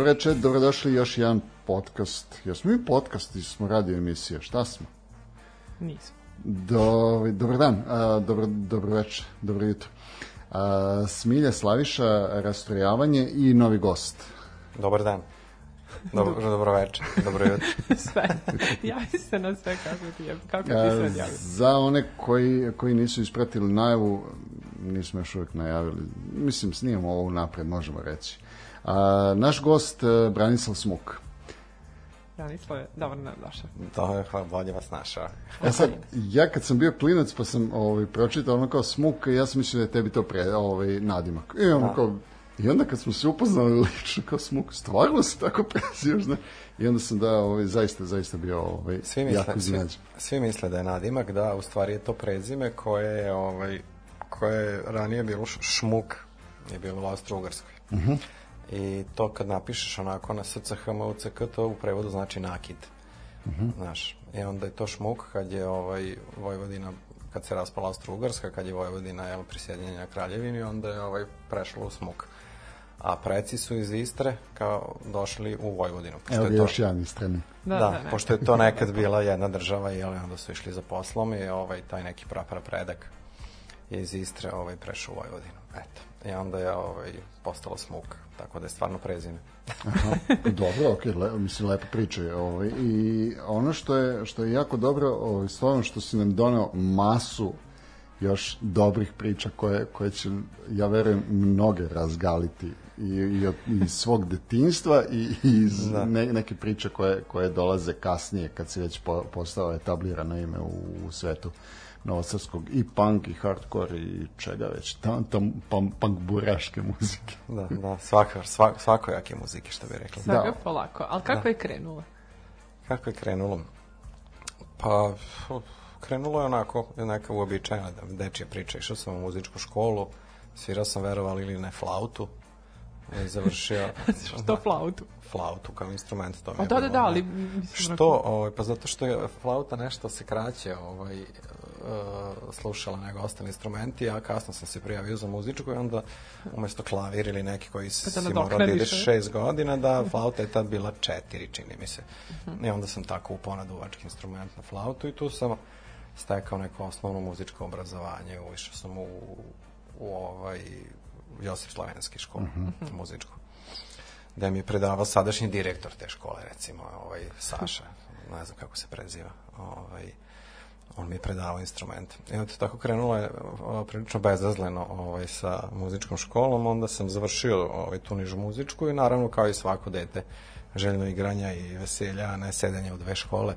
Dobro večer, dobrodošli još jedan podcast. Jesmo mi podcast ili smo radio emisija? Šta smo? Nismo. Do, dobar dan, a, dobro, dobro večer, dobro jutro. A, Smilja Slaviša, rastrojavanje i novi gost. Dobar dan. Dobro, dobro večer, dobro jutro. sve. Javi se na sve kako ti je. Kako ti sad javi. za one koji, koji nisu ispratili najavu, nismo još uvijek najavili. Mislim, snimamo ovo napred, možemo reći. A, naš gost, e, Branislav Smuk. Branislav je dobro nam došao. Hvala, bolje vas našao. E sad, ja kad sam bio klinac pa sam ovaj, pročitao ono kao smuk, ja sam mislio da je tebi to pre, ovaj, nadimak. I, ono Da. kao, I onda kad smo se upoznali lično kao smuk, stvarno se tako prezivaš? I onda sam da, ovaj, zaista, zaista bio ovaj, Svi jako misle, svi, iznenađen. svi misle da je nadimak, da, u stvari je to prezime koje je, ovaj, koje je ranije bilo šmuk, je bilo u Austro-Ugarskoj. Mhm. I to kad napišeš onako na SCHMUCK, to u prevodu znači nakid. Mhm. Znaš, i onda je to šmuk kad je ovaj, Vojvodina kad se raspala Austro-Ugarska, kad je Vojvodina jel, prisjedinjenja kraljevini, onda je ovaj, prešlo u smuk. A preci su iz Istre kao došli u Vojvodinu. pošto Evo je to- još jedan istrani. Da, da, da, ne. pošto je to nekad bila jedna država i onda su išli za poslom i ovaj, taj neki prapra predak je iz Istre ovaj, prešao u Vojvodinu. Eto. I onda je ovaj, postalo smuk, tako da je stvarno prezime. Aha, dobro, ok, le, mislim, lepa priča je. Ovaj. I ono što je, što je jako dobro, ovaj, stvarno što si nam doneo masu još dobrih priča koje, koje će, ja verujem, mnoge razgaliti i, i od, iz svog detinstva i, i iz Da. ne, neke priče koje, koje dolaze kasnije kad si već po, postao etablirano ime u, u svetu novosrpskog i punk i hardcore i čega već, tam, tam punk, punk buraške muzike. Da, da, svaka, svak, svakojake muzike, što bi rekli. Svega Da. polako. Ali kako je krenulo? Kako je krenulo? Pa, krenulo je onako neka uobičajena da dečija priča. Išao sam u muzičku školu, svirao sam, verovali ili ne, flautu. I završio... Što flautu? flautu kao instrument, to mi A je da, da, da, ali... mislim, Što? Ovaj, pa zato što je flauta nešto se kraće ovaj, slušala nego ostali instrumenti, a kasno sam se prijavio za muzičku i onda umesto klavir ili neki koji si, Pa da si morao da ideš šest godina, da flauta je tad bila četiri, čini mi se. I onda sam tako upao na duvački instrument na flautu i tu sam stekao neko osnovno muzičko obrazovanje, ušao sam u, u ovaj Josip Slavenski školu, muzičku da mi je predavao sadašnji direktor te škole, recimo, ovaj, Saša, ne znam kako se preziva, ovaj, on mi je predavao instrument. I onda tako krenulo je prilično bezazleno ovaj, sa muzičkom školom, onda sam završio ovaj, tu nižu muzičku i naravno kao i svako dete željno igranja i veselja, a ne sedanje u dve škole.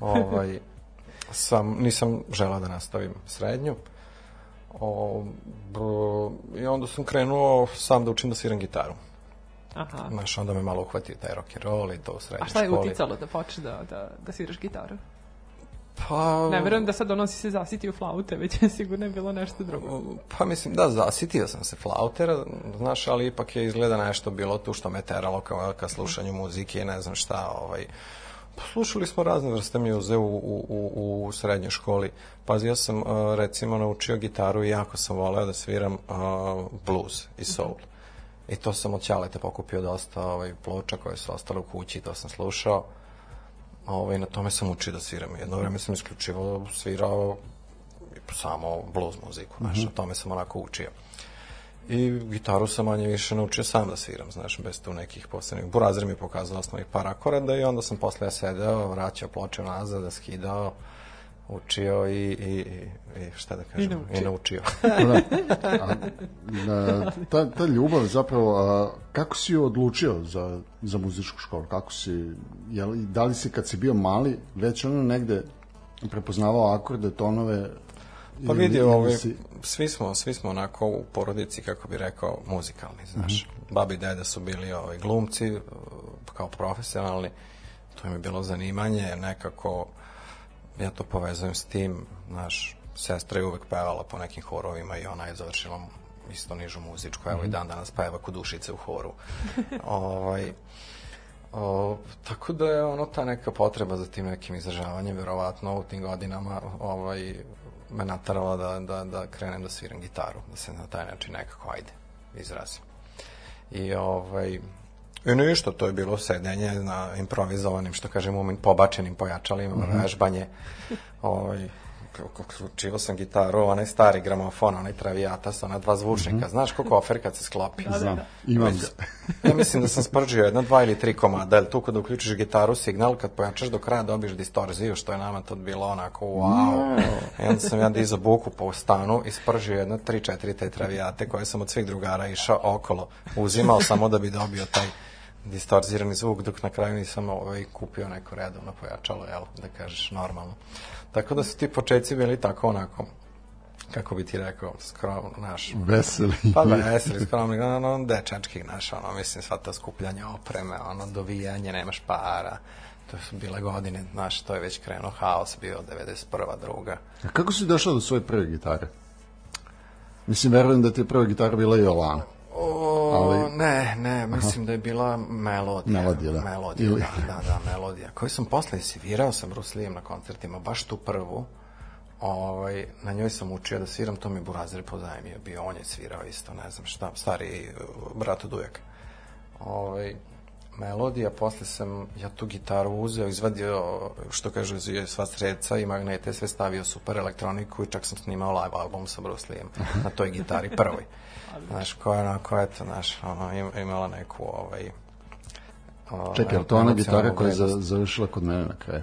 Ovaj, sam, nisam želao da nastavim srednju. O, b- I onda sam krenuo sam da učim da sviram gitaru. Aha. Znaš, onda me malo uhvatio taj rock and roll i to u srednjoj A šta je školi. uticalo da počne da, da, da sviraš gitaru? Pa, Ne verujem da sad ono si se zasitio flaute, već je sigurno je bilo nešto drugo. Pa mislim, da, zasitio sam se flautera, znaš, ali ipak je izgleda nešto bilo tu što me teralo kao ka slušanju muzike i ne znam šta, ovaj, Pa Slušali smo razne vrste mjuze u, u, u, u srednjoj školi. Pazi, ja sam uh, recimo naučio gitaru i jako sam voleo da sviram uh, blues i soul. I to sam od Ćaleta pokupio dosta ovaj, ploča koje su ostale u kući i to sam slušao. Ovaj, na tome sam učio da sviram. Jedno vreme sam isključivo svirao samo blues muziku, znaš, na tome sam onako učio. I gitaru sam manje više naučio sam da sviram, znaš, bez tu nekih posebnih. Burazir mi je pokazao osnovnih par akorada i onda sam posle ja sedeo, vraćao ploče nazad, skidao, učio i, i, i, i šta da kažem, naučio. I naučio. Da. A, na, ta, ta ljubav zapravo, a, kako si odlučio za, za muzičku školu? Kako si, jel, da li si kad si bio mali već ono negde prepoznavao akorde, tonove, Pa Ili- vidi, ili ovaj, si- svi smo, svi smo onako u porodici, kako bi rekao, muzikalni, znaš. Mhm. Babi i deda su bili ovaj, glumci, kao profesionalni, to im je bilo zanimanje, nekako, ja to povezujem s tim, znaš, sestra je uvek pevala po nekim horovima i ona je završila isto nižu muzičku, evo i Mhm. dan danas peva kod dušice u horu. ovaj, O, tako da je ono ta neka potreba za tim nekim izražavanjem, verovatno u tim godinama ovaj, me natarala da, da, da krenem da sviram gitaru, da se na taj način nekako, ajde, izrazim. I ovaj, I ništa, to je bilo sedenje na improvizovanim, što kažem, umin, pobačenim pojačalima, mm -hmm. vežbanje. Ovaj, sam gitaru, onaj stari gramofon, onaj travijata sa ona dva zvučnika. Mm -hmm. Znaš koliko ofer kad se sklopi? Znam, imam Već- ga. ja mislim da sam spržio jedna, dva ili tri komada, jer tu kada uključiš gitaru signal, kad pojačaš do kraja dobiješ distorziju, što je nama tad bilo onako wow. I onda sam ja dizao buku po stanu i spržio jedna, tri, četiri te travijate koje sam od svih drugara išao okolo, uzimao samo da bi dobio taj distorzirani zvuk, dok na kraju nisam ovaj, kupio neko redovno pojačalo, jel, da kažeš normalno. Tako da su ti početci bili tako onako, kako bi ti rekao, skromno, naš, Veseli. Pa veseli, skromni, ono, dečački, znaš, ono, mislim, sva ta skupljanja opreme, ono, dovijanje, nemaš para, to su bile godine, znaš, to je već krenuo haos, bio 91. druga. A kako si došao do svoje prve gitare? Mislim, verujem da ti je prva gitara bila i Olana. O, Ali- ne, ne, mislim da je bila melodija. Melodija, da. Melodija, Ili- da, da, da, melodija. Koju sam posle svirao sa Bruce Lee-em na koncertima, baš tu prvu. Ovaj, na njoj sam učio da sviram, to mi Burazir pozajmio, bio on je svirao isto, ne znam šta, stari brat od ujaka. Ovaj, melodija, posle sam ja tu gitaru uzeo, izvadio, što kažu, je sva sredca i magnete, sve stavio super elektroniku i čak sam snimao live album sa Bruce Lee-em na toj gitari prvoj. Znaš, koja je onako, eto, znaš, ono, im- imala neku, ovaj, o, Čekaj, je li to ona gitara koja je završila kod mene na kraju?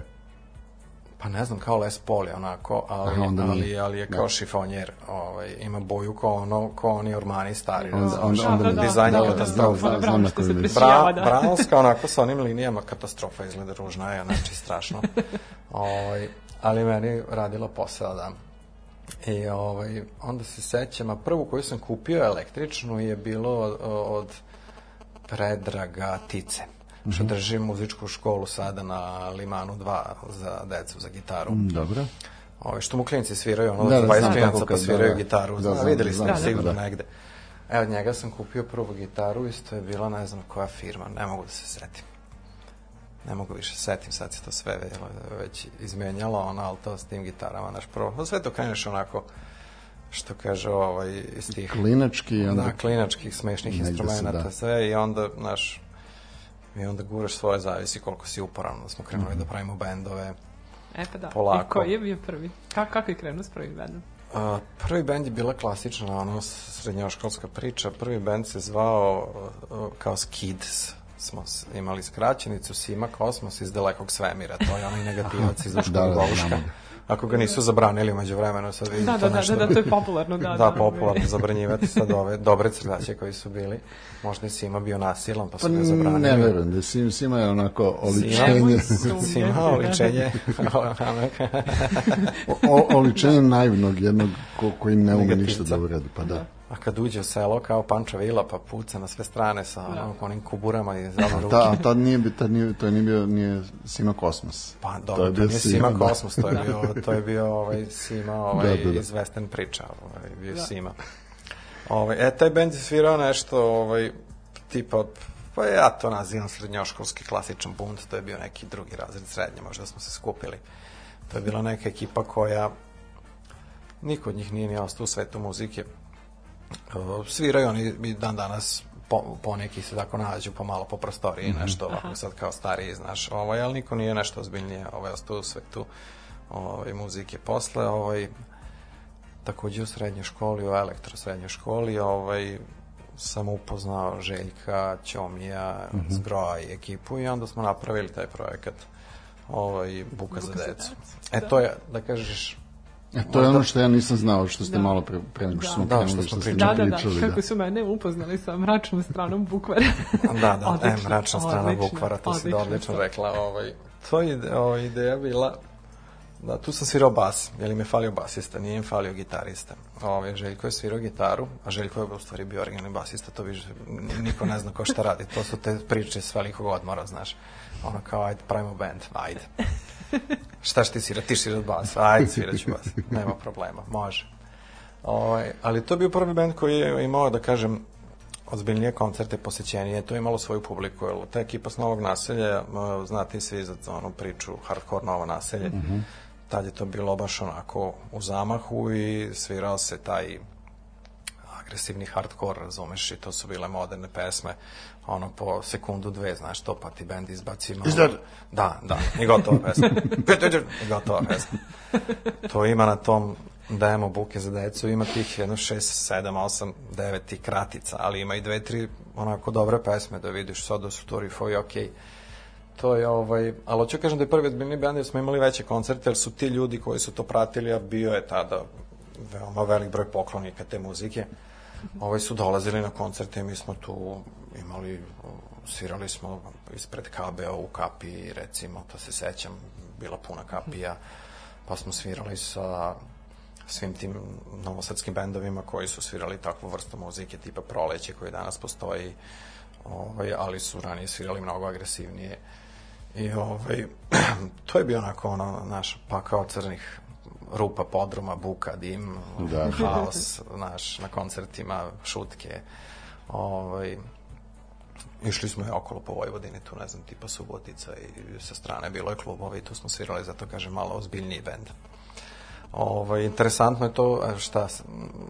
Pa ne znam, kao Les Paul je onako, ali, Aha, onda ali, nije. ali je kao šifonjer. Ovaj, ima boju kao ono, kao oni ormani stari. Onda, razumeš? onda, onda Da, mi da, dizajn je da, da, katastrofa. da, Znam, da, znam Bra, da. Brownska onako sa onim linijama katastrofa izgleda ružna je, znači strašno. ovaj, ali meni radila posao da. I ovaj, onda se sećam, a prvu koju sam kupio električnu je bilo od, od Predraga Tice što drži muzičku školu sada na Limanu 2 za decu, za gitaru. Mm, Dobro. Ove, što mu klinci sviraju, ono, Da, da, da, 20 znam klinaca kako pa sviraju da, da. gitaru. Da, Da, znam, videli ste da, sigurno da. negde. Evo, od njega sam kupio prvu gitaru, isto je bila, ne znam koja firma, ne mogu da se setim. Ne mogu više se setim, sad se to sve već- već izmenjalo, ono, ali to s tim gitarama, naš prvo, pa sve to kreneš onako, što kaže ovaj, iz tih Klinački onda... da, klinačkih smešnih instrumenta, da. sve i onda, znaš, i onda guraš svoje zavisi koliko si uporan, da smo krenuli Mhm. da pravimo bendove. E pa da. Polako. I koji je bio prvi? Ka, kako je krenuo s prvim bendom? A, prvi bend je bila klasična, ono, srednjoškolska priča. Prvi bend se zvao uh, kao Skids. Smo imali skraćenicu Sima Kosmos iz dalekog svemira. To je onaj negativac iz Duškog Da, da, Goluška. znamo ga. Ako ga nisu zabranili umeđu vremenu, sad vidim Da, da, da, nešto. da, da, to je popularno, da. Da, popularno zabranjivati sad ove dobre crtaće koji su bili. Možda je Sima bio nasilan, pa su Pa ga zabranili. ne verujem, da Sim, Sima je onako oličenje, Sima, da. oličenje. o, oličenje naivnog jednog ko, koji ne ume ništa da uradi, pa da. A kad uđe u selo kao Panča Vila, pa puca na sve strane sa ono, onim kuburama iz zadnje ruke. Ta, a tad nije, bi- tad nije, to nije bio nije Sima Kosmos. Pa dobro, to, bio nije Sima da. Kosmos, to je bio, to je bio ovaj, Sima ovaj, Da, da, da. iz Western priča, ovaj, bio Sima. Ovaj, e, taj bend je svirao nešto, ovaj, tipa, pa ja to nazivam srednjoškolski klasičan bunt, to je bio neki drugi razred srednje, možda smo se skupili. To je bila neka ekipa koja, niko od njih nije ni ostao u svetu muzike. Sviraju oni i dan danas po, po neki se tako nađu pomalo po prostoriji nešto ovako sad kao stariji znaš ovaj, ali niko nije nešto ozbiljnije ovaj, ostao u svetu ovaj, muzike posle ovaj, takođe u srednjoj školi u elektro srednjoj školi ovaj, sam upoznao Željka, Ćomija, Zgroa i ekipu i onda smo napravili taj projekat ovaj, Buka, za Buka za decu. decu, E da. to je, da kažeš, E, to je ono što ja nisam znao, što ste Da. malo pre, pre nego što Da. smo Da, krenuli, što što, smo ste pričali. Da, da, da, pričali, kako su mene upoznali sa mračnom stranom bukvara. Da, da, e, Odlično, mračna strana odlično, Bukvara, to si odlično, odlično to. rekla. Ovaj, to je ide, ovaj, ideja bila Da, tu sam svirao bas, jer im je falio basista, nije im falio gitarista. Ove, Željko je svirao gitaru, a Željko je u stvari bio originalni basista, to više niko ne zna ko šta radi. To su te priče s velikog odmora, znaš. Ono kao, ajde, pravimo band, ajde. Šta će ti svirati? Ti svirat bas, ajde, svirat ću bas. Nema problema, može. Ove, ali to je bio prvi band koji je imao, da kažem, ozbiljnije koncerte, posećenije, to je imalo svoju publiku, jer ta ekipa s Novog naselja, m, znate i svi za onu priču Hardcore Novo naselje, mm -hmm. tad je to bilo baš onako u zamahu i svirao se taj agresivni hardcore, razumeš, i to su bile moderne pesme, ono po sekundu dve, znaš to, pa ti bend izbaci malo... Izgled. Da, da, i gotova pesma. I gotova pesma. To ima na tom dajemo buke za decu, ima tih jedno 6, 7, 8, 9 tih kratica, ali ima i dve, tri onako dobre pesme da vidiš sad da su to riffovi okej. Okay. To je ovaj, ali hoću kažem da je prvi ozbiljni band jer smo imali veće koncerte, jer su ti ljudi koji su to pratili, a bio je tada veoma velik broj poklonika te muzike, ovaj su dolazili na koncerte i mi smo tu imali, svirali smo ispred KBO u kapiji, recimo, to se sećam, bila puna kapija, pa smo svirali sa svim tim novosadskim bendovima koji su svirali takvu vrstu muzike tipa Proleće koji danas postoji ovaj, ali su ranije svirali mnogo agresivnije. I ovaj, to je bio onako ono, naš pakao crnih rupa, podruma, buka, dim, da. haos, naš, na koncertima, šutke. Ovaj, išli smo je okolo po Vojvodini, tu ne znam, tipa Subotica i sa strane bilo je klubova i tu smo svirali, zato kažem, malo ozbiljniji bend. Ovaj, interesantno je to, šta,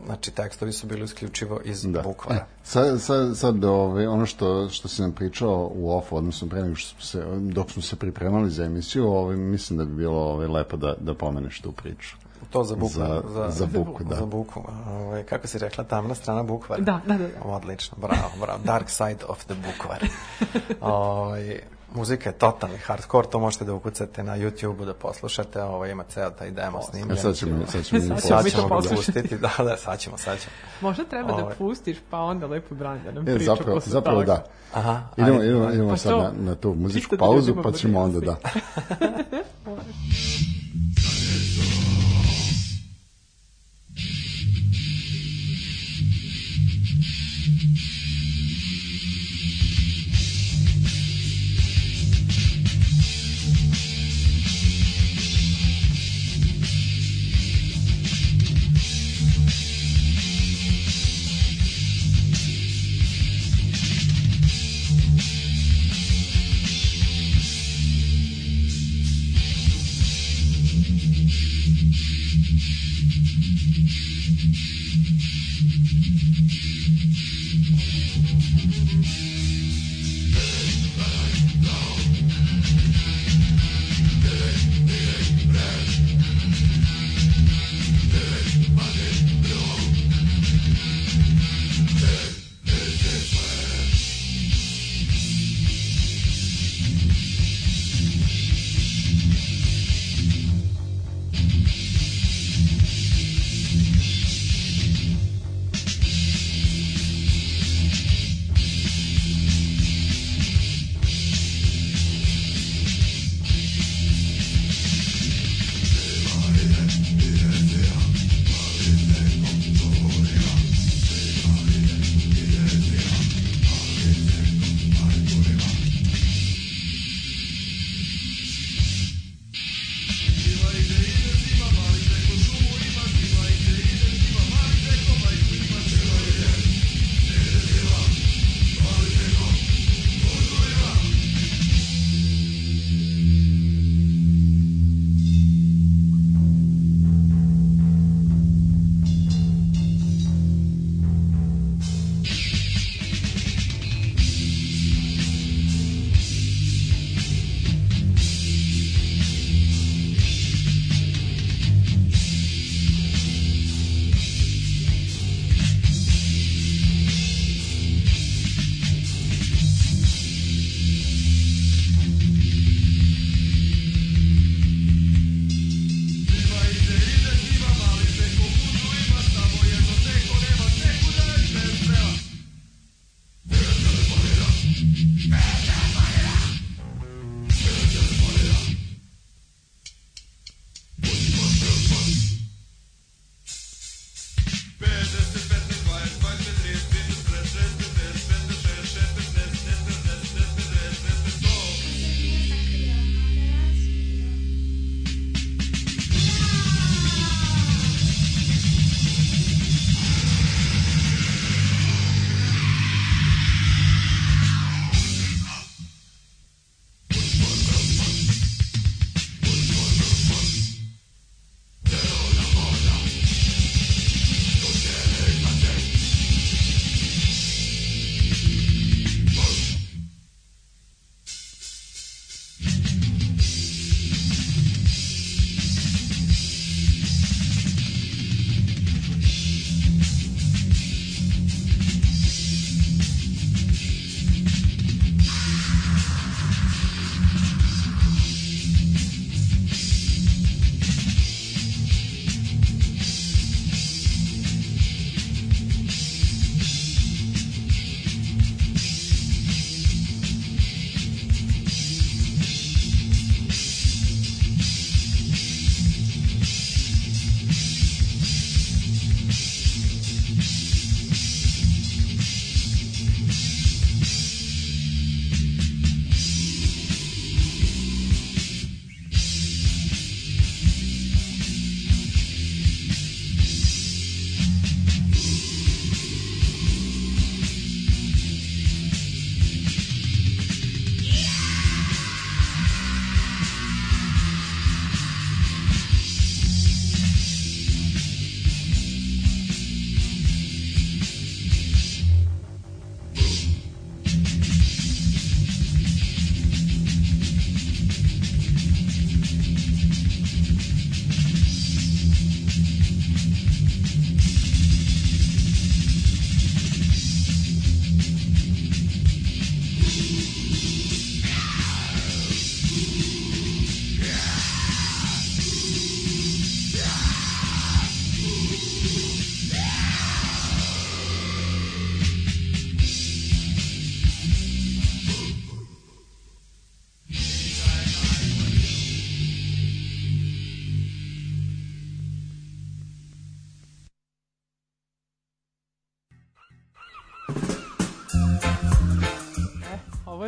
znači tekstovi su bili isključivo iz da. bukvara. E, sad, sad, sad ovaj, ono što, što si nam pričao u off, odnosno pre nego što se, dok smo se pripremali za emisiju, ovaj, mislim da bi bilo ovaj, lepo da, da pomeneš tu priču. To za buku. Za, za, za buku, da. Za buku. Ovaj, kako si rekla, tamna strana bukvara? Da, da, da. da. Odlično, bravo, bravo. Dark side of the bukvar. ovaj, muzika je totalni hardcore, to možete da ukucate na YouTube-u da poslušate, ovo ima ceo taj demo snimljen. E sad ćemo, sad ćemo, Sad sad ćemo ćemo, mi to da pustiti, da, da, sad ćemo, sad ćemo. Možda treba da Ovaj. pustiš, pa onda lepo Bran da nam E, priča zapravo, posle zapravo toga. da. Aha, Idemo, ajde. idemo, idemo Pa sad to, na, na tu muzičku da pauzu, ljudima pa ćemo onda da.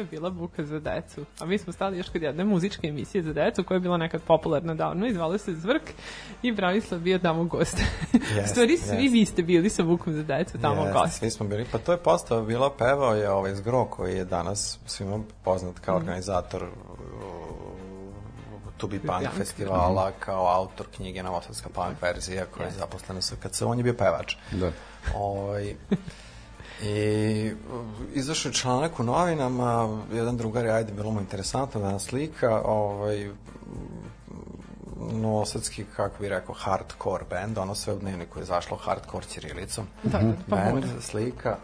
je bila buka za decu. A mi smo stali još kod jedne muzičke emisije za decu koja je bila nekad popularna davno i zvala se Zvrk i Branislav bio tamo gost. Jest, U stvari svi jest. vi ste bili sa bukom za decu tamo Jeste, gost. Svi smo bili, pa to je postao bila pevao je ovaj Zgro koji je danas svima poznat kao Mhm. organizator uh, To Be Punk Punk. festivala, kao autor knjige Novosadska punk verzija koja je zaposlena u SKC, on je bio pevač. Da. Ovaj, I izašao je članak u novinama, jedan drugar je, ajde, bilo mu interesantno da nas slika, ovaj, novosadski, kako bi rekao, hardcore band, ono sve u dnevniku je zašlo hardcore ćirilicom. Da, da, pa band, slika,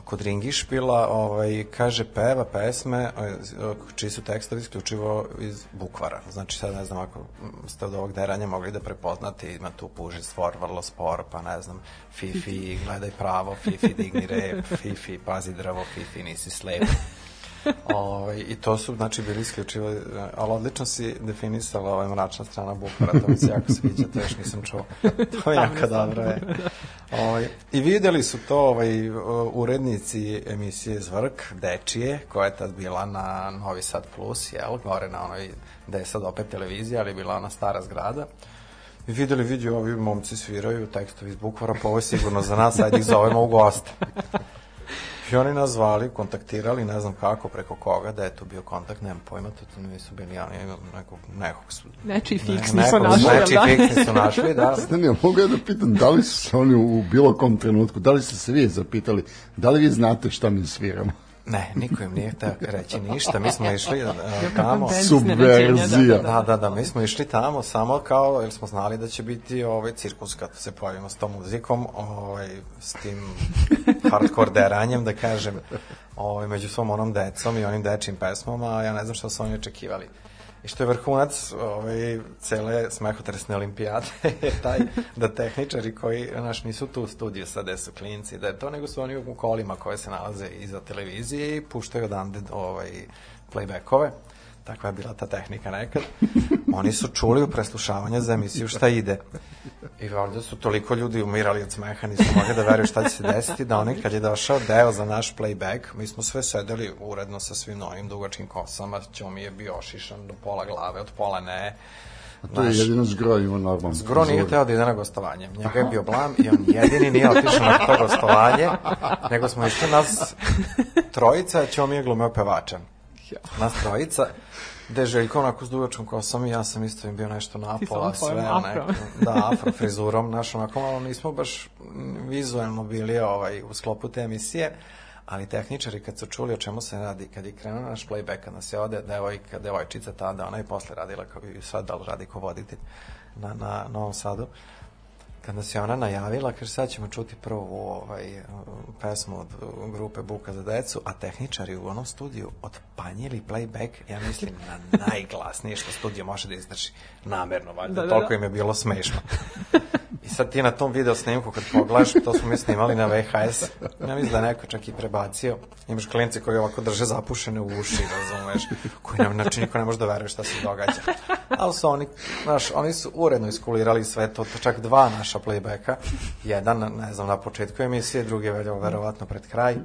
kod Ringišpila, ovaj, kaže, peva pesme, eh, čiji su tekstovi isključivo iz bukvara. Znači, sad ne znam, ako ste od ovog deranja mogli da prepoznate, ima tu puži stvor, vrlo spor, pa ne znam, Fifi, gledaj pravo, Fifi, digni rep, Fifi, pazi drvo, Fifi, nisi slep. Ovaj, I to su, znači, bili isključivo, ali odlično si definisala ovaj mračna strana bukvara, to mi se jako sviđa, to još nisam čuo. To je jako dobro, je. Ovaj, I videli su to ovaj, urednici emisije Zvrk, Dečije, koja je tad bila na Novi Sad Plus, jel, gore na onoj, da je sad opet televizija, ali bila ona stara zgrada. I videli, vidi, ovi momci sviraju tekstovi iz bukvara, pa ovo je sigurno za nas, ajde ih zovemo u goste. I oni nas zvali, kontaktirali, ne znam kako, preko koga, da je tu bio kontakt, nemam pojma, to, to nisu bili oni, nekog, nekog su... Nečiji fiks ne- nisu nekog- našli, jel Nečiji da? fiks nisu našli, da. Ne, ne, mogu ja da pitam, da li su se oni u bilo kom trenutku, da li ste se vi zapitali, da li vi znate šta mi sviramo? Ne, niko im nije hteo reći ništa. Mi smo išli uh, tamo. band Subverzija. Da, da, da, mi smo išli tamo samo kao, jer smo znali da će biti ovaj cirkus kad se pojavimo s tom muzikom, ovaj, s tim hardcore deranjem, da kažem, ovaj, među svom onom decom i onim dečim pesmama, a ja ne znam šta su oni očekivali. I što je vrhunac ovaj, cele smehotresne olimpijade je taj da tehničari koji naš nisu tu u studiju sad gde su da je to nego su oni u kolima koje se nalaze iza televizije i puštaju odande ovaj, playbackove. Takva je bila ta tehnika nekad. Oni su čuli u preslušavanju za emisiju šta ide. I ovdje su toliko ljudi umirali od smeha, nisu mogli da veruju šta će se desiti, da oni kad je došao deo za naš playback, mi smo sve sedeli uredno sa svim onim dugačkim kosama, Ćomi je bio ošišan do pola glave, od pola ne. To je jedino zgro ima normalno. Zgro nije hteo da ide na gostovanje. Njega je bio blam i on jedini nije otišao na to gostovanje, nego smo išli nas trojica, Ćomi je glumeo pevača. Nas trojica, gde Željko onako s dugačkom kosom i ja sam isto im bio nešto napola, sve afro. onako, da, afro frizurom, naš onako malo nismo baš vizualno bili ovaj, u sklopu te emisije, ali tehničari kad su čuli o čemu se radi, kad je krenuo naš playback, kad nas je ode devojka, devojčica tada, ona je posle radila kao i sad, da radi ko voditelj na, na Novom Sadu, kad nas je ona najavila, kaže sad ćemo čuti prvu ovaj, pesmu od grupe Buka za decu, a tehničari u onom studiju odpanjili playback, ja mislim, na najglasnije što studio može da izdrži namerno, valjda, Da, da, toliko da. im je bilo smešno. I sad ti na tom video snimku kad pogledaš, to smo mi snimali na VHS, ja mislim da neko čak i prebacio. Imaš klinci koji ovako drže zapušene u uši, razumeš, koji ne, znači niko ne može da veruje šta se događa. Ali su oni, znaš, oni su uredno iskulirali sve to, to čak dva naša playbacka, jedan, ne znam, na početku emisije, drugi je veljao verovatno pred kraj.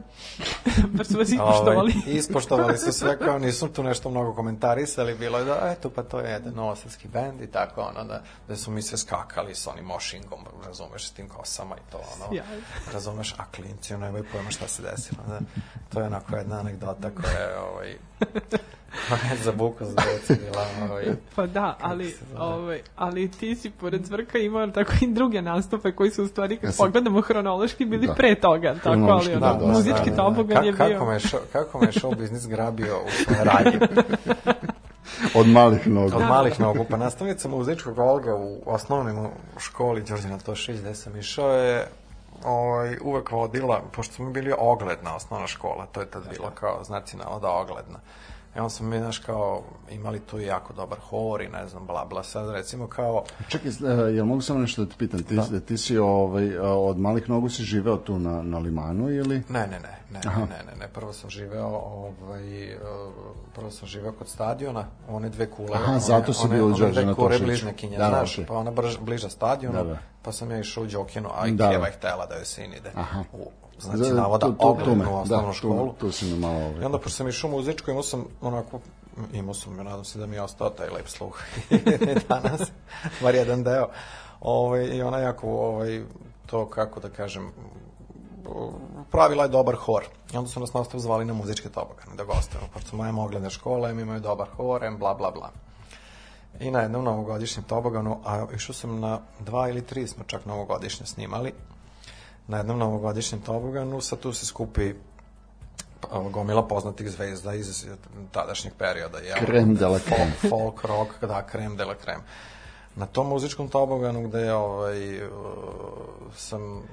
Pa su vas i Ovaj, poštovali. ispoštovali su sve, kao nisu tu nešto mnogo komentarisali, bilo je da, eto, pa to je jedan novosadski bend i tako, ono, da, da su mi sve skakali s onim mošingom, razumeš, s tim kosama i to, ono, razumeš, a klinci, ono, nemaju pojma šta se desilo, da, to je onako jedna anegdota koja je, ovaj, za buku za decu bila, ovaj, Pa da, ali, se ovaj, ali ti si pored Zvrka imao tako i druge nastupe koji su u stvari, kad Ja sam- pogledamo hronološki, bili Da. pre toga, tako, ali ono, da, da, muzički da, da. tobogan je Ka- bio. kako me, šo, kako me show biznis grabio u svoje radnje. Od malih nogu. Od malih nogu. Pa nastavnica muzičkog Olga u osnovnoj školi Đorđena Tošić gde sam išao je ovaj, uvek vodila, pošto smo bili ogledna osnovna škola, to je tad bilo kao znaci navoda ogledna. I onda smo mi, znaš, kao, imali tu jako dobar hor i ne znam, bla, bla, sad recimo kao, Čekaj, uh, jel mogu samo nešto da te pitam? Ti, da. ti si ovaj, uh, od malih nogu si živeo tu na, na limanu ili? Ne, ne, ne, ne, ne, ne, ne, prvo sam živeo, ovaj, uh, prvo sam živeo kod stadiona, one dve kule. Aha, one, zato si bio u one dve Đorđe bližnjakinje, Da, da, znaš, okej. pa ona brž, bliža stadionu, Da, da. pa sam ja išao u Đokinu, a i Da, da. Htela da joj sin ide Aha. u znači Za- navoda me, ogromnu osnovnu da, školu. Tu, tu si me malo... Ovaj. I onda, pošto sam išao u muzičku, imao sam onako, imao sam, nadam se da mi je ostao taj lep sluh danas, bar jedan deo. Ovaj, I ona jako, ovaj, to kako da kažem, pravila je dobar hor. I onda su nas nastav zvali na muzičke tobogane da gostujemo, pošto moja moglene škole, mi imaju dobar hor, em, bla, bla, bla. I na jednom novogodišnjem toboganu, a išao sam na dva ili tri smo čak novogodišnje snimali, na jednom novogodišnjem toboganu, sad tu se skupi pa, gomila poznatih zvezda iz tadašnjeg perioda. Jel? Creme de la creme. Folk, folk rock, da, krem de la krem. Na tom muzičkom toboganu gde ovaj, uh, sam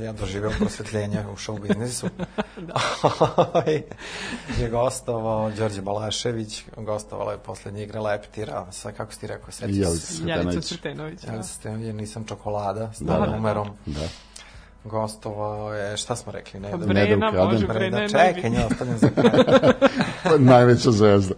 ja doživeo prosvetljenje u show biznisu. Ovaj, je gostovao Đorđe Balašević, gostovala je poslednje igre Leptira, sa kako si ti rekao, Jelica se? Jelica Cvetanović. Cvetenović. Ja Da. sam ja nisam čokolada s Da, da, da. numerom. Da. Gostovao je, šta smo rekli, ne Pa da Brena, ukraden. može, Brena, Brena je čekaj, nje ostavljam za kraj. Najveća zvezda.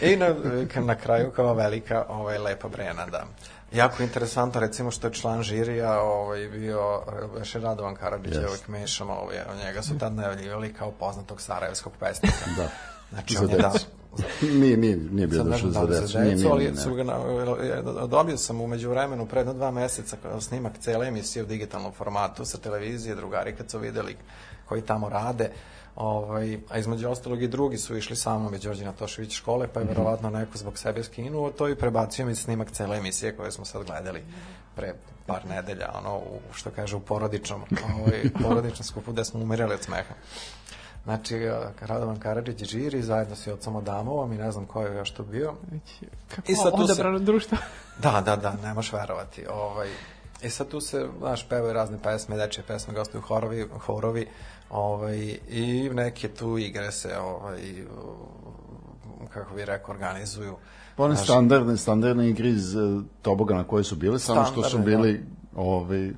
I na, na kraju kao velika ovaj, lepa Brena, da. Jako interesantno, recimo što je član žirija ovaj, bio Veše Radovan Karadžić, yes. uvijek mešamo, ovaj, njega su tad najavljivali kao poznatog sarajevskog pesnika. Da. Znači, Za on je da, decu. Nije, nije, nije bio došao da za decu. za Nije, decu, nije, ali su ga, na- dobio sam umeđu vremenu pre jedno dva meseca snimak cele emisije u digitalnom formatu sa televizije, drugari kad su videli koji tamo rade, ovaj, a između ostalog i drugi su išli sa mnom i Đorđe Natošević škole, pa je verovatno neko zbog sebe skinuo to i prebacio mi snimak cele emisije koje smo sad gledali pre par nedelja, ono, u, što kaže, u porodičnom, ovaj, porodičnom skupu gde smo umirali od smeha. Znači, eh, Radovan Karadžić žiri zajedno sa Ocom Adamovom i ne znam ko je još tu bio. Već, kako I sad tu se- društvo. Da, da, da, nemaš verovati. Ovaj, I sad tu se, znaš, pevaju razne pesme, dečje pesme, gostuju horovi, horovi ovaj, i neke tu igre se, ovaj, kako bi rekao, organizuju. Pa One Znaš, standardne, standardne igre iz uh, Tobogana koje su bile, samo što su bili ovaj, je-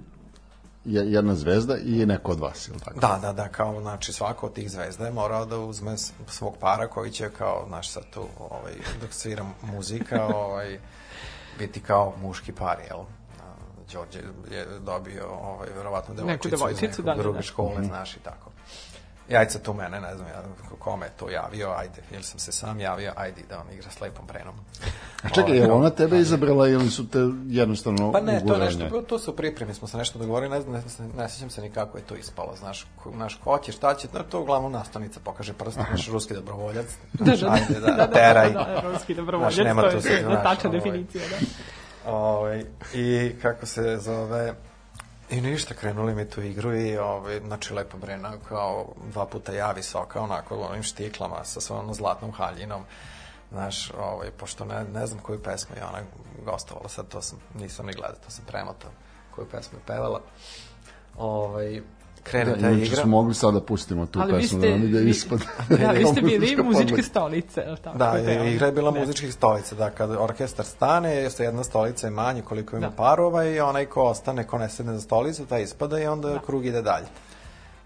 jedna zvezda i neko od vas, ili tako? Da, da, da, kao, znači, svako od tih zvezda je morao da uzme svog para koji će, kao, znaš, sad tu, ovaj, dok svira muzika, ovaj, biti kao muški par, jel? Đorđe je dobio, ovaj, verovatno devojčicu, iz devojčicu, nekog da, da, druge da. škole, znaš, i tako. Jajca tu mene, ne znam ja kome je to javio, ajde, ili sam se sam javio, ajde da on igra s lepom brenom. A čekaj, je li ona tebe izabrala ili su te jednostavno Pa ne, to je nešto, bilo, to se u pripremi smo se nešto dogovorili, ne znam, ne, ne, ne sjećam se ni kako je to ispalo, znaš, ko, znaš, ko će, šta će, no, to uglavnom nastavnica pokaže prst, naš ruski dobrovoljac, znaš, ajde, da, teraj, Da, da, ruski dobrovoljac, Znaš, nema to je sad, znaš, tačna ovaj, definicija, da. ovaj, i kako se zove, I ništa, krenuli mi tu igru i, ovaj, znači, Lepa Brena kao dva puta ja visoka, onako, onim štiklama sa svojom zlatnom haljinom. Znaš, ovaj, pošto ne, ne znam koju pesmu je ona gostovala, sad to sam, nisam ni gledao, to sam premotao koju pesmu je pevala. Ovaj, krene Da, ta inače igra. smo mogli sad da pustimo tu Ali pesmu, ste, da nam ide ispod. da, vi ste bili Muzička muzičke stolice, je tako? Da, i igra je bila Ne. muzičkih stolica, da, kad orkestar stane, jeste jedna stolica je manje koliko ima Da. parova i onaj ko ostane, ko ne sedne za stolicu, taj ispada i onda krug ide dalje.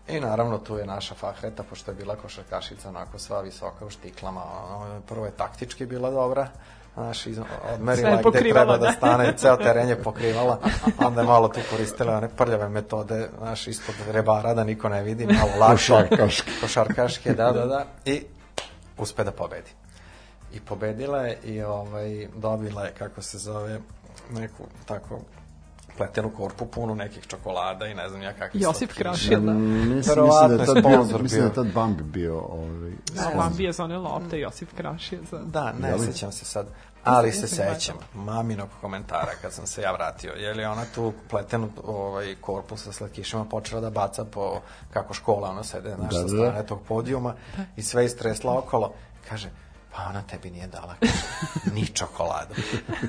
I naravno tu je naša Fahreta, pošto je bila košarkašica onako sva visoka u štiklama, ono, prvo je taktički bila dobra, znaš, iz- odmerila gde treba da da. stane, ceo teren je pokrivala, onda je malo tu koristila one prljave metode, znaš, ispod rebara da niko ne vidi, malo lakše. Košarkaške. Košarkaške, da, da, da, i uspe da pobedi. I pobedila je i ovaj, dobila je, kako se zove, neku tako pletenu korpu punu nekih čokolada i ne znam ja kakvih Josip. Krašil, da. Mislim, mislim da je je tad bio, mislim da je tad Bambi bio ovaj, Da, Bambija za one lopte, Josip Kraš je za... Da, ne Je li? sećam se sad. Ali se nisam sećam maminog komentara kad sam se ja vratio. Je li ona tu pletenu ovaj, korpus sa slatkišima počela da baca po kako škola ona sede naš Da, sa da. strane tog podijuma i sve istresla okolo. Kaže, pa ona tebi nije dala ni čokoladu.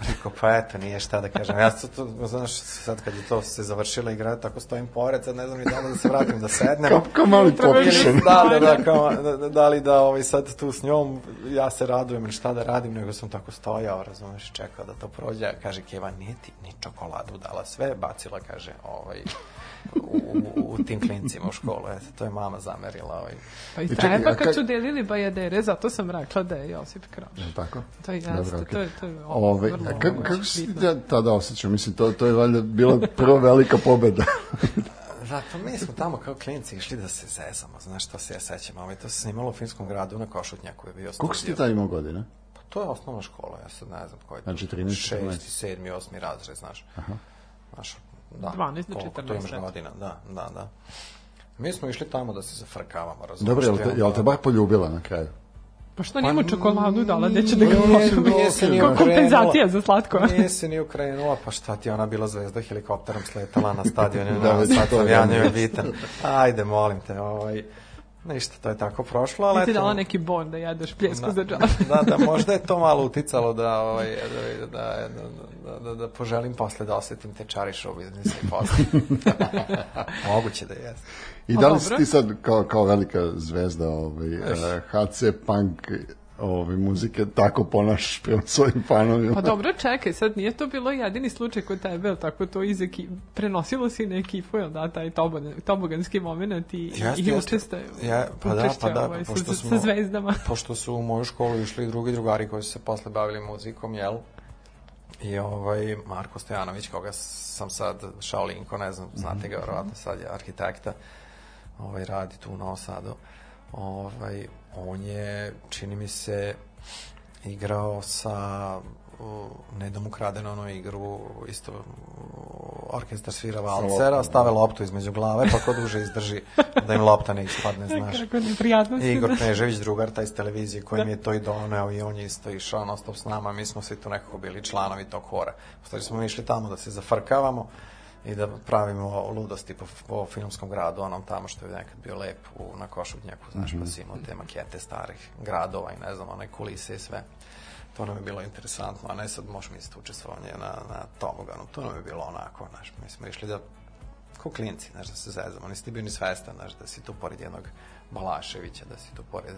Rekao, pa eto, nije šta da kažem. Ja sad, to, znaš, sad kad je to se završila igra, tako stojim pored, sad ne znam ni da da se vratim da sednem. kao, kao mali pokušan. Da, da, da, kao, da, da, da li da ovaj, sad tu s njom, ja se radujem ili šta da radim, nego sam tako stojao, razumeš, čekao da to prođe. Kaže, Keva, nije ti ni čokoladu dala, sve bacila, kaže, ovaj, u, u, tim klincima u školu. Eto, to je mama zamerila. Ovaj. Pa i čekaj, treba a kad su delili bajadere, zato sam rekla da je Josip Kraš. Jel tako? To je Dobro, jeste, okej. to je, to je Ove, vrlo a kako, ovaj, kako si da, tada osjećao? Mislim, to, to je valjda bila prva velika pobeda. Da, pa mi smo tamo kao klinci išli da se zezamo, znaš što se ja sećam, ovaj, to se snimalo u Finskom gradu na Košutnjaku je bio Koliko si ti studio. tad imao godina? Pa to je osnovna škola, ja sad ne znam koji je to. Znači 13, Šesti, sedmi, osmi razred, znaš. Aha. Znaš, da. 12 do koliko 14, To imaš godina, da, da, da. Mi smo išli tamo da se zafrkavamo, razumiješ? Dobro, jel te, jel te bar poljubila na kraju? Pa što njemu čokoladu dala, gde će da ga ni Kao okrenula. kompenzacija za slatko. Nije se ni ukrenula, pa šta ti ona bila zvezda helikopterom sletala na stadionu, Da, da, sam je ja njoj bitan. Ajde, molim te, ovaj, ništa, to je tako prošlo, ali Ti dala neki bon da jedeš pljesku za džabe. da, da, možda je to malo uticalo da, ovaj, da, da, da, da, da poželim posle da osetim te čari show biznisa i posle. Moguće da jeste. I da li si ti sad kao, kao velika zvezda ovaj, eh, HC punk ovaj, muzike tako ponašaš prema svojim fanovima? Pa dobro, čekaj, sad nije to bilo jedini slučaj kod tebe, jel tako to iz eki... prenosilo si na ekipu, jel da, taj tobogan, toboganski moment i, Jeste, i jeste. učeste, Ja, pa da, učešće, pa da, ovaj, pošto sa, smo- sa zvezdama. pošto su u moju školu išli i drugi drugari koji su se posle bavili muzikom, jel? I ovaj Marko Stojanović, koga sam sad Shaolinko, ne znam, znate ga verovatno, sad je arhitekta, ovaj, radi tu u Novom Sadu. Ovaj, on je, čini mi se, igrao sa nedom ukradeno onu igru, isto orkestar svira valcera, stave loptu između glave, pa ko duže izdrži da im lopta ne ispadne, znaš. Kako. Igor da. Knežević, drugar taj iz televizije koji mi je to i doneo i on je isto išao non stop s nama, mi smo svi tu nekako bili članovi tog hora. U stvari smo mi išli tamo da se zafrkavamo i da pravimo ludosti po, po filmskom gradu, onom tamo što je nekad bio lep u, na Košutnjaku, znaš, pa si imao te makete starih gradova i ne znam, one kulise i sve. To nam je bilo interesantno, a ne sad možeš misliti učestvovanje na, na toboganu. To nam je bilo onako, znaš, mi smo išli da ko klinci, znaš, da se zezamo. Nisi ti bio ni svestan, znaš, da si tu pored jednog Balaševića, da si tu pored,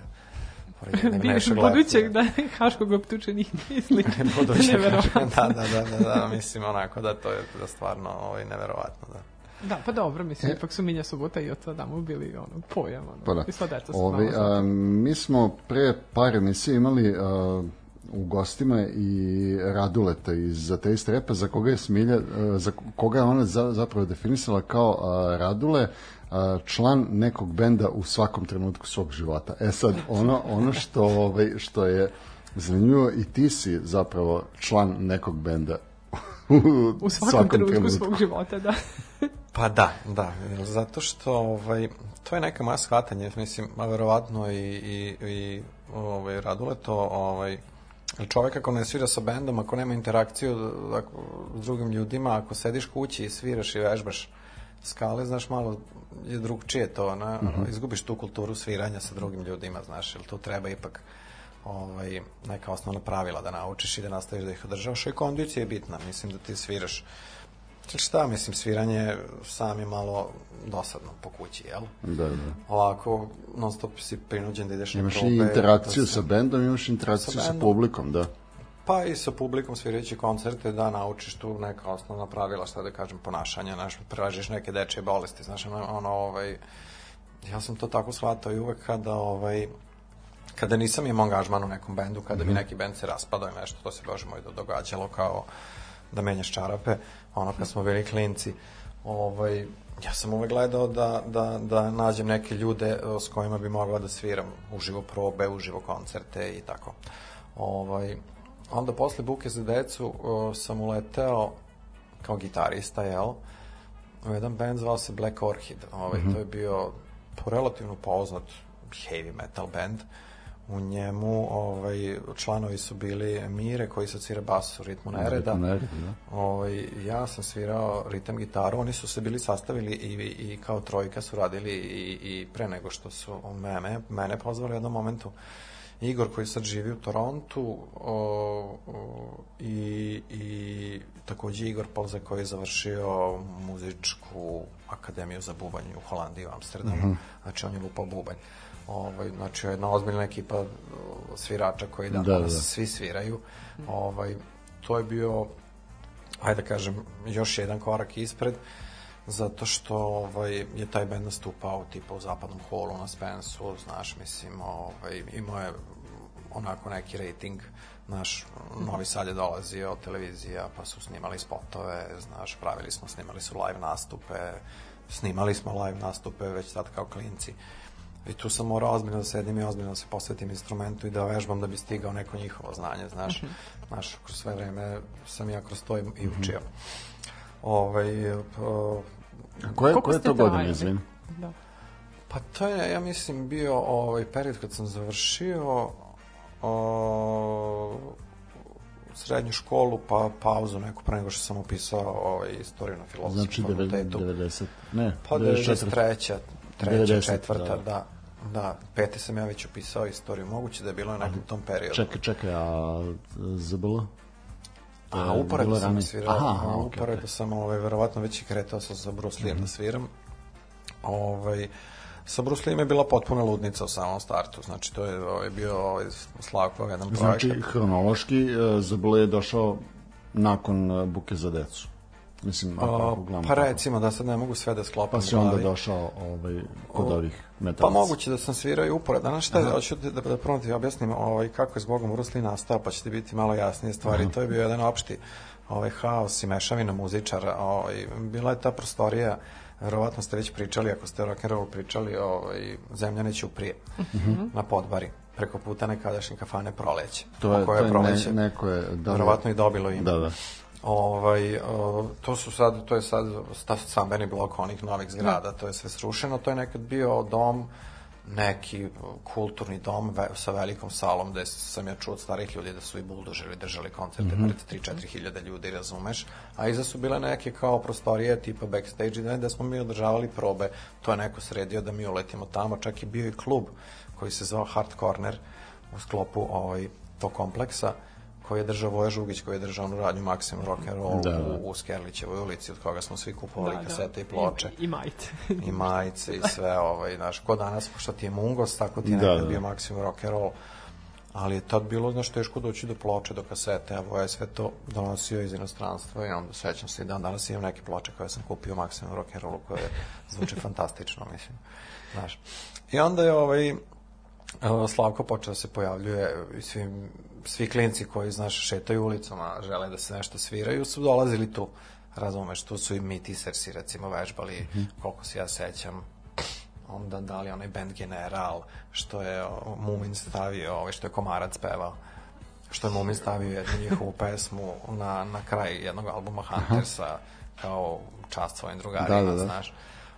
pored jednog Bivš budućeg da haškog optučenih misli. Budućeg, da, da, da, da, da, mislim onako da to je da stvarno ovaj, neverovatno, da. Da, pa dobro, mislim, ipak su Minja Subota i Oca Adamu bili ono, pojam, ono, Pa da. i sva deca su Ovi, a, mi smo pre par emisija imali a, u gostima i Raduleta iz Ateist Repa, za koga je Smilja, a, za koga je ona za, zapravo definisala kao a, Radule, a, član nekog benda u svakom trenutku svog života. E sad, ono, ono što, ovaj, što je zanimljivo, i ti si zapravo član nekog benda u, u svakom, trenutku svog života, da. Pa da, da, zato što ovaj, to je neka moja shvatanje, mislim, a verovatno i, i, i ovaj, Radule to, ovaj, čovek ako ne svira sa bendom, ako nema interakciju ako, s drugim ljudima, ako sediš kući i sviraš i vežbaš skale, znaš, malo je drugčije to, ne? ono, izgubiš tu kulturu sviranja sa drugim ljudima, znaš, jer tu treba ipak ovaj, neka osnovna pravila da naučiš i da nastaviš da ih održavaš, i kondicija je bitna, mislim da ti sviraš šta, mislim, sviranje sam je malo dosadno po kući, jel? Da, da. Ovako, non stop si prinuđen da ideš na Imaš probe. i interakciju da se- sa bendom, imaš interakciju Sa sa, publikom, da. Pa i sa publikom svirajući koncerte da naučiš tu neka osnovna pravila, šta da kažem, ponašanja, znaš, prelažiš neke dečije bolesti, znaš, ono, ovaj, ja sam to tako shvatao i uvek kada, ovaj, kada nisam imao angažman u nekom bendu, kada bi neki bend se raspadao i nešto, to se, bože moj, događalo kao da menjaš čarape, ono kad smo bili klinci, ovaj, ja sam uvek gledao da, da, da nađem neke ljude o, s kojima bi mogao da sviram uživo probe, uživo koncerte i tako. Ovaj, onda posle Buke za decu o, sam uleteo kao gitarista, jel? U jedan band zvao se Black Orchid. Ovaj, To je bio po relativno poznat heavy metal band. U njemu ovaj, članovi su bili Mire koji se svira bas u ritmu nereda. Ritmu nereda, da. Ovaj, ja sam svirao ritam gitaru, oni su se bili sastavili i, i kao trojka su radili i, i pre nego što su mene, mene pozvali u jednom momentu. Igor koji sad živi u Torontu o, o, i, i takođe Igor Polze koji je završio muzičku akademiju za bubanj u Holandiji u Amsterdamu. Mhm. Znači on je lupao bubanj. Ovaj, znači jedna ozbiljna ekipa svirača koji Da, danas da. svi sviraju. Ovaj, to je bio ajde da kažem, još jedan korak ispred, zato što ovaj, je taj band nastupao tipa u zapadnom holu na Spensu, znaš, mislim, ovaj, imao je onako neki rating, naš Novi Sad je dolazio, televizija, pa su snimali spotove, znaš, pravili smo, snimali su live nastupe, snimali smo live nastupe već sad kao klinci. I tu sam morao ozbiljno da sedim i ozbiljno da se posvetim instrumentu i da vežbam da bi stigao neko njihovo znanje, znaš. Mm -hmm. Znaš, kroz sve vreme sam ja kroz to i, i učio. Mm -hmm. Ovaj, uh, Koje, Koliko koje to godine, izvim? Da. Pa to je, ja mislim, bio ovaj period kad sam završio o, srednju školu, pa pauzu neku pre nego što sam upisao ovaj, istoriju na filozofskom Znači fakultetu. 90, ne, Pa 94. 93. treća, 90, četvrta, da. da. Da, peti sam ja već upisao istoriju. Moguće da je bilo na nekom tom periodu. Čekaj, čekaj, a ZBL? A uporedo bilo sam svirao, Aha, okej, uporedo okej. sam ovaj, verovatno već i kretao sam sa Bruce Lee Mhm. da sviram. Ovaj, sa Bruce Lee je bila potpuna ludnica u samom startu, znači to je ovaj, bio ovaj, Slavkov jedan projekat. Znači, hronološki, e, ZBL je došao nakon e, Buke za decu. Mislim, ako uglavnom pa tako. recimo da sad ne mogu sve da sklopim Pa si onda glavi. došao ovaj, kod O, ovih Pa metalaca. moguće da sam svirao i uporedo. Znaš šta, hoću da, da prvo ti objasnim ovaj, kako je zbogom Bruce Lee nastao, pa će ti biti malo jasnije stvari. To je bio jedan opšti ovaj, haos i mešavina muzičara. Ovaj, bila je ta prostorija, verovatno ste već pričali, ako ste o rock'n'rollu pričali, ovaj, Zemljane Ćuprije na Podbari preko puta nekadašnje kafane Proleće. To je, O to je Proleće ne, neko je... Da, verovatno i dobilo ime. Da, da. Ovaj, o, to su sad, to je sad sta- stambeni blok onih novih zgrada, to je sve srušeno, to je nekad bio dom, neki kulturni dom ve, sa velikom salom gde sam ja čuo od starih ljudi da su i buldožeri držali koncerte mm -hmm. pred 3-4 hiljade ljudi, razumeš, a iza su bile neke kao prostorije tipa backstage da, da smo mi održavali probe, to je neko sredio da mi uletimo tamo, čak i bio i klub koji se zvao Hard Corner u sklopu ovaj, tog kompleksa koji je držao Voja Žugić, koji je držao onu radnju Maxim Rock and Roll Da, da. u, u Skerlićevoj ulici, od koga smo svi kupovali Da, da. kasete i ploče. I, i majte. I majice i sve, ovaj, znaš, ko danas, što ti je Mungos, tako ti je Da, nekad da. bio Maxim Rock and Roll. Ali je tad bilo, znaš, teško doći do ploče, do kasete, a Voja je sve to donosio iz inostranstva i onda sećam se i dan danas imam neke ploče koje sam kupio u Maxim Rock and Rollu koje zvuče fantastično, mislim. Znaš. I onda je ovaj, Slavko počeo da se pojavljuje i svi, svi klinci koji, znaš, šetaju ulicama, žele da se nešto sviraju, su dolazili tu. Razumeš, tu su i mi tisersi, recimo, vežbali, koliko se ja sećam, onda dali onaj band General, što je Mumin stavio, ovaj, što je Komarac pevao što je Mumin stavio jednu njihovu pesmu na, na kraj jednog albuma Huntersa kao čast svojim drugarima, Da, da, da. znaš.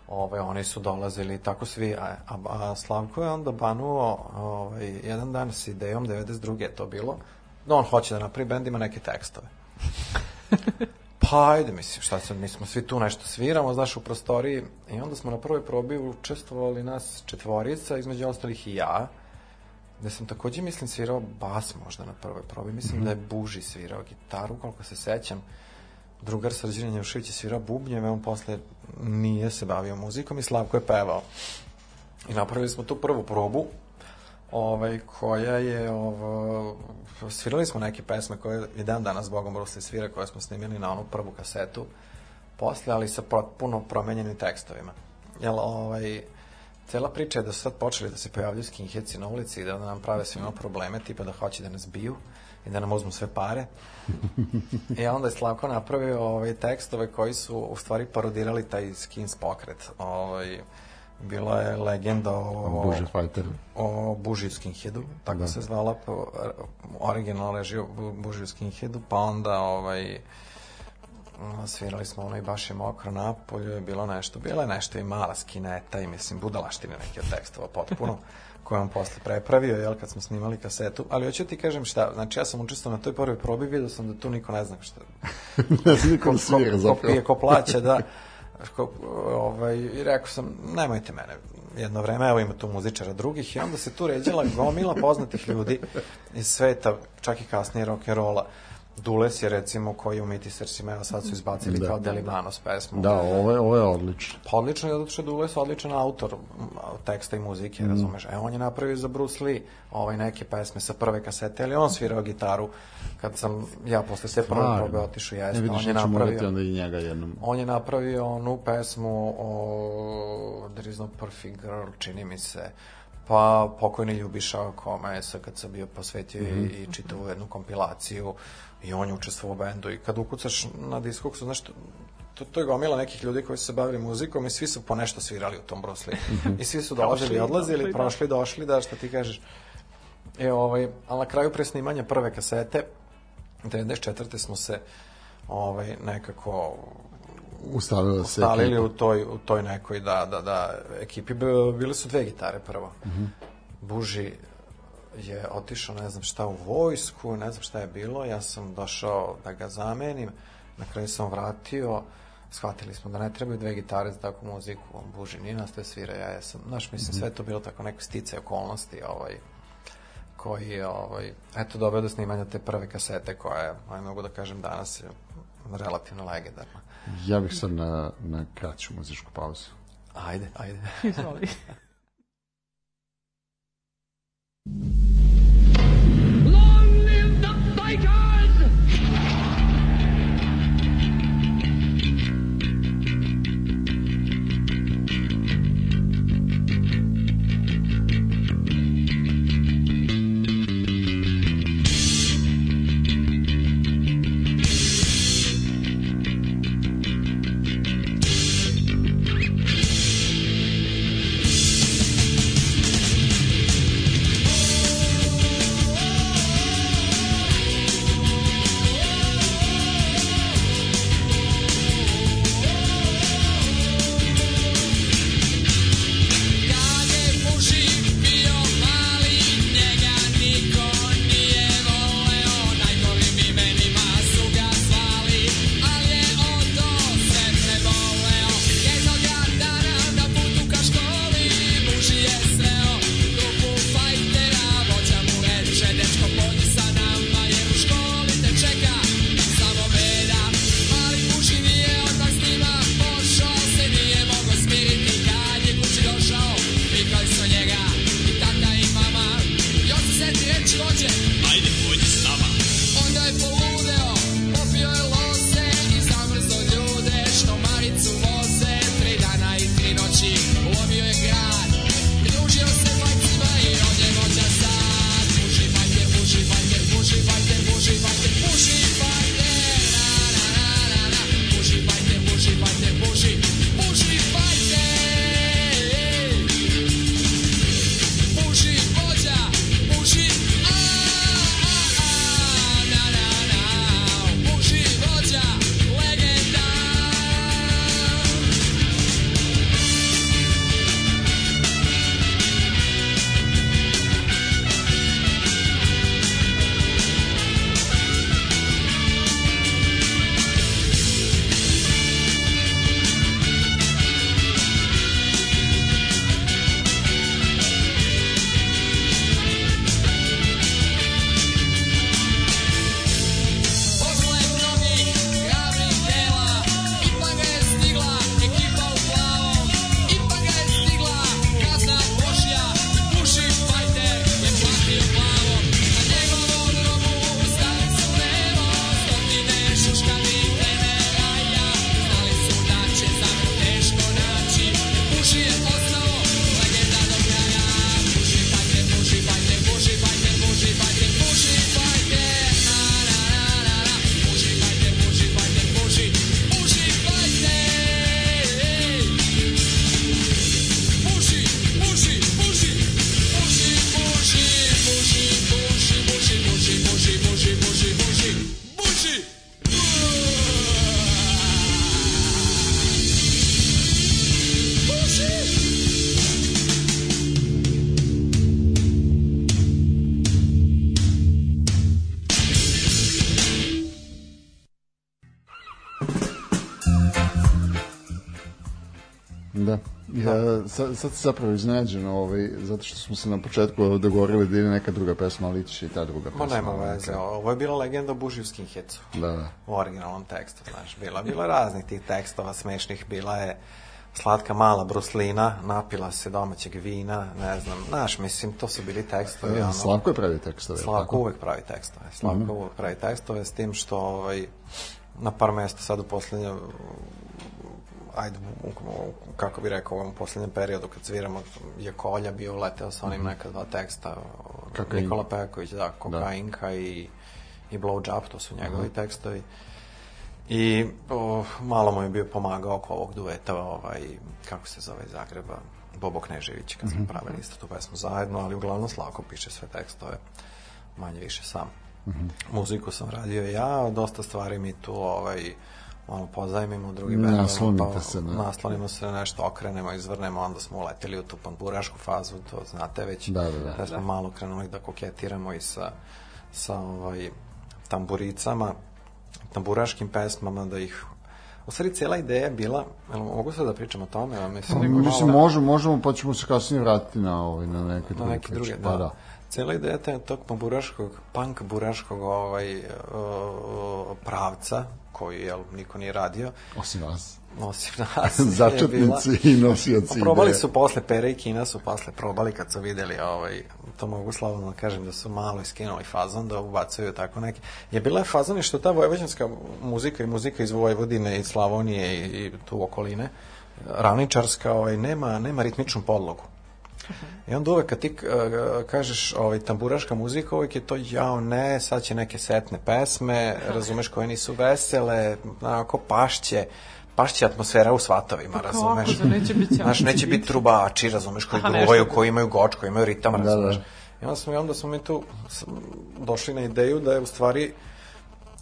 Ove, oni su dolazili tako svi, a, a, a Slavko je onda banuo ovaj, jedan dan s idejom, 92. je to bilo, da on hoće da napravi bend, ima neke tekstove. Pa ajde, mislim, šta sad, mi smo svi tu nešto sviramo, znaš, u prostoriji, i onda smo na prvoj probi učestvovali nas četvorica, između ostalih i ja, gde sam takođe, mislim, svirao bas možda na prvoj probi, mislim da je Buži svirao gitaru, koliko se sećam, drugar Srđan Janjušević je svirao bubnjeve, on posle nije se bavio muzikom i Slavko je pevao. I napravili smo tu prvu probu, ovaj, koja je, ovo, svirali smo neke pesme koje i dan danas Bogom Brusli svira, koje smo snimili na onu prvu kasetu, posle, ali sa potpuno promenjenim tekstovima. Jel, ovaj, cela priča je da su sad počeli da se pojavljaju skinheadsi na ulici i da nam prave svima probleme, tipa da hoće da nas biju i da nam uzmu sve pare. I onda je Slavko napravio ovaj, tekstove koji su u stvari parodirali taj skins pokret. Ovaj, bila je legenda o, Buži fighter. o Buži Skinheadu, tako Da. se zvala po, original režio Buži Skinheadu, pa onda ovaj, svirali smo onaj baš je mokro napolju, je bilo nešto, bilo je nešto i mala skineta i mislim budalaštine neke od tekstova potpuno koje on posle prepravio, jel, kad smo snimali kasetu, ali hoću ti kažem šta, znači ja sam učestvovao na toj prvoj probi, vidio sam da tu niko ne zna šta, ne niko da ko, svira ko zapravo. pije, ko plaća, da. Ko, ovaj, I rekao sam, nemojte mene. Jedno vreme, evo ima tu muzičara drugih i onda se tu ređala gomila poznatih ljudi iz sveta, čak i kasnije rock'n'rolla. Dules je recimo koji u Mitisersima, evo sad su izbacili Da. kao Delibanos pesmu. Da, ovo je, ovo je odlično. Pa odlično je zato što je Dules odličan autor m, teksta i muzike, Mm. razumeš. E, on je napravio za Bruce Lee ovaj, neke pesme sa prve kasete, ali on svirao gitaru kad sam ja posle sve prve probe otišao Ne jeste. vidiš, on je morati napravio... onda i njega jednom. On je napravio onu pesmu o There is no perfect girl, čini mi se. Pa pokojni Ljubiša kome je sam bio posvetio mm -hmm. i, i čitavu jednu kompilaciju i on je učestvovao u bendu i kad ukucaš na diskoksu, znaš, to, to je gomila nekih ljudi koji su se bavili muzikom i svi su po nešto svirali u tom Bruce Lee. Mhm. I svi su dolazili, Prošli, odlazili, došli, da. prošli, došli, da, što ti kažeš. E, ovaj, ali na kraju pre snimanja prve kasete, 94. smo se ovaj, nekako Ustavila se ustalili ekipa. u toj, u toj nekoj, da, da, da, ekipi. Bile su dve gitare prvo. Mhm. Buži je otišao, ne znam šta, u vojsku, ne znam šta je bilo, ja sam došao da ga zamenim, na kraju sam vratio, shvatili smo da ne trebaju dve gitare za takvu muziku, on Buži nije nastaje svira, ja jesam, znaš, mislim, sve je to bilo tako neko stice okolnosti, ovaj, koji je, ovaj, eto, doveo do snimanja te prve kasete koja je, aj mogu da kažem, danas je relativno legendarna. Ja bih sad na, na kraću muzičku pauzu. Ajde, ajde. Izvoli. Long live the fighters! Sad, sad se zapravo iznenađen, ovaj, zato što smo se na početku dogovorili da ide neka druga pesma, ali će i ta druga pesma. Ma nema ovaj, veze, ovo je bila legenda o Buživskim hecu. Da, da. u originalnom tekstu, znaš, bila, bilo je raznih tih tekstova smešnih, bila je slatka mala bruslina, napila se domaćeg vina, ne znam, znaš, mislim, to su bili tekstovi, ono, E, Slavko je pravi tekstove. Slavko tako? uvek pravi tekstove, Slavko Mhm. uvek pravi tekstove, s tim što, ovaj, na par mesta sad u poslednje, ajde, kako bi rekao, u ovom poslednjem periodu kad sviramo, je Kolja bio leteo sa onim neka dva teksta, Kokain. Nikola Peković, da, Kokainka i, i Blowjob, to su njegovi tekstovi. I o, malo mu je bio pomagao oko ovog dueta, ovaj, kako se zove iz Zagreba, Bobo Knežević, kad smo pravili isto tu pesmu zajedno, ali uglavnom Slavko piše sve tekstove, manje više sam. Muziku sam radio ja, dosta stvari mi tu ovaj, malo pozajmimo drugi bendova, Naslonite se na- naslonimo se na nešto, okrenemo, izvrnemo, onda smo uleteli u tu pandurašku fazu, to znate već, Da, da, da. smo malo krenuli da koketiramo i sa, sa ovaj, tamburicama, tamburaškim pesmama, da ih U stvari, cijela ideja je bila, jel mogu sad da pričam o tome? Ja mislim, Mislim, malo- možemo, možemo, pa ćemo se kasnije vratiti na, ovaj, na neke na druge neke druge, priče. da. Pa da. Cijela ideja te, tog buraškog, punk buraškog ovaj, uh, pravca, koji jel, niko nije radio, Osim vas. osim nas. Začetnici i nosioci Pa probali su posle Pere i Kina su posle probali kad su videli ovaj, to mogu slobodno da kažem da su malo iskinuli fazon da ubacuju tako neki. Je bila je fazon i što ta vojvođanska muzika i muzika iz Vojvodine i Slavonije i, i tu okoline ravničarska ovaj, nema, nema ritmičnu podlogu. I onda uvek kad ti uh, kažeš ovaj, tamburaška muzika, uvek je to jao ne, sad će neke setne pesme, razumeš, koje nisu vesele, onako pašće, pašće atmosfera u svatovima, Pa kako, razumeš? za neće biti Znaš, neće biti. trubači, razumeš, koji Aha, nešto. koji imaju goč, koji imaju ritam, Da, razumeš? da. I onda smo, i onda smo mi tu došli na ideju da je u stvari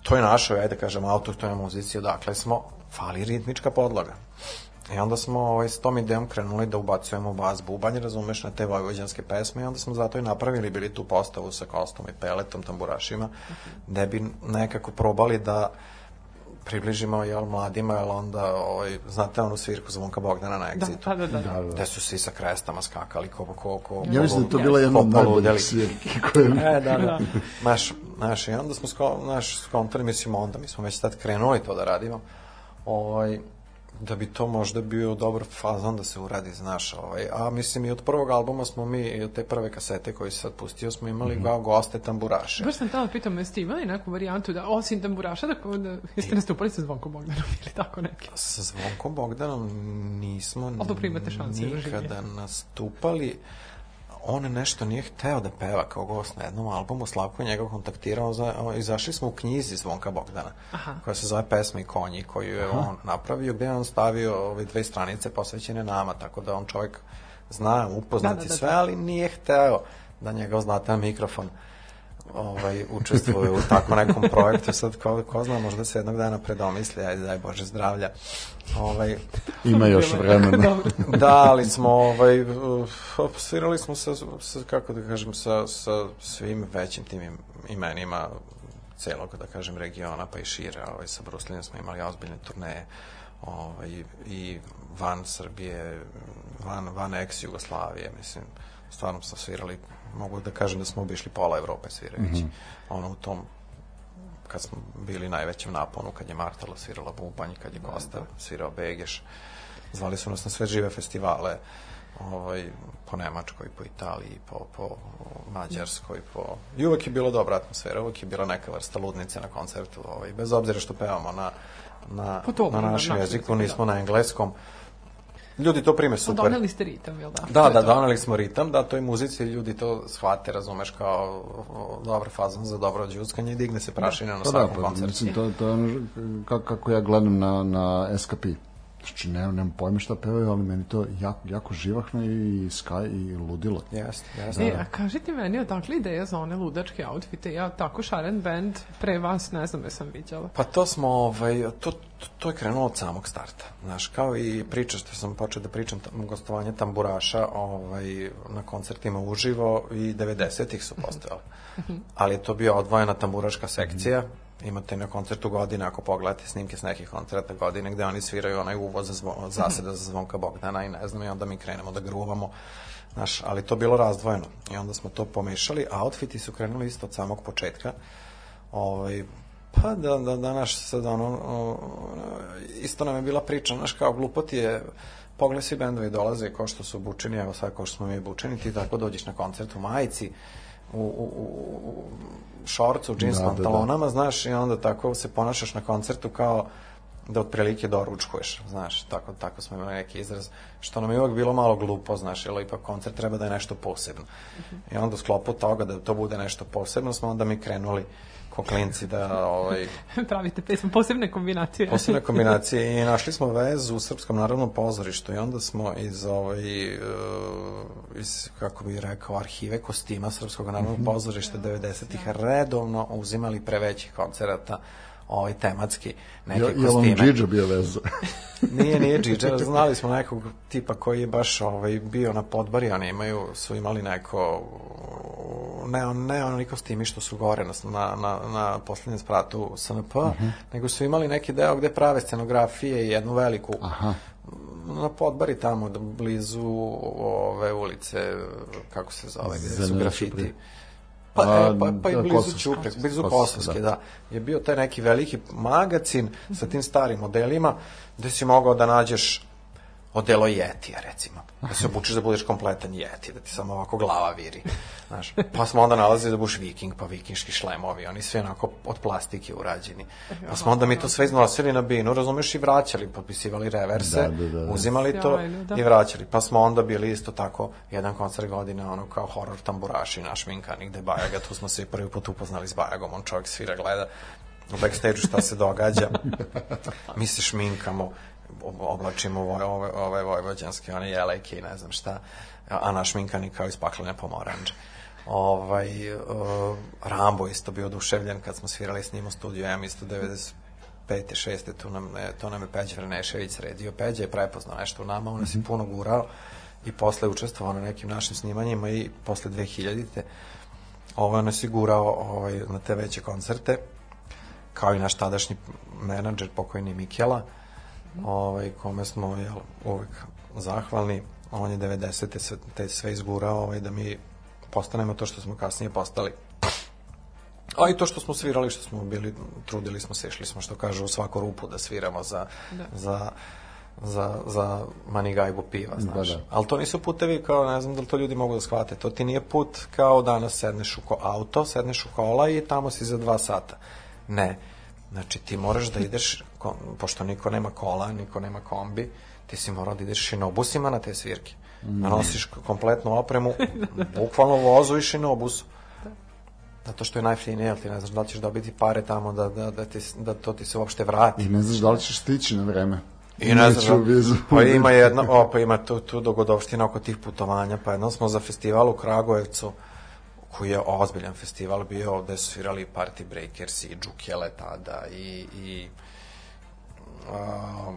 to je našoj, ajde da kažem, autohtonoj muzici, odakle smo, fali ritmička podloga. I onda smo ovaj, s tom idejom krenuli da ubacujemo bas bubanj, razumeš, na te vojvođanske pesme i onda smo zato i napravili bili tu postavu sa kostom i peletom, tamburašima, da bi nekako probali da približimo jel, mladima, jel onda, ovaj, znate onu svirku Zvonka Bogdana na Da, Exitu? da, da. da. Da, da. Gde su svi sa krestama skakali, ko, ko, ko, Ja mislim da to bila jedna od najboljih svirki koje... E, da, da. Naš, naš, i onda smo sko, naš, skontali, mislim, onda mi smo već tad krenuli to da radimo, ovaj, da bi to možda bio dobar fazon da se uradi, znaš, ovaj, a mislim i od prvog albuma smo mi, i od te prve kasete koji se sad pustio, smo imali mm goste tamburaše. Baš sam tamo pitam, jeste imali neku varijantu da, osim tamburaša, da, da jeste nastupali sa Zvonkom Bogdanom ili tako neki? Sa Zvonkom Bogdanom nismo da nikada nastupali. On nešto nije hteo da peva kao gost na jednom albumu, Slavko je njega kontaktirao, za, o, izašli smo u knjizi Zvonka Bogdana, Aha. koja se zove Pesma i konji, koju je on napravio, gde je on stavio ove dve stranice posvećene nama, tako da on čovjek zna, upoznati Da, da, da, sve, da. ali nije hteo da njegov znatan mikrofon ovaj, učestvuje u tako nekom projektu. Sad, ko, ko zna, možda se jednog dana predomisli, ajde, daj Bože zdravlja. Ovaj, Ima još vremena. Da, ali smo ovaj, uh, svirali smo sa, sa, kako da kažem, sa, sa svim većim tim im- imenima celog, da kažem, regiona, pa i šire. Ovaj, sa Bruslinom smo imali ozbiljne turneje ovaj, i van Srbije, van, van ex-Jugoslavije, mislim, stvarno smo svirali, mogu da kažem da smo obišli pola Evrope svirajući. Ono u tom kad smo bili najvećem naponu, kad je Martala svirala bubanj, kad je Kosta svirao Begeš. Zvali su nas na sve žive festivale, ovaj, po Nemačkoj, po Italiji, po, po Mađarskoj, po... I uvek je bilo dobra atmosfera, uvek je bila neka vrsta ludnice na koncertu, ovaj, bez obzira što pevamo na, na, Po tom, na na našem našem jeziku, jeziku, nismo na engleskom. Ljudi to prime Pa super. doneli ste ritam, jel da? Da, da, doneli smo ritam, da, to i muzici ljudi to shvate, razumeš, kao o, dobar fazon za dobro džuskanje i digne se prašina na Pa da, svakom pa, koncertu. mislim, to, to je ono kako, kako ja gledam na, na SKP. Znači, ne, nemam pojma šta pevaju, ali meni to jako, jako živahno i skaj i ludilo. Jeste, jeste. E, a kažite meni, odakle ideja za one ludačke outfite? Ja tako šaren band pre vas, ne znam, jesam viđala. Pa to smo, ovaj, to, to, to je krenulo od samog starta. Znaš, kao i priča što sam počeo da pričam, tam, gostovanje tamburaša ovaj, na koncertima uživo i 90-ih su postojale. Ali je to bio odvojena tamburaška sekcija, imate na koncertu godine, ako pogledate snimke s nekih koncerta godine, gde oni sviraju onaj uvoz za zaseda za zvonka Bogdana i ne znam, i onda mi krenemo da gruvamo. Znaš, ali to bilo razdvojeno. I onda smo to pomešali, a outfiti su krenuli isto od samog početka. Ovaj, pa da, da, danas sad ono, isto nam je bila priča, znaš, kao glupoti je, pogled svi bendovi dolaze kao što su obučeni, evo sad kao što smo mi obučeni, ti tako dođeš na koncert u majici, u, u, u, šorcu, u džins Da, da, da. pantalonama, znaš, i onda tako se ponašaš na koncertu kao da otprilike doručkuješ, znaš, tako, tako smo imali neki izraz, što nam je uvek bilo malo glupo, znaš, jer ipak koncert treba da je nešto posebno. I onda u sklopu toga da to bude nešto posebno smo onda mi krenuli ko klinci da ovaj, Pravite pesmu, posebne kombinacije. posebne kombinacije i našli smo vezu u Srpskom narodnom pozorištu i onda smo iz ovaj e, iz kako bih rekao arhive kostima Srpskog narodnog pozorišta 90-ih redovno uzimali pre većih koncerata ovaj tematski neke Je, je on kostime. Džidža bio veza? Nije, nije Džidža, znali smo nekog tipa koji je baš ovaj, bio na podbari, oni imaju, su imali neko, ne, on, ne oni kostimi što su gore na, na, na, na posljednjem spratu SNP, nego su imali neki deo gde prave scenografije i jednu veliku Aha. na podbari tamo, blizu ove ulice, kako se zove, gde su grafiti. Ćuprije. Pa, A, e, pa, pa i da, blizu Kosovske. Ćuprije, blizu Kosovske, da. da. Je bio taj neki veliki magacin sa tim starim modelima, gde si mogao da nađeš odelo Jetija, recimo. Da se obučeš da budeš kompletan Jeti, da ti samo ovako glava viri. Znaš, pa smo onda nalazili da budeš viking, pa vikinški šlemovi, oni svi onako od plastike urađeni. Pa smo onda mi to sve iznosili na binu, razumeš, i vraćali, potpisivali reverse, Da, da, da, da. uzimali to da. i vraćali. Pa smo onda bili isto tako jedan koncert godine, ono kao horor tamburaši, naš minkanik, gde Bajaga, tu smo se i prvi put upoznali s Bajagom, on čovjek svira, gleda u backstage šta se događa. Mi se šminkamo, oblačimo ove, ove, ove vojvođanske, one jelejke i ne znam šta, a naš minkanik kao iz paklene pomoranđe. Ovaj, uh, Rambo isto bio oduševljen kad smo svirali s njim u studiju M isto 95. 6. Tu nam, je- to nam je Peđa Vrenešević sredio. Peđa je prepoznao nešto u nama, on nas je puno gurao i posle učestvovao na nekim našim snimanjima i posle 2000-te ovaj, nas je gurao ovaj, na te veće koncerte kao i naš tadašnji menadžer pokojni Mikjela ovaj, kome smo jel, uvek zahvalni on je 90. sve, te sve izgurao ovaj, da mi postanemo to što smo kasnije postali a i to što smo svirali, što smo bili, trudili smo se, išli smo, što kažu, u svaku rupu da sviramo za, Da. za, za, za manigajbu piva, znaš. Da, da. Ali to nisu putevi kao, ne znam da li to ljudi mogu da shvate, to ti nije put kao danas sedneš u ko auto, sedneš u kola i tamo si za dva sata. Ne. Znači ti moraš da ideš, pošto niko nema kola, niko nema kombi, ti si morao da ideš šinobusima na te svirke. Da nosiš kompletnu opremu, bukvalno vozu i šinobusu. Zato što je najfinije, jel ti ne znaš da li ćeš dobiti pare tamo da, da, da, ti, da to ti se uopšte vrati. I ne znaš da li ćeš stići na vreme. I ne znam, vizu. pa ima jedna, o, pa ima tu, tu dogodovština oko tih putovanja, pa jednom smo za festival u Kragujevcu, koji je ozbiljan festival bio, gde su svirali Party Breakers i Džukjele tada i, i a,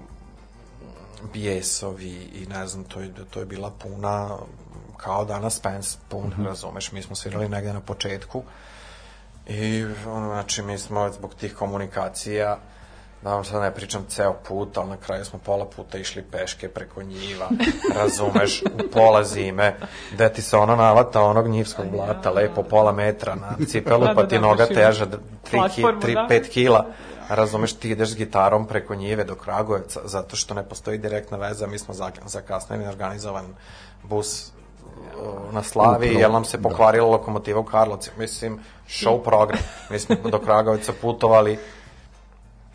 bijesovi i ne znam, to je, to je bila puna, kao danas Spence pun, razumeš, mi smo svirali negde na početku i ono, znači mi smo zbog tih komunikacija da vam sad ne pričam ceo put, ali na kraju smo pola puta išli peške preko njiva, razumeš, u pola zime, gde ti se ono navata onog njivskog blata, lepo pola metra na cipelu, Da, da, pa ti da, noga ima teža 3 platformu, da. 5 kila, razumeš, ti ideš s gitarom preko njive do Kragujevca, zato što ne postoji direktna veza, mi smo zak- zakasnili organizovan bus na Slavi, jer nam se pokvarila lokomotiva u Karlovci. Mislim, show program. Mi smo do Kragujevca putovali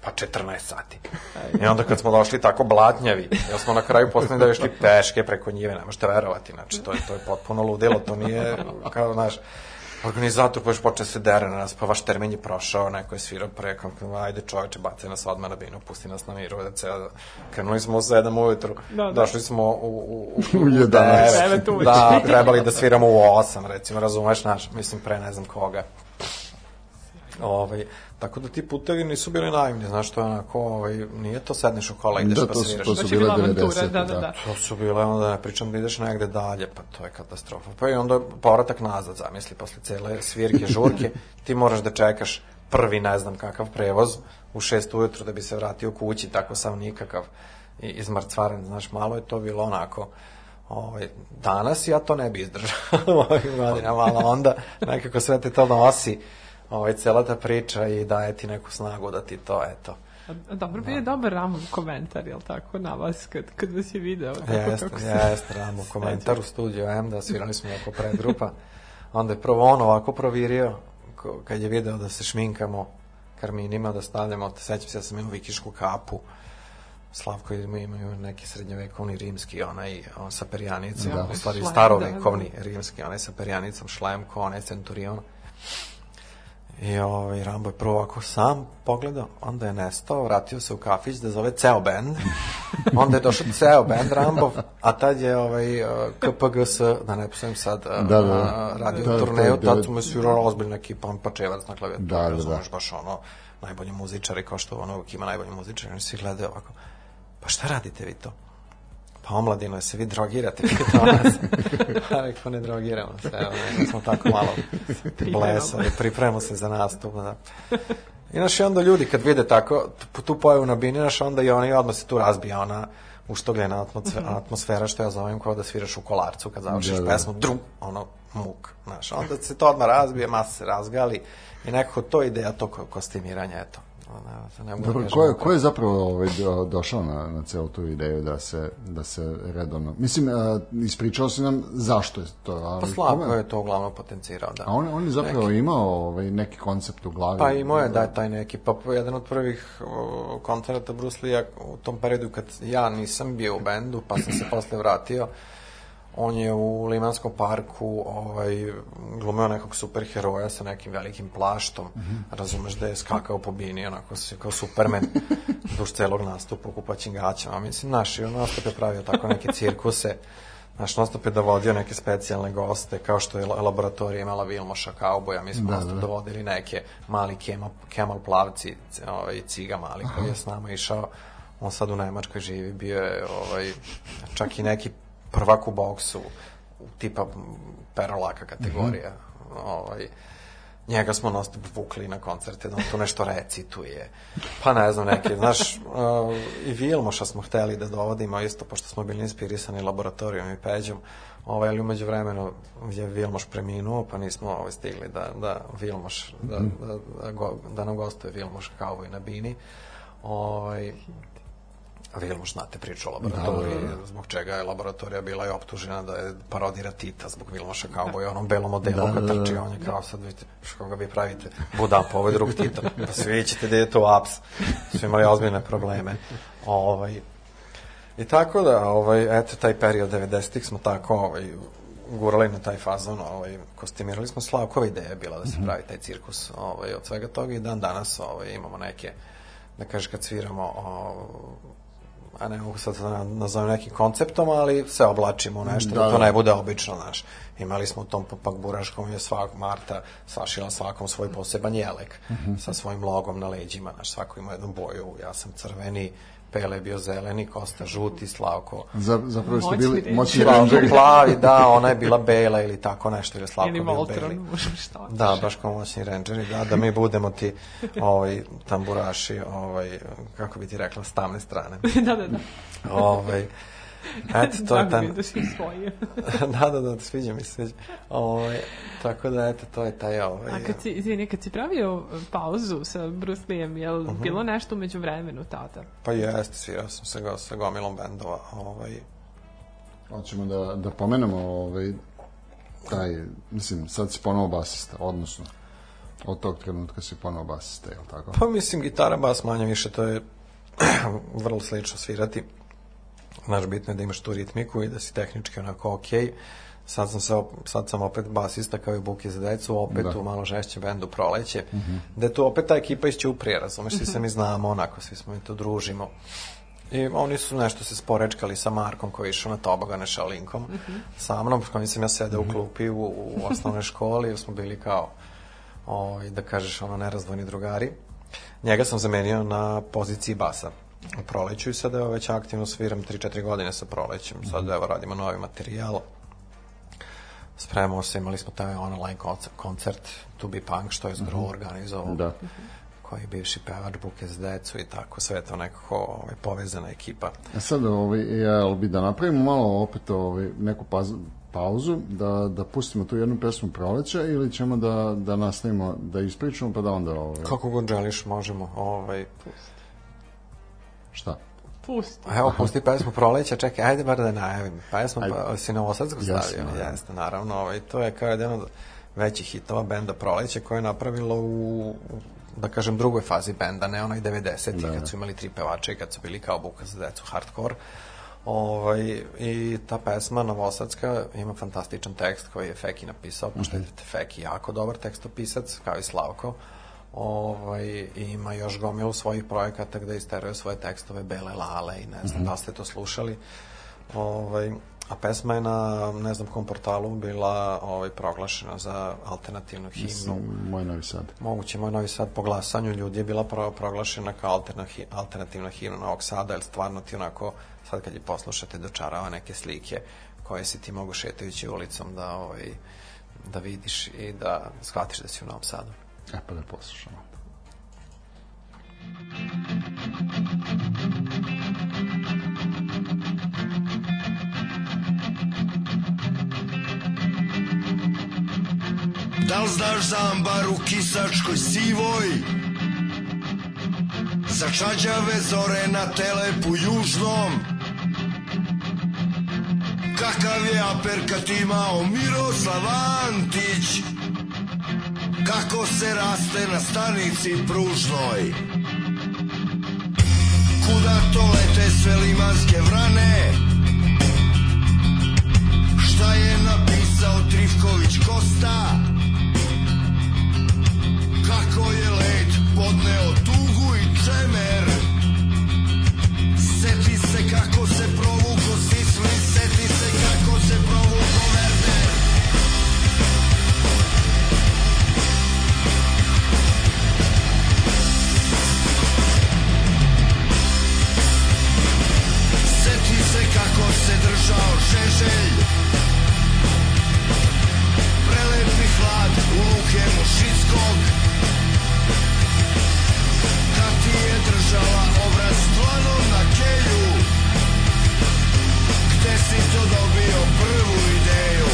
pa 14 sati. I onda kad smo došli tako blatnjavi, jer smo na kraju poslali da išli peške preko njive, ne možete verovati, znači to je, to je potpuno ludilo, to nije kao, znaš, organizator pa još počne se dere na nas, pa vaš termin je prošao, neko je svirao pre, kao, ajde čoveče, baci nas odmah na binu, pusti nas na miru, da ceo, krenuli smo u 7 ujutru, Da, da. došli smo u, u, u, U 11. Devet uveče. Da, trebali da sviramo u 8, recimo, razumeš, naš, mislim, pre ne znam koga. Ovaj, tako da ti putevi nisu bili naivni, znaš, to je onako, ovaj, nije to sedneš u kola, ideš Da, pa to su, sviraš. to su Znači, bile bila avantura, 90. da, da, da. To su bile, onda ne pričam da ideš negde dalje, pa to je katastrofa. Pa i onda povratak nazad, zamisli, posle cele svirke, žurke, ti moraš da čekaš prvi, ne znam kakav prevoz, u šest ujutru da bi se vratio kući, tako sam nikakav izmrcvaren, znaš, malo je to bilo onako, ovaj, danas ja to ne bi izdržao u ovim godinama, ali onda nekako sve te to nosi, ovaj, cela ta priča i daje ti neku snagu da ti to, eto, dobro, bio je dobar Ramov komentar, jel tako, na vas, kad, kad vas je video. Tako Jeste, kako se- jeste, ramo komentar u studiju M, da svirali smo oko predgrupa. Onda je prvo on ovako provirio, kad je video da se šminkamo karminima, da stavljamo, sećam se da sam imao vikišku kapu, Slavko ima, imaju neki srednjovekovni rimski, onaj on sa perjanicom, Da. u stvari starovekovni rimski, onaj sa perjanicom, šlem, ko onaj centurion. I ovaj, Rambo je prvo ovako sam pogledao, onda je nestao, vratio se u kafić da zove ceo bend. onda je došao ceo bend Rambo, a tad je ovaj, eh, KPGS, da ne posledam sad, eh, Da, da, da. radio Da, da, turneju, to je tad su me svirala ozbiljna ekipa, on Pačevac na klavijeturu, Da, da, da. baš ono, najbolji muzičari, kao što ono ima najbolji muzičari, oni svi gledaju ovako, pa šta radite vi to? Pa omladino, se vi drogirate? Pita nas. Pa rekao, ne drogiramo se, evo, mi smo tako malo blesali, pripremamo se za nastup, da. I znaš, i onda ljudi kad vide tako, tu- tu pojavu na bini, znaš, onda i oni odmah se tu razbija ona uštogljena atmosfera, atmosfera što ja zovem kao da sviraš u kolarcu kad završiš Da, da. pesmu, drum, ono, muk, znaš, onda se to odmah razbije, masa se razgali i nekako to ideja to ko- kostimiranja, eto. Ne, ne mogu da Dobro, kažem ko je, ko je zapravo ovaj, do- došao na, na celu tu ideju da se, da se redovno... Mislim, a, ispričao si nam zašto je to, ali... Pa Slavko kome- je to uglavnom potencirao, da. A on, on je zapravo imao ovaj, neki koncept u glavi. Pa imao je da je taj neki, pa jedan od prvih o, koncerata Bruce Lee u tom periodu kad ja nisam bio u bendu, pa sam se posle vratio, on je u Limanskom parku ovaj, glumeo nekog superheroja sa nekim velikim plaštom, razumeš da je skakao po bini, onako se kao superman duž celog nastupa u kupaćim gaćama. Mislim, naš, i on nastup je pravio tako neke cirkuse, Naš nostop je dovodio neke specijalne goste, kao što je la- laboratorija imala Vilmoša Kauboja, mi smo da, da. dovodili neke mali kemal, kemal plavci, ovaj, ciga mali koji je s nama išao, on sad u Nemačkoj živi, bio je ovaj, čak i neki prvak u boksu, tipa perolaka kategorija, ovaj, njega smo non stop vukli na koncerte, da on tu nešto recituje. Pa ne znam, neke, znaš, uh, i Vilmoša smo hteli da dovodimo isto, pošto smo bili inspirisani laboratorijom i Peđom, ovaj, ali umeđu vremenu je Vilmoš preminuo, pa nismo ovaj, stigli da, da Vilmoš, da, da, da, go, da nam gostuje Vilmoš kao i na Bini. Ovaj, Vilmoš, znate priču o laboratoriji, zbog čega je laboratorija bila i optužena da je parodira Tita zbog Vilmoša kao i onom belom modelu kad trči, on je kao sad vidite, što ga vi pravite, buda, pa ovo je drug Tita, pa svi vidjet ćete da je to aps, su imali ozbiljne probleme. Ovaj, I tako da, ovaj, eto, taj period 90-ih smo tako ovaj, gurali na taj fazon, ovaj, kostimirali smo Slavkova ideja je bila da se pravi taj cirkus ovaj, od svega toga i dan danas ovaj, imamo neke, da kažeš kad sviramo, o, a ne mogu sad da nazovem nekim konceptom, ali se oblačimo u nešto, da, Da, da to da. ne bude obično, znaš. Imali smo u tom pak buraškom je svak Marta sašila svakom svoj poseban jelek sa svojim logom na leđima, znaš, svako ima jednu boju, ja sam crveni, Pele je bio zeleni, Kosta žuti, Slavko Za, zapravo ste bili moćni Slavko rangeri. plavi, da, ona je bila bela ili tako nešto, ili je Slavko Ili bio beli. šta. Da, baš kao moćni rangeri, da, da mi budemo ti ovaj, tamburaši, ovaj, kako bi ti rekla, s tamne strane. da, da, da. ovaj, eto, to je mi je da si osvojio. da, da, da, sviđa mi se, sviđa. Ovaj, tako da, eto, to je taj, ovaj... A kad si, izvini, kad si pravio uh, pauzu sa Bruce Lee-em, je li Mhm. bilo nešto umeđu vremenu tada? Pa jeste, svirao sam sa, go, sa gomilom bendova, ovaj, Hoćemo da, da pomenemo ovaj, taj, mislim, sad si ponovo basista, odnosno od tog trenutka si ponovo basista, je li tako? Pa mislim, gitara, bas, manje više, to je vrlo slično svirati. Znaš, bitno je da imaš tu ritmiku i da si tehnički onako okej. Sad sam, se, sad sam opet basista kao i Buki za decu, opet Da. u malo žešćem bendu Proleće, da je tu opet ta ekipa iz Ćuprije, razumeš, svi se mi znamo onako, svi smo mi tu družimo. I oni su nešto se sporečkali sa Markom koji je išao na tobogane šalinkom sa mnom, s kojim sam ja sedeo u klupi u, u osnovnoj školi, jer smo bili kao, ovaj, da kažeš, ono, nerazdvojni drugari. Njega sam zamenio na poziciji basa u proleću i sada evo već aktivno sviram 3-4 godine sa prolećem. Sad evo radimo novi materijal. Spremamo se, imali smo taj online koncert, koncert To Be Punk, što je Zgro organizovao Da. koji je bivši pevač Buke za decu i tako, sve to nekako ovaj, povezana ekipa. A sad, ovaj, jel bi da napravimo malo opet ovaj, neku paz, pauzu, da, da pustimo tu jednu pesmu proleća ili ćemo da, da nastavimo da ispričamo pa da onda ovaj, Kako god želiš, možemo. Ovaj, šta? Pusti. Evo, pusti pesmu Proleća, čekaj, ajde bar da najavim. Pesmu Ajde. pa, si Novosadsku Jasno, stavio, da. jeste, naravno. Ovaj, to je kao jedan od većih hitova benda Proleće koje je napravilo u da kažem drugoj fazi benda, ne onaj 90-ih Da, da. kad su imali tri pevača i kad su bili kao buka za decu hardcore. Ovaj, I ta pesma Novosadska ima fantastičan tekst koji je Feki napisao, pošto je Feki jako dobar tekstopisac, kao i Slavko. Ovaj, ima još gomilu svojih projekata gde isteruje svoje tekstove Bele Lale i ne znam da li ste to slušali. Ovaj, a pesma je na ne znam kom portalu bila ovaj, proglašena za alternativnu himnu. Mislim, moj novi sad. Moguće moj Novi Sad po glasanju ljudi je bila pro, proglašena kao alterna, alternativna himna Novog Sada, jer stvarno ti onako, sad kad je poslušate, dočarava neke slike koje si ti mogu šetajući ulicom da, ovaj, da vidiš i da shvatiš da si u Novom Sadu. E pa da poslušamo. Da li znaš za ambar u kisačkoj sivoj? Za čađave zore na telepu južnom? Kakav je aper kad imao Miroslav Antić? Kako se raste na stanici pružnoj? Kuda to lete sve limanske vrane? Šta je napisao Trifković Kosta? Kako je led podneo tugu i čemer Seti se kako se provuko kako se držao Žeželj Prelepi hlad u luke Mušickog Kad ti je držala obraz dlanom na kelju Gde si to dobio prvu ideju?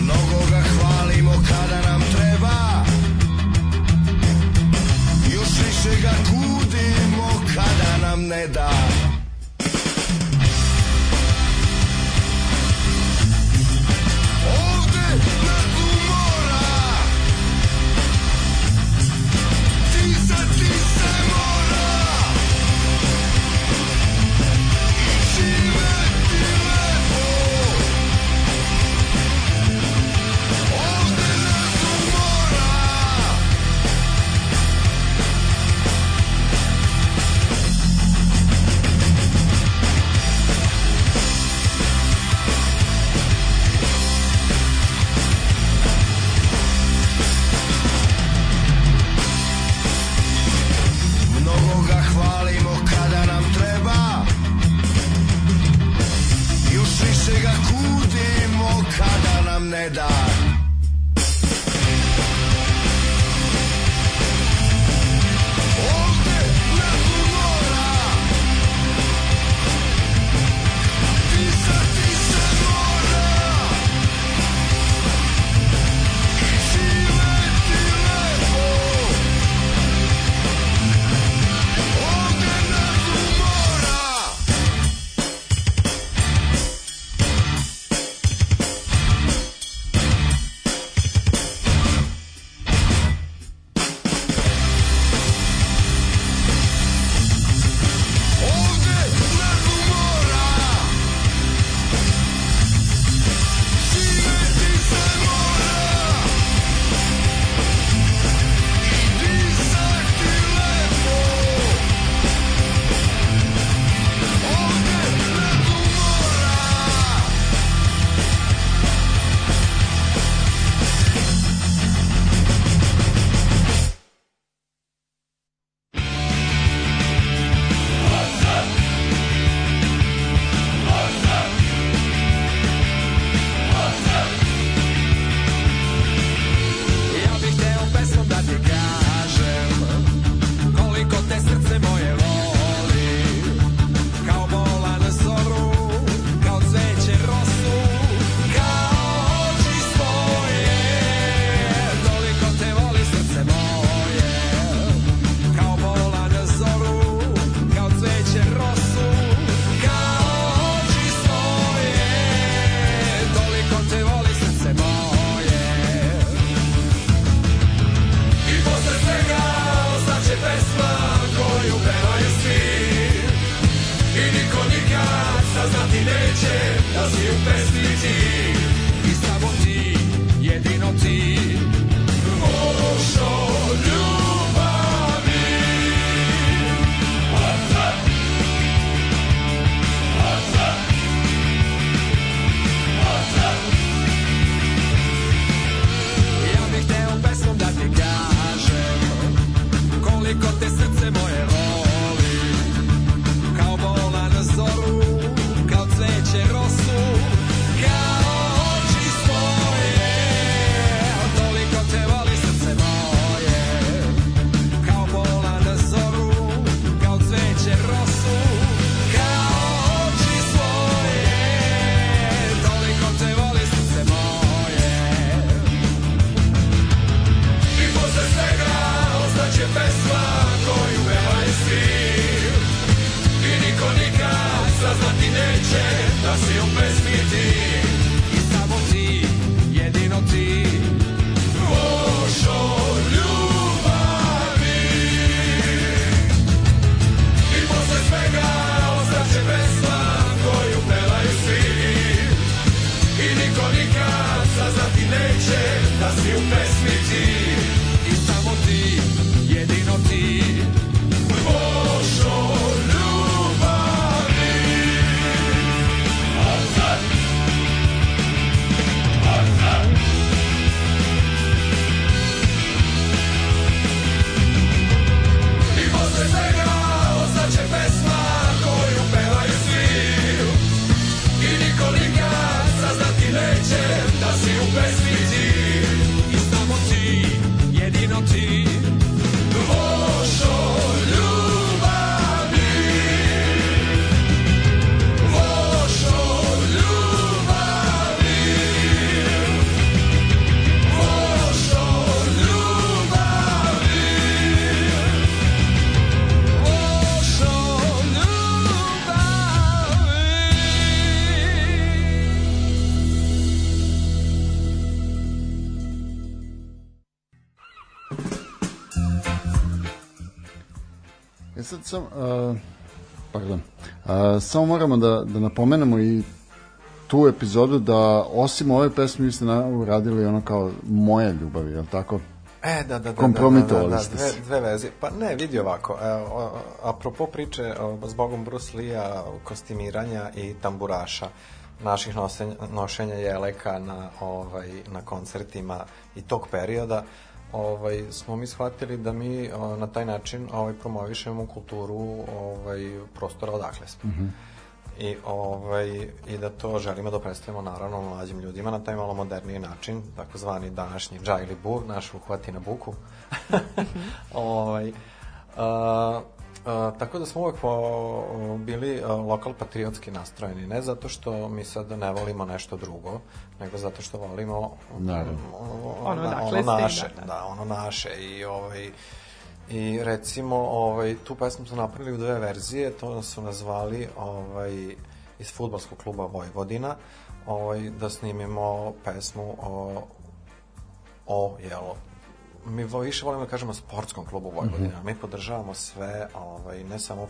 Mnogo ga hvalimo kada nam treba. Još više ga kada nam ne da uh, pardon, uh, samo moramo da, da napomenemo i tu epizodu da osim ove pesme vi ste na, uradili ono kao moja ljubav, je li tako? E, da, da, da. Kompromitovali da, da, da, ste dve, dve verzije. Pa ne, vidi ovako. E, o, apropo priče o, s Bogom Bruce Lee-a, kostimiranja i tamburaša naših nosenja, nošenja jeleka na, ovaj, na koncertima i tog perioda, ovaj, smo mi shvatili da mi o, na taj način ovaj, promovišemo kulturu ovaj, prostora odakle smo. I, ovaj, I da to želimo da predstavimo naravno mlađim ljudima na taj malo moderniji način, takozvani današnji džaj ili bu, naš uhvati na buku. ovaj, a, a, tako da smo uvek po, bili a, lokal patriotski nastrojeni, ne zato što mi sad ne volimo nešto drugo, nego zato što volimo Naravno. Ono da, ono ste, naše, da, da, da. ono naše i ovaj I recimo, ovaj, tu pesmu su napravili u dve verzije, to su nazvali ovaj, iz futbolskog kluba Vojvodina, ovaj, da snimimo pesmu o, o jelo, mi više volimo da kažemo sportskom klubu Vojvodina. Mi podržavamo sve, ovaj, ne samo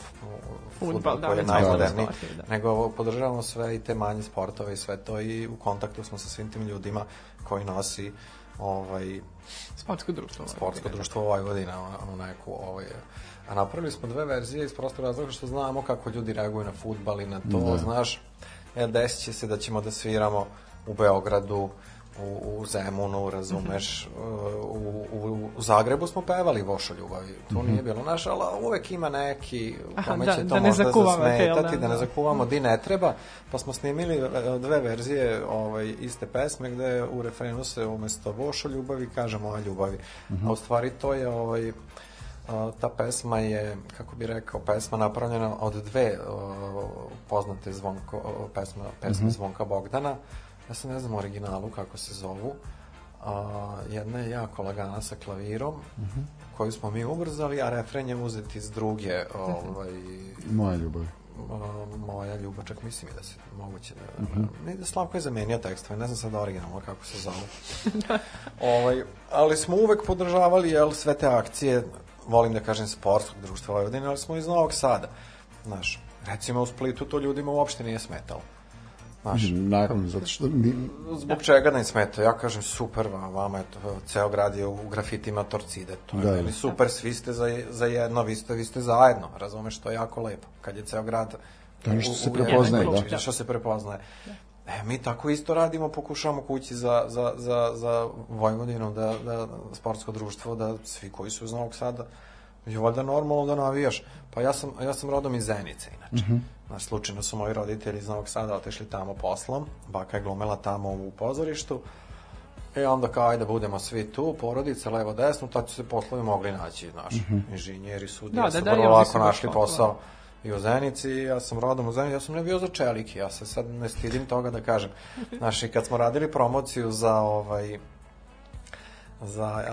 Fudbal, futbol da, koji je ostale najmoderniji, sportove, da. nego podržavamo sve i te manje sportove i sve to i u kontaktu smo sa svim tim ljudima koji nosi ovaj, Sportsko društvo. sportsko društvo Vojvodina, ono, ono neku, ovaj, a napravili smo dve verzije iz prostog razloga što znamo kako ljudi reaguju na futbal i na to, Da. znaš, e, desit će se da ćemo da sviramo u Beogradu, u, u Zemunu, razumeš, u, u, u Zagrebu smo pevali Vošo ljubavi, to nije bilo naše, ali uvek ima neki kome da- će to da možda zasmetati, da? da ne Da. zakuvamo di ne treba, pa smo snimili e, dve verzije ovaj, iste pesme gde u refrenu se umesto Vošo ljubavi kaže moja ljubavi, a u stvari to je ovaj, a, ta pesma je, kako bi rekao, pesma napravljena od dve a, poznate zvonko, a, pesma, pesme Zvonka Bogdana. Ja se ne znam u originalu kako se zovu. A, jedna je jako lagana sa klavirom, koju smo mi ubrzali, a refren je uzet iz druge ovaj, Moja ljubav. a, moja ljubav, čak mislim da se moguće da... Ne, da Slavko je zamenio tekstove, ne znam sad originalno kako se zovu. ovaj, ali smo uvek podržavali jel, sve te akcije, volim da kažem sportskog društva Vojvodine, ali smo iz Novog Sada. Znaš, Recimo u Splitu to ljudima uopšte nije smetalo. Znaš, Naravno, zato što ni, zbog čega da im smeta? Ja kažem super, va- vama je to, ceo grad je u grafitima Torcide, to je Da, da, da. meni super, svi ste za, za jedno, vi ste, vi ste zajedno, razumeš, to je jako lepo, kad je ceo grad To je nešto u- se prepoznaje, da. kući, Što se prepoznaje. E, mi tako isto radimo, pokušavamo kući za, za, za, za Vojvodinu, da, da sportsko društvo, da svi koji su iz Novog Sada, je valjda normalno da navijaš. Pa ja sam, ja sam rodom iz Zenice, inače. Mhm. Znaš, slučajno su moji roditelji iz Novog Sada otešli tamo poslom, baka je glumela tamo u pozorištu, I onda kao, ajde, budemo svi tu, porodica, levo, desno, tad su se poslovi mogli naći, znaš, inženjeri, sudije, Da, da, da, vrlo oni lako našli posao i u Zenici, ja sam rodom u Zenici, ja sam ne bio za čelike, ja se sad ne stidim toga da kažem. Znaš, i kad smo radili promociju za ovaj, za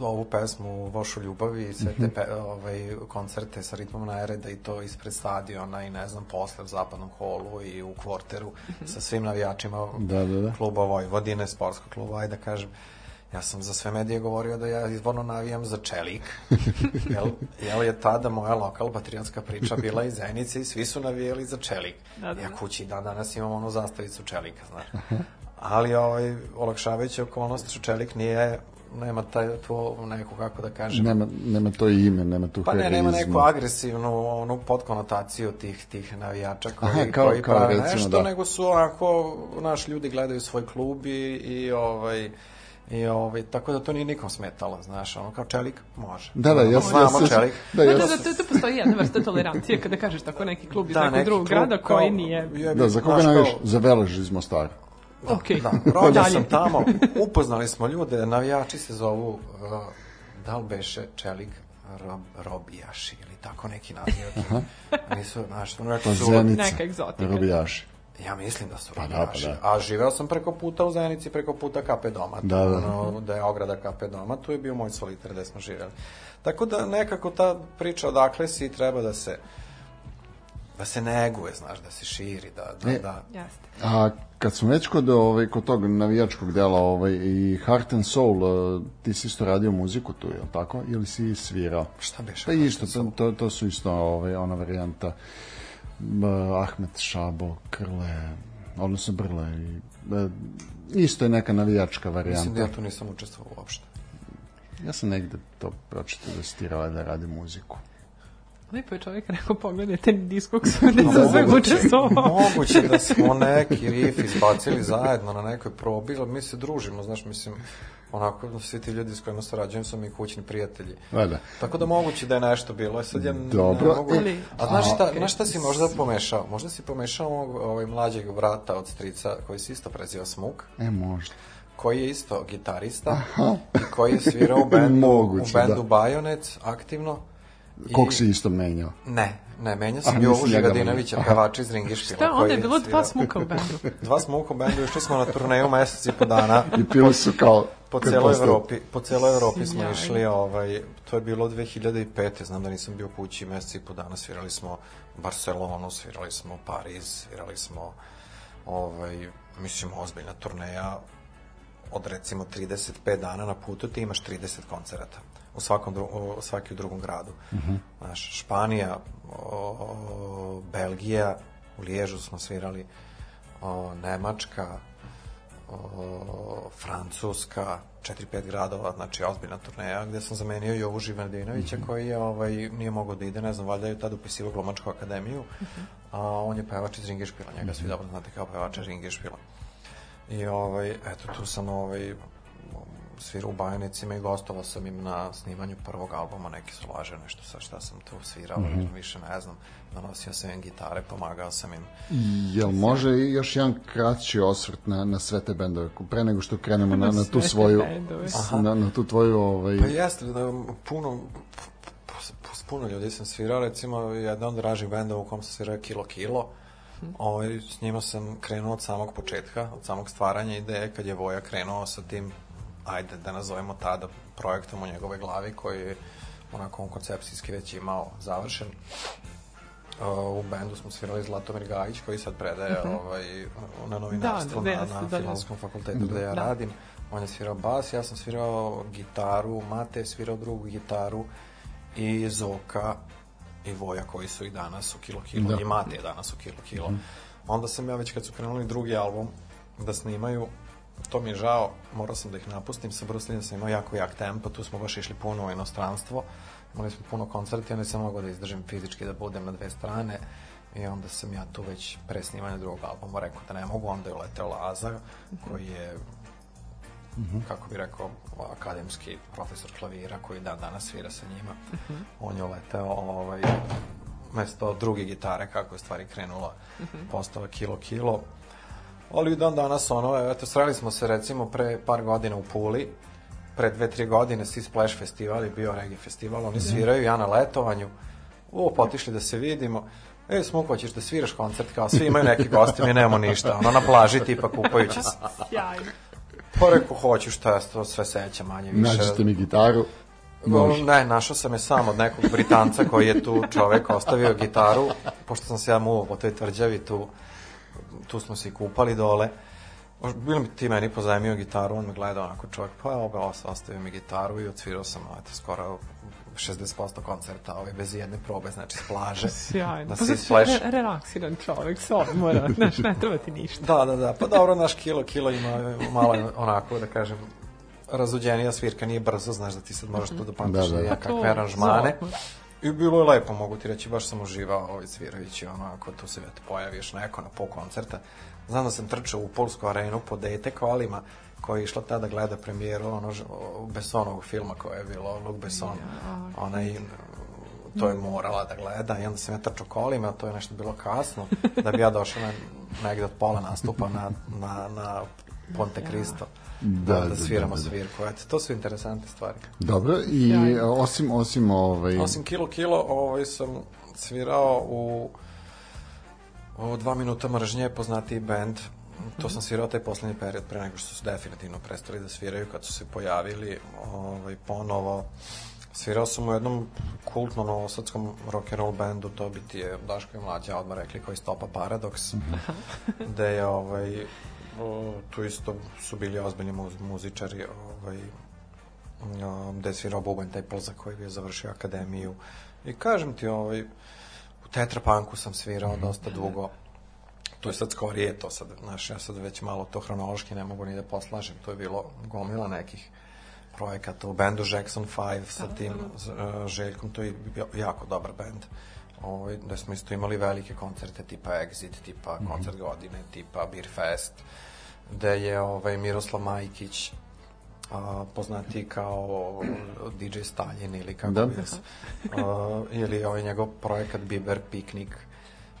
ovu pesmu Vošu ljubavi i sve te pe, ovaj, koncerte sa ritmom Nereda i to ispred stadiona i ne znam, posle u zapadnom holu i u kvorteru sa svim navijačima Da, da, da. kluba Vojvodine, sportskog kluba, ajde da kažem. Ja sam za sve medije govorio da ja izvorno navijam za Čelik. jel, jel je tada moja lokal patriotska priča bila iz Zenice i svi su navijali za Čelik. Da, da, Ja da. kući dan danas imam onu zastavicu Čelika, znaš. Ali ovaj, olakšavajuća okolnost što Čelik nije nema taj to neku kako da kažem nema, nema to ime, nema tu pa ne, heroizmu. nema neku agresivnu onu podkonotaciju tih, tih navijača koji, Aha, kao- koji kao prave recimo, nešto, da. nego su onako, naš ljudi gledaju svoj klub i, i ovaj, I ovaj, tako da to nije nikom smetalo, znaš, ono kao čelik može. Da, da, ja, Znamo ja, čelik. da, ja, da, da, tu postoji jedna vrsta tolerancije kada kažeš tako neki klub iz Da, nekog drugog grada koji nije... da, za koga kao- Za Velež iz Mostara. Okej. Da, rođen sam tamo, upoznali smo ljude, navijači se zovu, uh, da li beše Čelik Rob, Robijaši ili tako neki navijači. Nisu, znaš, ono rekli Pa su, Zenica, Neka egzotika. Robijaši. Ja mislim da su Pa da, pa da. A živeo sam preko puta u Zenici, preko puta KP doma. Da, da. Ono, da je ograda KP doma, tu je bio moj soliter gde smo živeli. Tako da nekako ta priča odakle si treba da se da se neguje, znaš, da se širi, da, da, E, da. Jeste. A kad smo već kod, ovaj, kod tog navijačkog dela ovaj, i Heart and Soul, eh, ti si isto radio muziku tu, je li tako? Ili si svirao? Šta beše? Pa isto, to, to, to su isto ovaj, ona varijanta b, Ahmet Šabo, Krle, odnosno Brle. I, e, isto je neka navijačka varijanta. Mislim da ja tu nisam učestvovao uopšte. Ja sam negde to pročitao da si ti da radi muziku. Lepo je čovjek rekao, pogledajte diskoksu gde sam sve učestvovao. moguće da smo neki rif izbacili zajedno na nekoj probi, ali mi se družimo, znaš, mislim, onako, svi ti ljudi s kojima sarađujem su mi kućni prijatelji. Valjda. Tako da moguće da je nešto bilo. E sad ja ne Dobro. mogu... Ali- A znaš šta, okej. znaš šta si možda pomešao? Možda si pomešao ovog, ovaj mlađeg vrata od strica koji se isto preziva Smuk, E, možda. koji je isto gitarista i koji je svirao u bendu, Moguće, u bendu da. Bajonec aktivno. I- Kog si isto menjao? Ne, ne, menjao sam Jovu Žigadinovića, pevača iz Ringišpila. Šta, onda je bilo dva smuka u bendu. Dva smuka u bendu, išli smo na turneju mesec i po dana. I pili su kao... Po celoj Evropi, po celoj Evropi smo išli, ovaj, to je bilo 2005. Znam da nisam bio kući mesec i po dana, svirali smo Barcelonu, svirali smo Pariz, svirali smo ovaj, mislim, ozbiljna turneja od recimo 35 dana na putu ti imaš 30 koncerata u svakom dru, u svaki u drugom gradu. Znaš, Španija, o, o, Belgija, u Liježu smo svirali, o, Nemačka, o, Francuska, 4-5 gradova, znači ozbiljna turneja, gde sam zamenio Jovu Živardinovića koji je, ovaj, nije mogao da ide, ne znam, valjda je tada upisivao Glumačku akademiju, a on je pevač iz Ringišpila, njega svi dobro znate kao pevača Ringišpila. I ovaj, eto, tu sam ovaj, svirao u Bajanicima i gostovao sam im na snimanju prvog albuma, neki su laže nešto sa šta sam tu svirao, više ne znam, donosio sam im gitare, pomagao sam im. Jel može i još jedan kraći osvrt na, na sve te bendove, pre nego što krenemo na, na tu svoju, na, na tu tvoju ovaj, Pa jeste, da, puno, s puno ljudi sam svirao, recimo jedna od dražih bendova u kom sam svirao je Kilo Kilo, ovaj, s njima sam krenuo od samog početka, od samog stvaranja ideje, kad je Voja krenuo sa tim, ajde da nazovemo tada, projektom u njegove glavi, koji je onako on koncepcijski već imao završen. Uh, u bendu smo svirali Zlatomir Gajić koji sad predaje ovaj, na novinarstvu Da, da, na, na da, da. filmskom fakultetu gde ja Da. radim. On je svirao bas, ja sam svirao gitaru, Mate je svirao drugu gitaru i Zoka i Voja koji su i danas u Kilo Kilo, Da. i Mate je danas u Kilo Kilo. Onda sam ja već kad su krenuli drugi album da snimaju, to mi je žao, morao sam da ih napustim, sa Bruce Lee sam imao jako jak tempo, tu smo baš išli puno u inostranstvo, imali smo puno koncerta i onda sam mogao da izdržim fizički da budem na dve strane i onda sam ja tu već pre snimanja drugog albuma rekao da ne mogu, onda je uleteo Laza koji je kako bi rekao, akademski profesor klavira koji dan danas svira sa njima. On je uleteo ovaj, mesto druge gitare, kako je stvari krenula, postala kilo kilo. Ali i dan danas, ono, eto, sreli smo se recimo pre par godina u Puli, pre dve, tri godine svi Splash festival je bio reggae festival, oni sviraju, ja na letovanju, o, potišli da se vidimo, E, Smuko, hoćeš da sviraš koncert, kao svi imaju neki gosti, mi nemamo ništa, ono na plaži tipa kupajući se. Sjajno. Pa rekao, hoću, šta ja to sve seća manje više. Nađite mi gitaru. Može. Ne, našao sam je sam od nekog Britanca koji je tu čovek ostavio gitaru, pošto sam se ja muvao po toj tvrđavi, tu, tu smo se i kupali dole. Bilo mi ti meni pozajmio gitaru, on me gleda onako čovjek, pa evo ga, os- ostavio mi gitaru i odsvirao sam, eto, skoro 60% koncerta, ovaj, bez jedne probe, znači s plaže. Sjajno. Na Pa splash. re, relaksiran čovek, se odmora, znaš, ne treba ti ništa. Da, da, da. Pa dobro, naš kilo, kilo ima malo onako, da kažem, razuđenija svirka, nije brzo, znaš da ti sad možeš tu da pamtiš Da, da. da, Pa to, kakve aranžmane. za- I bilo je lepo, mogu ti reći, baš sam uživao ovaj svirajući, ono, ako tu se eto, pojaviš neko na pol koncerta. Znam da sam trčao u Polsku arenu po dete kolima, koja je išla tada gleda premijeru ono, Bessonovog filma koje je bilo, Luc Besson. Onaj, to je morala da gleda i onda sam ja trčao kolima, to je nešto bilo kasno, da bi ja došao na, negde od pola nastupa na, na, na Ponte Cristo. Da, Da, da, da, sviramo da, da. svirku. Eto, to su interesantne stvari. Dobro, i Sjajno. osim, osim ovaj... Osim Kilo Kilo, ovaj sam svirao u o, dva minuta mržnje, poznatiji band. To sam svirao taj poslednji period pre nego što su definitivno prestali da sviraju kad su se pojavili ovaj, ponovo. Svirao sam u jednom kultnom novosadskom rock and roll bandu, to bi ti je Daško i Mlađa odmah rekli koji stopa Paradox, gde je ovaj, o, tu isto su bili ozbiljni muz, muzičari, ovaj, gde je svirao Bubanj, taj Plza koji je završio akademiju. I kažem ti, ovaj, u Tetrapanku sam svirao dosta dugo. To je sad skorije, to sad, znaš, ja sad već malo to hronološki ne mogu ni da poslažem. To je bilo gomila nekih projekata u bendu Jackson 5 sa tim uh, Željkom, to je bio jako dobar bend. Ovaj, da smo isto imali velike koncerte tipa Exit, tipa koncert godine, tipa Beer Fest, gde je ovaj, Miroslav Majkić, a, poznati kao DJ Stalin ili kako Da. da. bi se, a, ili ovaj njegov projekat Biber Piknik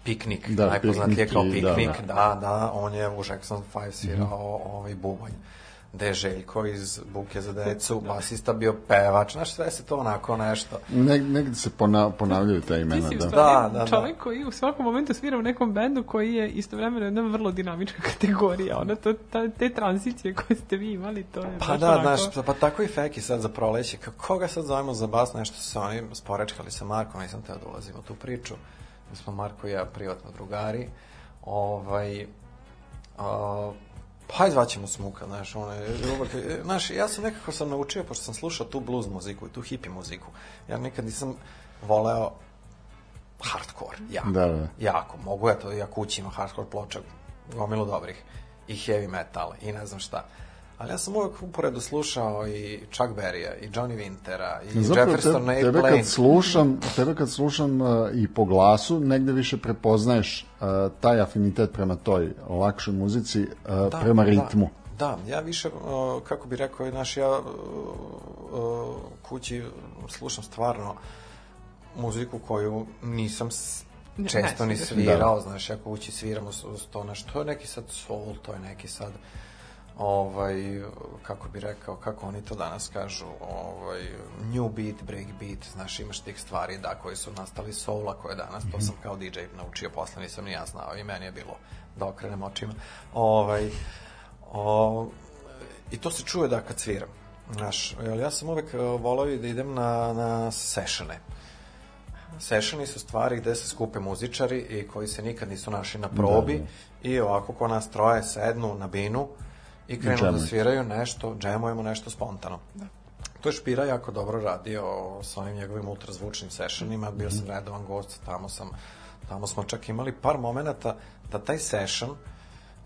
Piknik, Da, najpoznatije Piknik kao Piknik, da. da, da, on je u Jackson 5 svirao ovaj bubanj gde je Željko iz Buke za decu, basista bio pevač, znaš, sve se to onako nešto. Ne, negde se pona, ponavljaju ta Ti imena, si u da. stvari Da, da, da. čovjek koji u svakom momentu svira u nekom bendu koji je istovremeno jedna vrlo dinamička kategorija. Ona, to, ta, te tranzicije koje ste vi imali, to je Pa da, onako... znaš, pa tako i Feki sad za proleće, kako koga sad zovemo za bas, nešto se oni sporečkali sa Markom, nisam teo da ulazim u tu priču, mi smo Marko i ja privatno drugari, ovaj, a, pa hajde zvaćemo Smuka, znaš, ono je, e, znaš, ja sam nekako sam naučio, pošto sam slušao tu blues muziku i tu hippie muziku, ja nikad nisam voleo hardcore, jako, Da, da. jako, mogu ja to, ja kući imam hardcore ploča, gomilu dobrih, i heavy metal, i ne znam šta, ali ja sam uvek uporedo slušao i Chuck Berrya, i Johnny Wintera, i Zapravo, Jefferson te, tebe Airplane. kad slušam, tebe kad slušam uh, i po glasu, negde više prepoznaješ uh, taj afinitet prema toj lakšoj muzici uh, prema ritmu. Da, da ja više, uh, kako bi rekao, znaš, ja uh, uh, kući slušam stvarno muziku koju nisam često ni svirao, znaš, ja kući sviramo s- s to nešto, to je neki sad soul, to je neki sad ovaj, kako bi rekao, kako oni to danas kažu, ovaj, new beat, break beat, znaš, imaš tih stvari, da, koji su nastali soula, koje danas, to sam kao DJ naučio, posle nisam ni ja znao i meni je bilo da okrenem očima. Ovaj, o, I to se čuje da kad sviram. Znaš, ja sam uvek eh, volao da idem na, na sessione. Sessioni su stvari gde se skupe muzičari i koji se nikad nisu našli na probi i ovako ko nas troje sednu na binu i krenu da sviraju nešto, džemujemo nešto spontano. To je Špira jako dobro radio sa ovim njegovim ultrazvučnim sessionima, bio sam redovan gost, tamo sam tamo smo čak imali par momenata da taj session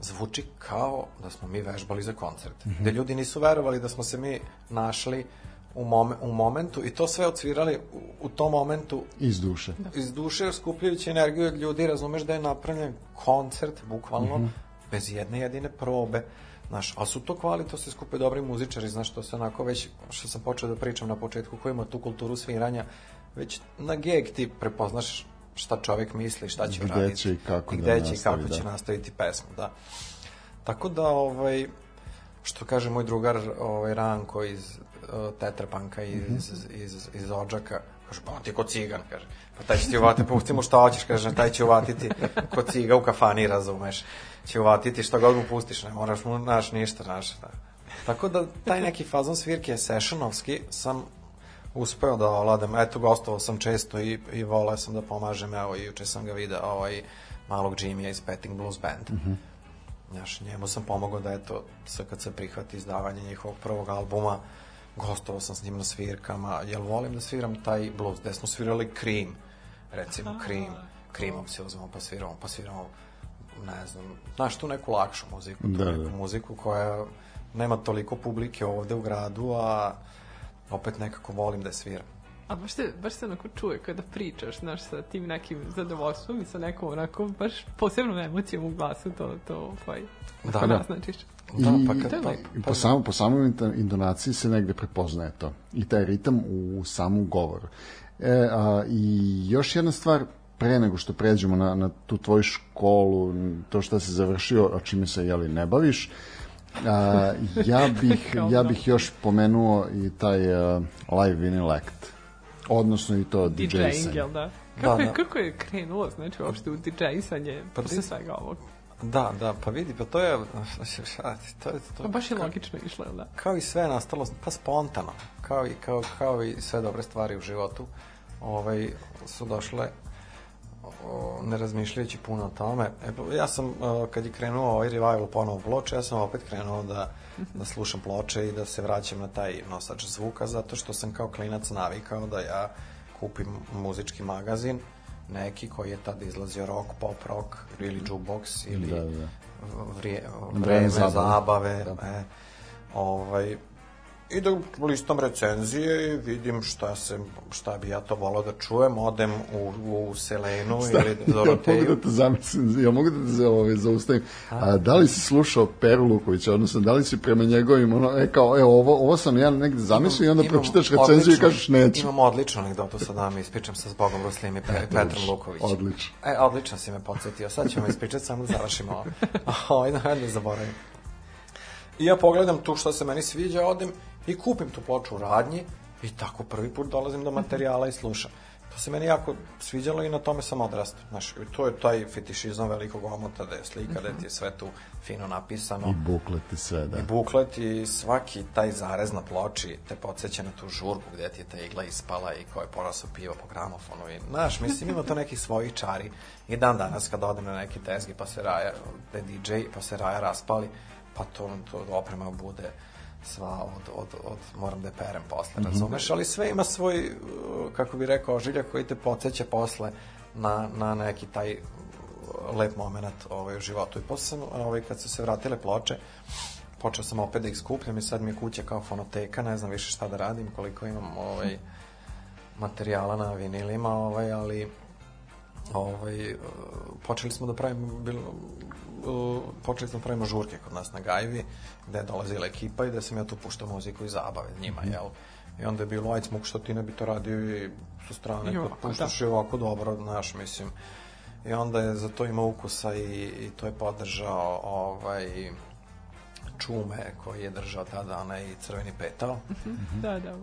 zvuči kao da smo mi vežbali za koncert. Mm -hmm. Gde ljudi nisu verovali da smo se mi našli u, momen, u momentu i to sve odsvirali u, u tom momentu Iz duše. iz duše skupljajući energiju od ljudi, razumeš da je napravljen koncert, bukvalno, Mhm. bez jedne jedine probe. Znaš, a su to kvali, to se skupe dobri muzičari, znaš, to se onako već, što sam počeo da pričam na početku, ko ima tu kulturu sviranja, već na geg ti prepoznaš šta čovek misli, šta će Gde uraditi. će i kako i da gde će i nastavi, kako će da. nastaviti pesmu, da. Tako da, ovaj, što kaže moj drugar ovaj, Ranko iz uh, Tetrapanka, iz, Mhm. iz, iz, iz Odžaka, kaže, pa on ti je ko cigan, kaže, pa taj će ti uvatiti, pusti mu šta hoćeš, kaže, taj će uvatiti ko ciga u kafani, razumeš, će uvatiti šta god mu pustiš, ne moraš mu naš ništa, naš, da. Tako da, taj neki fazon svirke sessionovski sam uspeo da ovladam, eto, gostovao sam često i, i voleo sam da pomažem, evo, i juče sam ga video, ovaj, malog Jimmya iz Petting Blues Band. Mhm. Znaš, njemu sam pomogao da, eto, SKC prihvati izdavanje njihovog prvog albuma, gostovao sam s njim na svirkama, jel volim da sviram taj blues, gde smo svirali Cream, recimo Cream, Creamom se uzmemo pa sviramo, pa sviramo, ne znam, znaš, tu neku lakšu muziku, tu Da, neku da. muziku koja nema toliko publike ovde u gradu, a opet nekako volim da je sviram. A baš se, baš se onako čuje kada pričaš, znaš, sa tim nekim zadovoljstvom i sa nekom onako baš posebnom emocijom u glasu, to, to, ovaj, Da, da, da. naznačiš. Da, I, pa To kad, pa, pa, po, samo, po inta- intonaciji se negde prepoznaje to. I taj ritam u samom govoru. E, a, I još jedna stvar, pre nego što pređemo na, na tu tvoju školu, to što si završio, a čime se jeli, ne baviš, a, ja, bih, ja da. bih još pomenuo i taj a, live vinyl act. Odnosno i to DJ DJ-sanje. jel da? Kako, Da, je, da. kako je krenulo, znači, uopšte u DJ-sanje Pa posle svega ovog? da, da, pa vidi, pa to je, šta to je, to, Pa baš je logično išlo, da? kao i sve nastalo pa spontano kao i kao kao i sve dobre stvari u životu ovaj su došle ne razmišljajući puno o tome e, pa ja sam kad je krenuo ovaj revival ponovo ploče ja sam opet krenuo da da slušam ploče i da se vraćam na taj nosač zvuka zato što sam kao klinac navikao da ja kupim muzički magazin neki koji je tad izlazio rock, pop rock ili jukebox ili Da, da. vrije, Vreme vreme zabave. zabave, Da. e, ovaj, i da listam recenzije i vidim šta se šta bi ja to volao da čujem odem u, u Selenu ili Ja mogu Doroteju da te zamislim, ja mogu da te za- ovaj, zaustavim. A, da li si slušao Peru Lukovića, odnosno da li si prema njegovim, ono, e, kao, e, ovo, ovo sam ja negde zamislio i onda Imam pročitaš recenziju i odličnu- kažeš neću. Imam odličnu anegdotu sad da vam ispričam sa Zbogom Ruslim i Pe, Petrom Lukovićem. odlično. E, odlično si me podsjetio. Sad ćemo ispričati, samo da završimo ovo. Ovo, da ne zaboravim. I ja pogledam tu što se meni sviđa, odem i kupim tu ploču u radnji i tako prvi put dolazim do materijala i slušam. To se meni jako sviđalo i na tome sam odrastao. Znaš, i to je taj fetišizam velikog omota da je slika, da ti je sve tu fino napisano I buklet i sve, da. i buklet i svaki taj zarez na ploči te podsjeća na tu žurbu gde ti je ta igla ispala i ko je porasao pivo po gramofonu i znaš, mislim ima to nekih svojih čari i dan danas kad odem na neki tezgi pa se raja, da je DJ pa se raja raspali pa to, to oprema bude sva od, od, od moram da je perem posle, razumeš, ali sve ima svoj, uh, kako bi rekao, žiljak koji te podsjeća posle na, na neki taj uh, lep moment ovaj, u životu. I posle sam, ovaj, kad su se vratile ploče, počeo sam opet da ih skupljam i sad mi je kuća kao fonoteka, ne znam više šta da radim, koliko imam ovaj, materijala na vinilima, ovaj, ali ovaj, uh, počeli smo da pravimo bilo, uh, počeli smo da pravimo žurke kod nas na Gajvi, gde je dolazila ekipa i da sam ja tu puštao muziku i zabave njima, jel? I onda je bilo, ajde smuk, što ti ne bi to radio i sa strane, ovako, puštaš i ovako dobro, znaš, mislim. I onda je za to imao ukusa i, i to je podržao ovaj, Čume koji je držao tada onaj crveni petao, Da, da.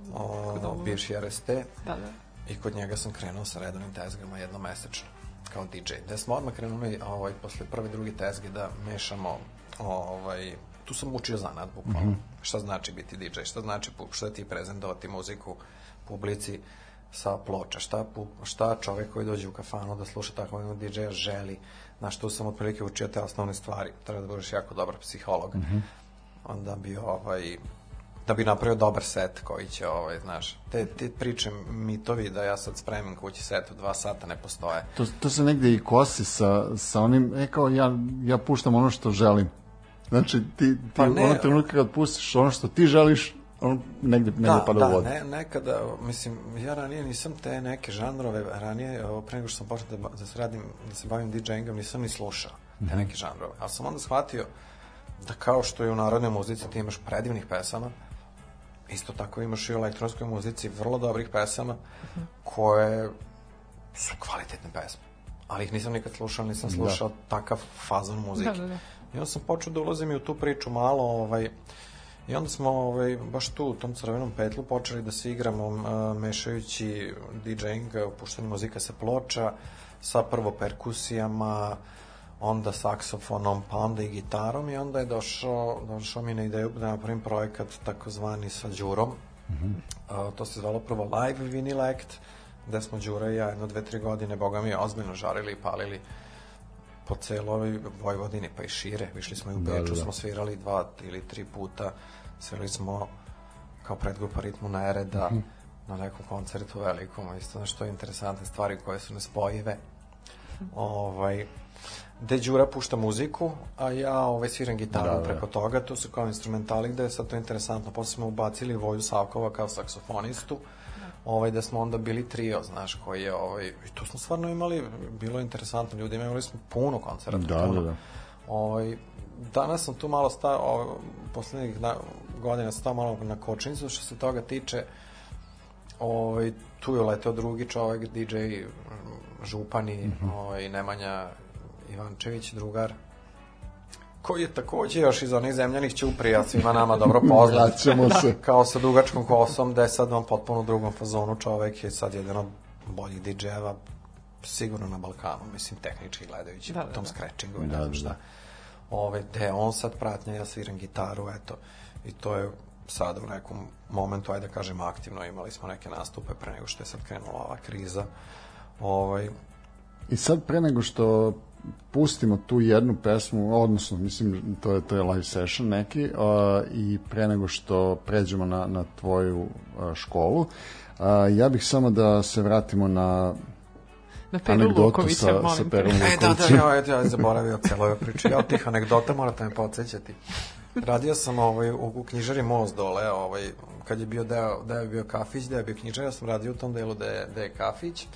kod o, bivši RST. Da, da. I kod njega sam krenuo sa redovnim tezgama jednomesečno kao DJ. Da smo odmah krenuli ovaj, posle prve druge tezge da mešamo ovaj, tu sam učio zanat bukvalno. Šta znači biti DJ, šta znači puštati i prezentovati muziku publici sa ploča, šta, šta čovek koji dođe u kafanu da sluša takvog jednog DJ-a želi, znaš, tu sam otprilike učio te osnovne stvari, treba da budeš jako dobar psiholog. Onda bi ovaj, da bi napravio dobar set koji će, ovaj, znaš, te, te priče mitovi da ja sad spremim kući set u dva sata ne postoje. To, to se negde i kosi sa, sa onim, e kao ja, ja puštam ono što želim. Znači, ti, ti Pa ne. onog trenutka kad pustiš ono što ti želiš, on negde, negde Da, pada da, u vodu. ne, nekada, mislim, ja ranije nisam te neke žanrove, ranije, pre nego što sam počeo da, da se radim, da se bavim DJ-ingom, nisam ni slušao te Mhm. neke žanrove. Ali sam onda shvatio da kao što i u narodnoj muzici ti imaš predivnih pesama, isto tako imaš i u elektronskoj muzici vrlo dobrih pesama koje su kvalitetne pesme. Ali ih nisam nikad slušao, nisam slušao takav fazon muzike. Da, da, da. I onda sam počeo da ulazim i u tu priču malo, ovaj, i onda smo ovaj, baš tu, u tom crvenom petlu, počeli da se igramo uh, mešajući DJ-ing, puštanje muzika sa ploča, sa prvo perkusijama, onda saksofonom, pa onda i gitarom i onda je došao, došao mi na ideju da napravim projekat takozvani sa Đurom. Uh, to se zvalo prvo Live Vinyl Act, gde smo Đura i ja jedno, dve, tri godine, boga mi, ozbiljno žarili i palili po celoj Vojvodini, pa i šire. Višli smo i u Da, Beču, da, da. smo svirali dva ili tri puta. Svirali smo kao predgrupa ritmu Nereda Mhm. na nekom koncertu velikom. Isto nešto interesantne stvari koje su nespojive. Ovaj, gde Đura pušta muziku, a ja ovaj, sviram gitaru Da, da. preko toga, to su kao instrumentali gde je sad to interesantno. Posle smo ubacili Voju Savkova kao saksofonistu, ovaj, da smo onda bili trio, znaš, koji je, ovaj, i tu smo stvarno imali, bilo je interesantno, ljudi, imali smo puno koncerta, Da, puno. da, da. Ovaj, danas sam tu malo stao, ovaj, poslednjih da, godina stao malo na kočnicu što se toga tiče, ovaj, tu je leteo drugi čovek, DJ mm, Župani, ovaj, Nemanja Ivančević, drugar, koji je takođe još iz onih zemljanih ćuprija, svima nama dobro poznat. Vraćamo se. Kao sa dugačkom kosom, da je sad on potpuno u drugom fazonu čovek je sad jedan od boljih DJ-eva sigurno na Balkanu, mislim, tehnički gledajući, Da, po da, tom da. scratchingu i Da, ne znam da, šta. da. Ove, te on sad pratnja, ja sviram gitaru, eto, i to je sada u nekom momentu, ajde da kažem, aktivno, imali smo neke nastupe pre nego što je sad krenula ova kriza. Ovaj, I sad pre nego što pustimo tu jednu pesmu, odnosno, mislim, to je, to je live session neki, uh, i pre nego što pređemo na, na tvoju uh, školu, uh, ja bih samo da se vratimo na Na Peru anegdotu Lukovića, sa, molim sa te. Perom E, da, da, Lukovićem. ja, ja, ja zaboravio cijelo ove priče. Ja od tih anegdota morate me podsjećati. Radio sam ovaj, u, u knjižari Most dole, ovaj, kad je bio deo, deo je bio kafić, deo je bio knjižar, ja sam radio u tom delu da je, da je kafić.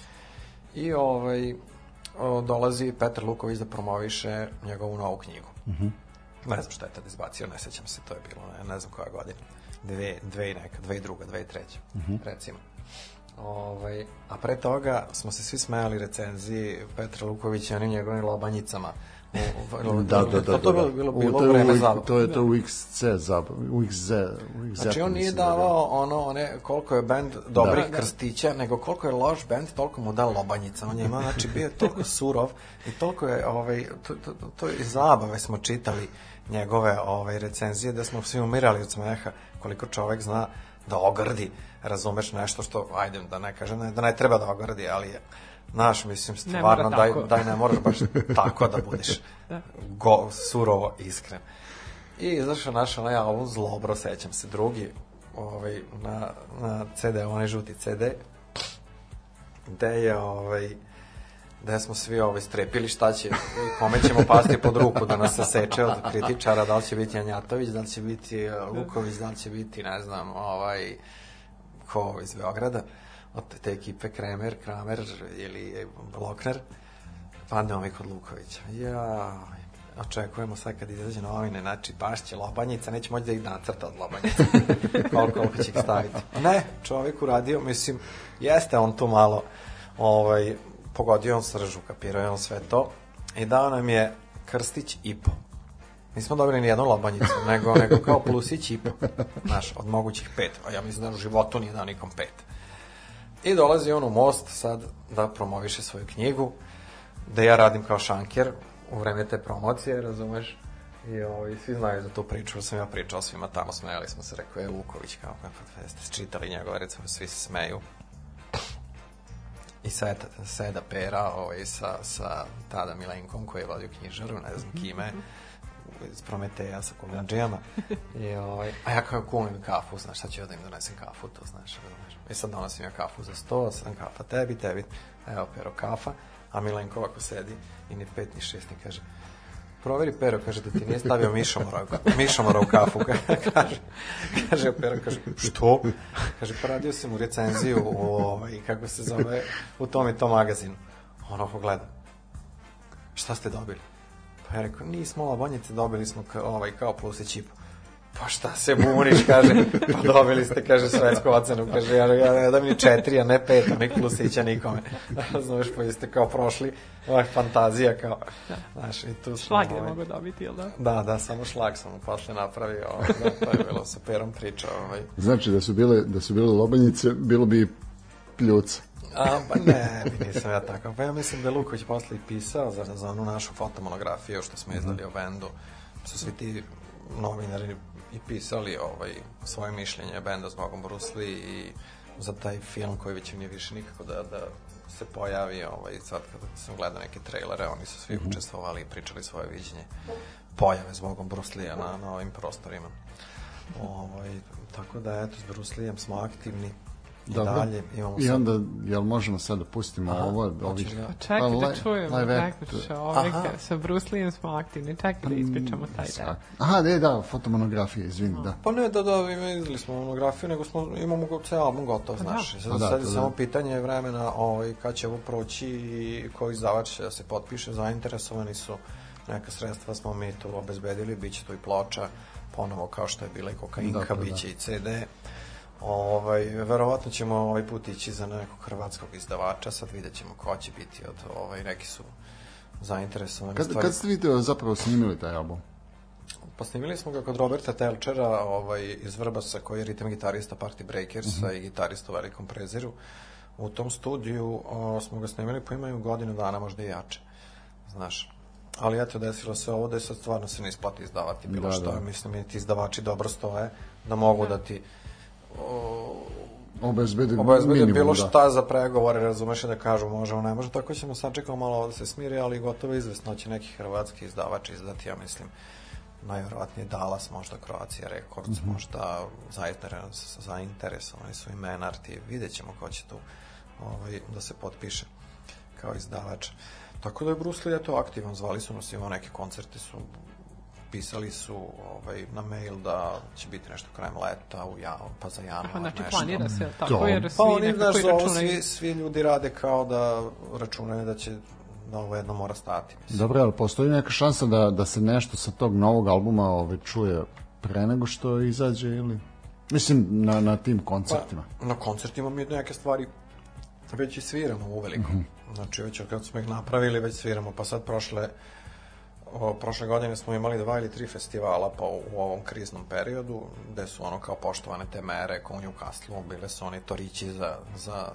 I ovaj, dolazi Petar Luković da promoviše njegovu novu knjigu. Ne znam šta je tad izbacio, ne sećam se, to je bilo, ne, ne znam koja godina. Dve, dve i neka, dve i druga, dve i treća, recimo. Ovaj, a pre toga smo se svi smejali recenziji Petra Lukovića i onim njegovim lobanjicama. U- u- Da, da, da. To, to da, da. bilo, bilo, to je vreme zabava. To je to u XC zabav, u XZ, u XZ. Znači on nije da je davao ono, one, koliko je bend dobrih Da. krstića, nego koliko je loš bend, toliko mu da lobanjica. On je imao, znači bio je toliko surov i toliko je, ovaj, to, to, to, to iz zabave smo čitali njegove ovaj, recenzije, da smo svi umirali od smeha koliko čovek zna da ogrdi, razumeš nešto što, ajde da ne kažem, da ne treba da ogrdi, ali je, Znaš, mislim, stvarno, mora daj, daj ne moraš baš tako da budeš go, surovo iskren. I izašao naš onaj album Zlobro, sećam se, drugi, ovaj, na, na CD, onaj žuti CD, gde je, ovaj, gde smo svi ovaj, strepili šta će, kome ćemo pasti pod ruku da nas se seče od kritičara, da li će biti Anjatović, da li će biti eh, Luković, da li će biti, ne znam, ovaj, ko iz Beograda, od te, ekipe Kremer, Kramer ili Lokner, padnemo mi kod Lukovića. Ja, očekujemo sad kad izađe novine, znači baš će lobanjica, neće moći da ih nacrta od lobanjica. koliko, koliko će ih staviti. Ne, čovjek uradio, mislim, jeste on tu malo ovaj, pogodio on sržu, kapirao je on sve to i dao nam je krstić i po. Nismo dobili ni jednu lobanjicu, nego, nego kao plusić i po. Znaš, od mogućih pet. A ja mislim da u životu nije dao nikom pet. I dolazi on u most sad da promoviše svoju knjigu, da ja radim kao šanker u vreme te promocije, razumeš? I ovaj, svi znaju za tu priču, sam ja pričao svima tamo, smejali smo se, rekao je Vuković, kao kako ste čitali njegove, recimo, svi se smeju. I Seda, Seda Pera ovaj, sa, sa tada Milenkom koji je vodio knjižaru, ne znam kime, iz Prometeja sa kulundžijama. I, ovaj, a ja kao kuvam kafu, znaš, šta ću ja da im donesem kafu, to znaš. znaš. I sad donosim ja kafu za sto, sam kafa tebi, tebi, evo pero kafa, a Milenko ovako sedi i ni pet ni šest ni kaže, proveri Pero, kaže da ti nije stavio mišomora, mišomora u kafu, kaže, kaže Pero, kaže, što? Kaže, pa radio sam u recenziju u, ovaj, kako se zove, u tom i tom magazinu. On ovo gleda, šta ste dobili? Pa ja rekao, nismo labonjice, dobili smo ka, ovaj, kao plus i. Pa šta se buniš, kaže, pa dobili ste, kaže, svetsku ocenu, kaže, ja, ja ne dam ni četiri, a ne pet, a nek plusića nikome. Znaš, pa jeste kao prošli, ovaj, fantazija, kao, znaš, i tu smo, Šlag je ovaj, mogo dobiti, jel da? Da, da, samo šlag sam posle napravio, ovaj, da, to je bilo sa perom priča, ovaj. Znači da su bile, da su bile lobanjice, bilo bi pljuca. A, pa ne, nisam ja takav. Pa ja mislim da je Luković posle i pisao za, za onu našu fotomonografiju što smo izdali o bendu. Su svi ti novinari i pisali ovaj, svoje mišljenje benda s Bogom Brusli i za taj film koji već nije više nikako da, da se pojavi ovaj, sad kada sam gledao neke trailere, oni su svi učestvovali i pričali svoje viđenje pojave s Bogom Bruslija na, na ovim prostorima. Ovaj, tako da, eto, s Bruslijem smo aktivni Dobro. dalje imamo I sad- onda, jel možemo sad da pustimo Aha, ovo? Ovih, da- Pa čekaj da čujemo live neku act- čoveka. Aha. Sa Bruce Lee smo aktivni. Čekaj da ispričamo taj deo. Aha, ne, da, fotomonografija, izvini, da. Pa ne da da izdali smo monografiju, nego smo imamo go, ceo album gotov, znaš. Sad, Pa da, sad je da. samo pitanje vremena ovaj, kad će ovo proći i koji izdavač će da se potpiše, zainteresovani su neka sredstva smo mi tu obezbedili, bit će tu i ploča, ponovo kao što je bila i kokainka, Dakle, bit da. će i CD. Ovaj, verovatno ćemo ovaj put ići za nekog hrvatskog izdavača, sad vidjet ćemo ko će biti od, ovaj, neki su zainteresovani. Kad, stvari- kad ste vidite zapravo snimili taj album? Pa snimili smo ga kod Roberta Telčera ovaj, iz Vrbasa, koji je ritam gitarista Party Breakersa i gitarista u Velikom preziru. U tom studiju o, smo ga snimili, pa imaju godinu dana, možda i jače. Znaš, ali eto, desilo se ovo da je sad stvarno se ne isplati izdavati bilo Da, što. da. Mislim, i ti izdavači dobro stoje, da mogu da ti o, Obezbedi obezbede minimum, bilo da. šta za pregovore, razumeš i da kažu možemo, ne može, tako ćemo sačekamo malo da se smiri, ali gotovo izvesno će neki hrvatski izdavač izdati, ja mislim, najverovatnije Dallas, možda Croatia Records, Mhm. možda zainteres, zainteresovani su i Menarti, vidjet ćemo ko će tu ovaj, da se potpiše kao izdavač. Tako da je Bruce Lee eto aktivan, zvali su nas, imao neke koncerte su pisali su ovaj, na mail da će biti nešto krajem leta, u ja, pa za januar Aha, znači nešto. planira se To. tako, jer Pa svi oni, nekako znaš, računaju. svi, svi ljudi rade kao da računaju da će da ovo jedno mora stati. Mislim. Dobro, ali postoji neka šansa da, da se nešto sa tog novog albuma ovaj, čuje pre nego što izađe ili... Mislim, na, na tim koncertima. Pa, na koncertima mi neke stvari već i sviramo uveliko. Znači, već kad smo ih napravili, već sviramo. Pa sad prošle, o, prošle godine smo imali dva ili tri festivala pa u, ovom kriznom periodu, gde su ono kao poštovane te mere, kao u Newcastle, bile su oni torići za, za,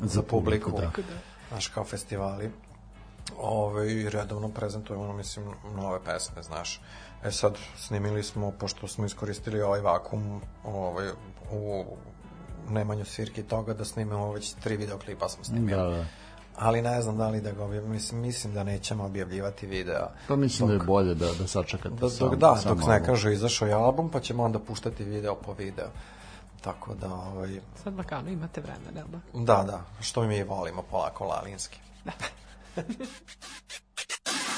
za publiku. da. Znaš, kao festivali. Ove, i redovno prezentujemo, ono, mislim, nove pesme, znaš. E sad, snimili smo, pošto smo iskoristili ovaj vakum, ovaj, u nemanju svirke toga da snimimo već tri videoklipa smo snimili. Da, da. Ali ne znam da li da ga objavim, mislim, mislim da nećemo objavljivati videa. Pa mislim da je bolje da, da sačekate Da, sam, dok, da, sam dok ne album. kažu izašao je album, pa ćemo onda puštati video po video. Tako da, ovaj, Sad lakano imate vremena, jel da? da, da, što mi volimo polako lalinski. Thank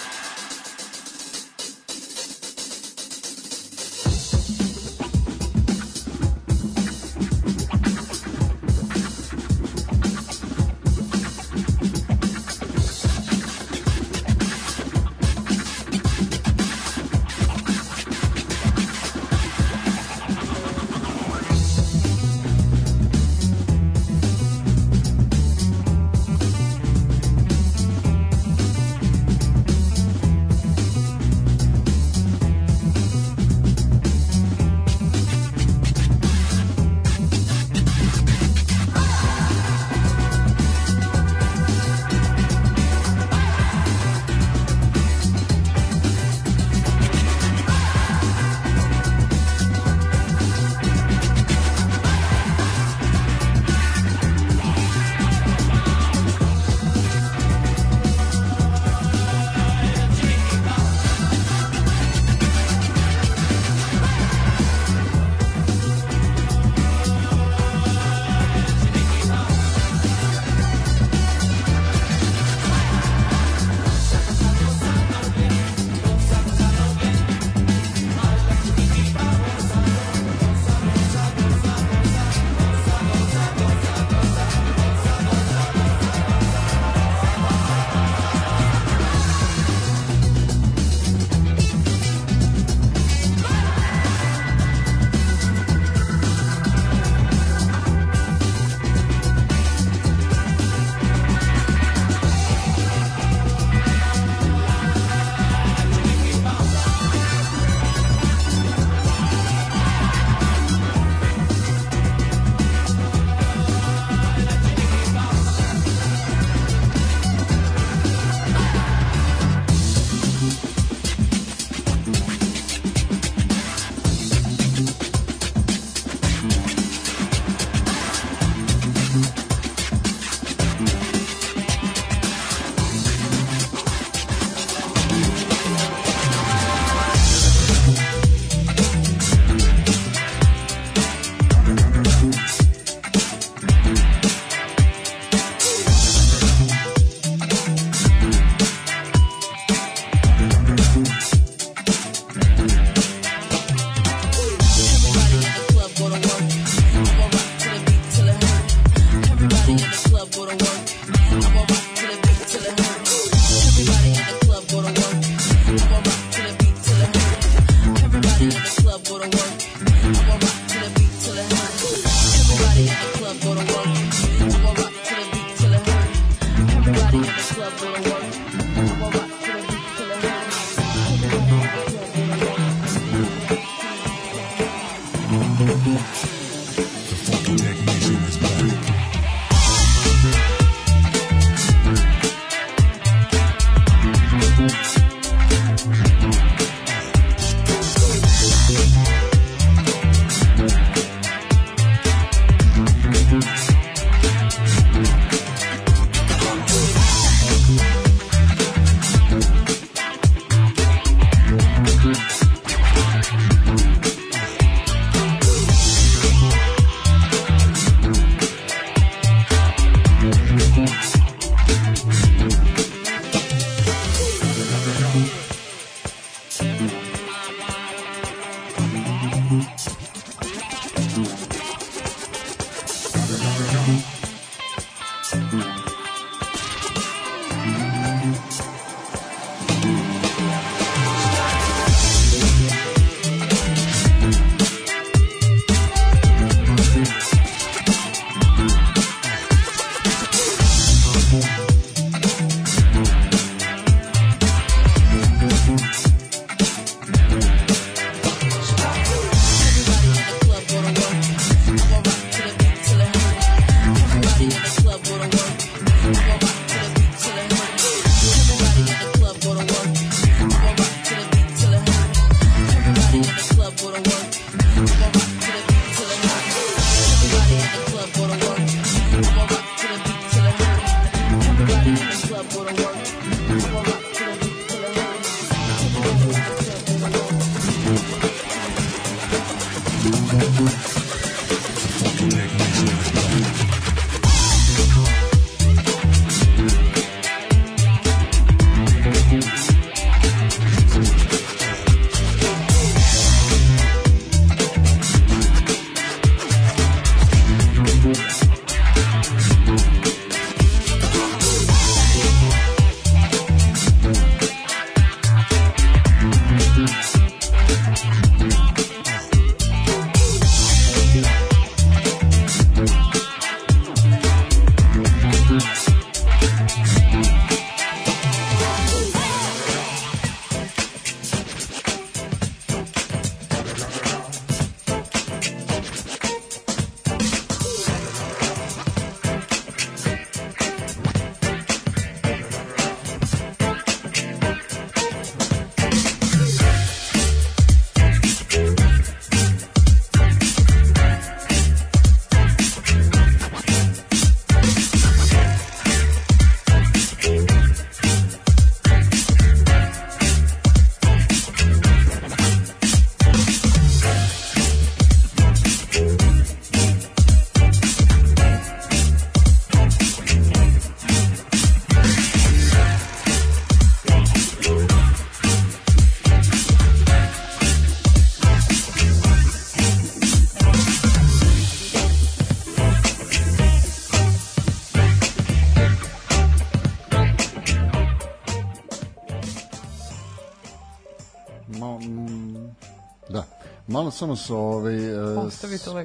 Malo samo se ovaj, e,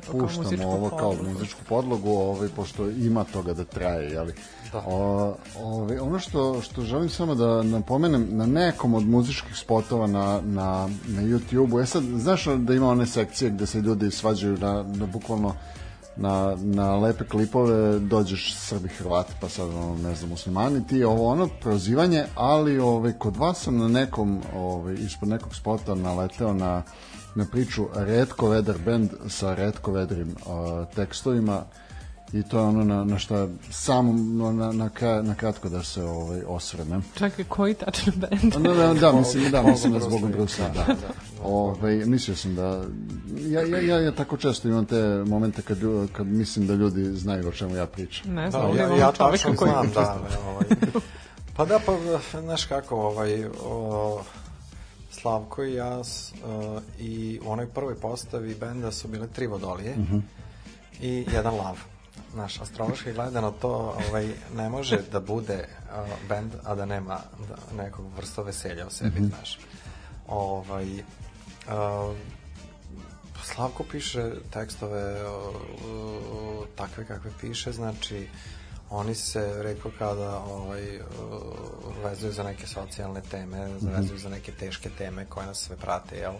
spuštamo muzičku ovo kao podlogu. muzičku podlogu, ovaj, pošto ima toga da traje, jeli? Da. O, ovaj, ono što, što želim samo da napomenem, na nekom od muzičkih spotova na, na, na YouTube-u, e sad, znaš da ima one sekcije gde se ljudi svađaju na, na bukvalno na, na lepe klipove dođeš Srbi Hrvati pa sad ono, ne znam muslimani ti ovo ono prozivanje ali ovaj, kod vas sam na nekom ovaj, ispod nekog spota naleteo na, na priču Redko Vedar band sa Redko Vedrim uh, tekstovima i to je ono na, na šta samo no, na, na, kra- na kratko da se ovaj, osvrnem Čekaj, koji tačno band? da, da, da, mislim, da, mislim da Zbogom zbogom Brusa Brusa, da. Ovaj, mislio sam da, ja, ja, ja, ja tako često imam te momente kad, kad mislim da ljudi znaju o čemu ja pričam. Ne Da, znam, ovdje ja, ja tačno znam, da. Ovaj. Pa da, pa, znaš kako, ovaj, o, Slavko i ja uh, i u onoj prvoj postavi benda su bile tri vodolije i jedan lav. Naš astrološki gledano to ovaj, ne može da bude uh, bend, a da nema da, nekog vrsta veselja u sebi, znaš. Ovaj, uh, Slavko piše tekstove o, takve kakve piše, znači oni se redko kada ovaj, vezuju za neke socijalne teme, vezuju za neke teške teme koje nas sve prate, jel?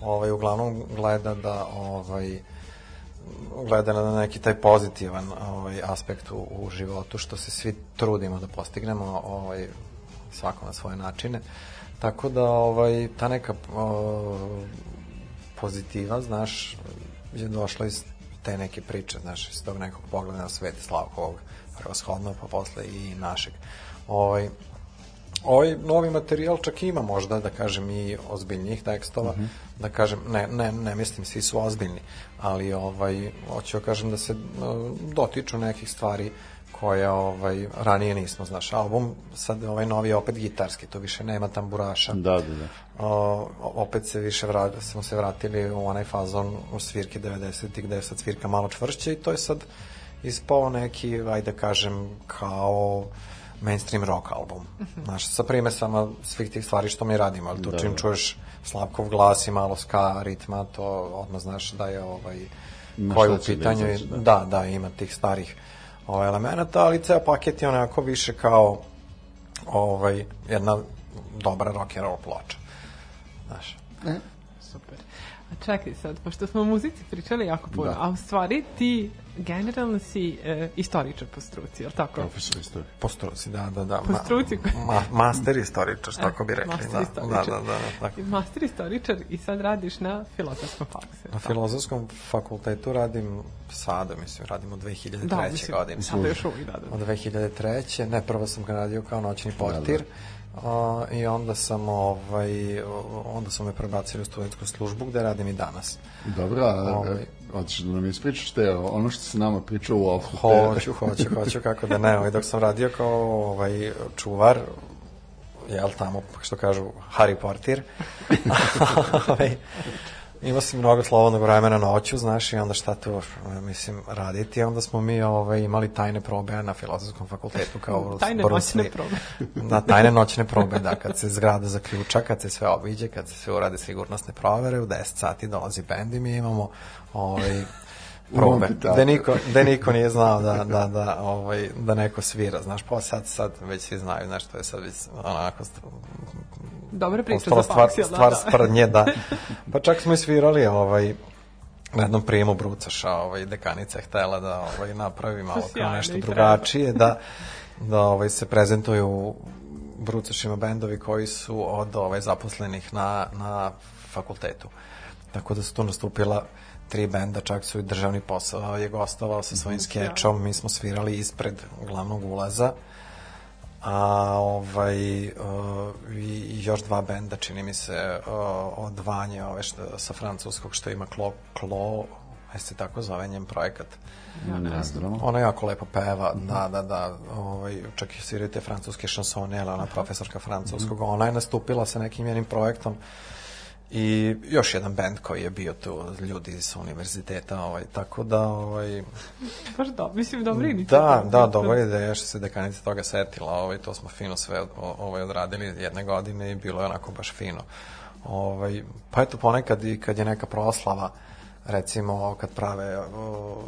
Ovaj, uglavnom gleda da ovaj, gleda na neki taj pozitivan ovaj, aspekt u, u životu, što se svi trudimo da postignemo, ovaj, svako na svoje načine. Tako da ovaj, ta neka o, pozitiva, znaš, je došla iz te neke priče, znaš, iz tog nekog pogleda na svet Slavkovog prevashodno, pa posle i našeg. Ovaj, ovaj novi materijal čak ima možda, da kažem, i ozbiljnijih tekstova, da kažem, ne, ne, ne mislim, svi su ozbiljni, ali ovaj, hoću da kažem da se uh, dotiču nekih stvari koje ovaj, ranije nismo, znaš, album, sad ovaj novi je opet gitarski, to više nema tamburaša. Da, da, da. O, opet se više vrat, smo se vratili u onaj fazon u svirke 90-ih gde je sad svirka malo čvršća i to je sad ispao neki, ajde da kažem, kao mainstream rock album. Znaš, sa primesama svih tih stvari što mi radimo, ali to Da, čim da. čuješ Slavkov glas i malo ska ritma, to odmah znaš da je ovaj, Na koji u da pitanju, izađe, da. da. da, da, ima tih starih ovaj, elemenata, ali ceo paket je onako više kao ovaj, jedna dobra rock and roll ploča. Znaš. Super. A čekaj sad, pošto smo o muzici pričali jako puno, Da. a u stvari ti generalno si e, istoričar po struci, je li tako? Profesor istorije. Po struci, da, da, da. Po struci. Ma, master istoričar, tako bi rekli. Master Da, da, istoričar. da, da, tako. I Master istoričar i sad radiš na filozofskom faksu. Na filozofskom fakultetu radim sada, mislim, radim od 2003. Da, mislim, godine. sada još uvijek, da, da. Od 2003. Ne, prvo sam ga radio kao noćni portir. A, I onda sam ovaj onda su me prebacili u studentsku službu gde radim i danas. Dobro, a Ovaj. Hoćeš da nam ispričaš te, ono što se nama pričao u ofu. Hoću, hoću, hoću, kako da ne. Ovaj, dok sam radio kao ovaj, čuvar, jel tamo, što kažu, Harry Potter, ovaj, imao sam mnogo slobodnog vremena noću, znaš, i onda šta tu, mislim, raditi. Onda smo mi ovaj, imali tajne probe na filozofskom fakultetu kao Tajne Bruce noćne probe. Da, tajne noćne probe, da, kad se zgrada zaključa, kad se sve obiđe, kad se sve urade sigurnosne provere, u 10 sati dolazi bend i mi imamo ovaj, probe, da niko, da niko nije znao da, da, da, ovaj, da neko svira, znaš, pa sad, sad već svi znaju, znaš, to je sad već onako Dobra priča postala za stvar, faks, jel da? stvar da? sprdnje, da. Pa čak smo i svirali ovaj, na jednom prijemu Brucaša, ovaj, dekanica je htela da ovaj, napravi malo kao nešto drugačije, da, da ovaj, se prezentuju Brucašima bendovi koji su od ovaj, zaposlenih na, na fakultetu. Tako da su tu nastupila tri benda, čak su i državni posao je gostovao sa svojim skečom, mi smo svirali ispred glavnog ulaza, a ovaj uh, i još dva benda čini mi se uh, od Vanje ove što, sa francuskog što ima Klo Klo jeste tako zove njen projekat. Ne znam. ona jako lepo peva da da da ovaj čak i sviraju te francuske šansone ali ona profesorka francuskog. Ona je nastupila sa nekim njenim projektom i još jedan bend koji je bio tu ljudi sa univerziteta ovaj tako da ovaj Baš da, mislim, dobra inicijativa. da, da, dobra ideja što se dekanica toga setila, ovaj, to smo fino sve ovaj, odradili jedne godine i bilo je onako baš fino. Ovaj, pa eto ponekad i kad je neka proslava, recimo kad prave, o,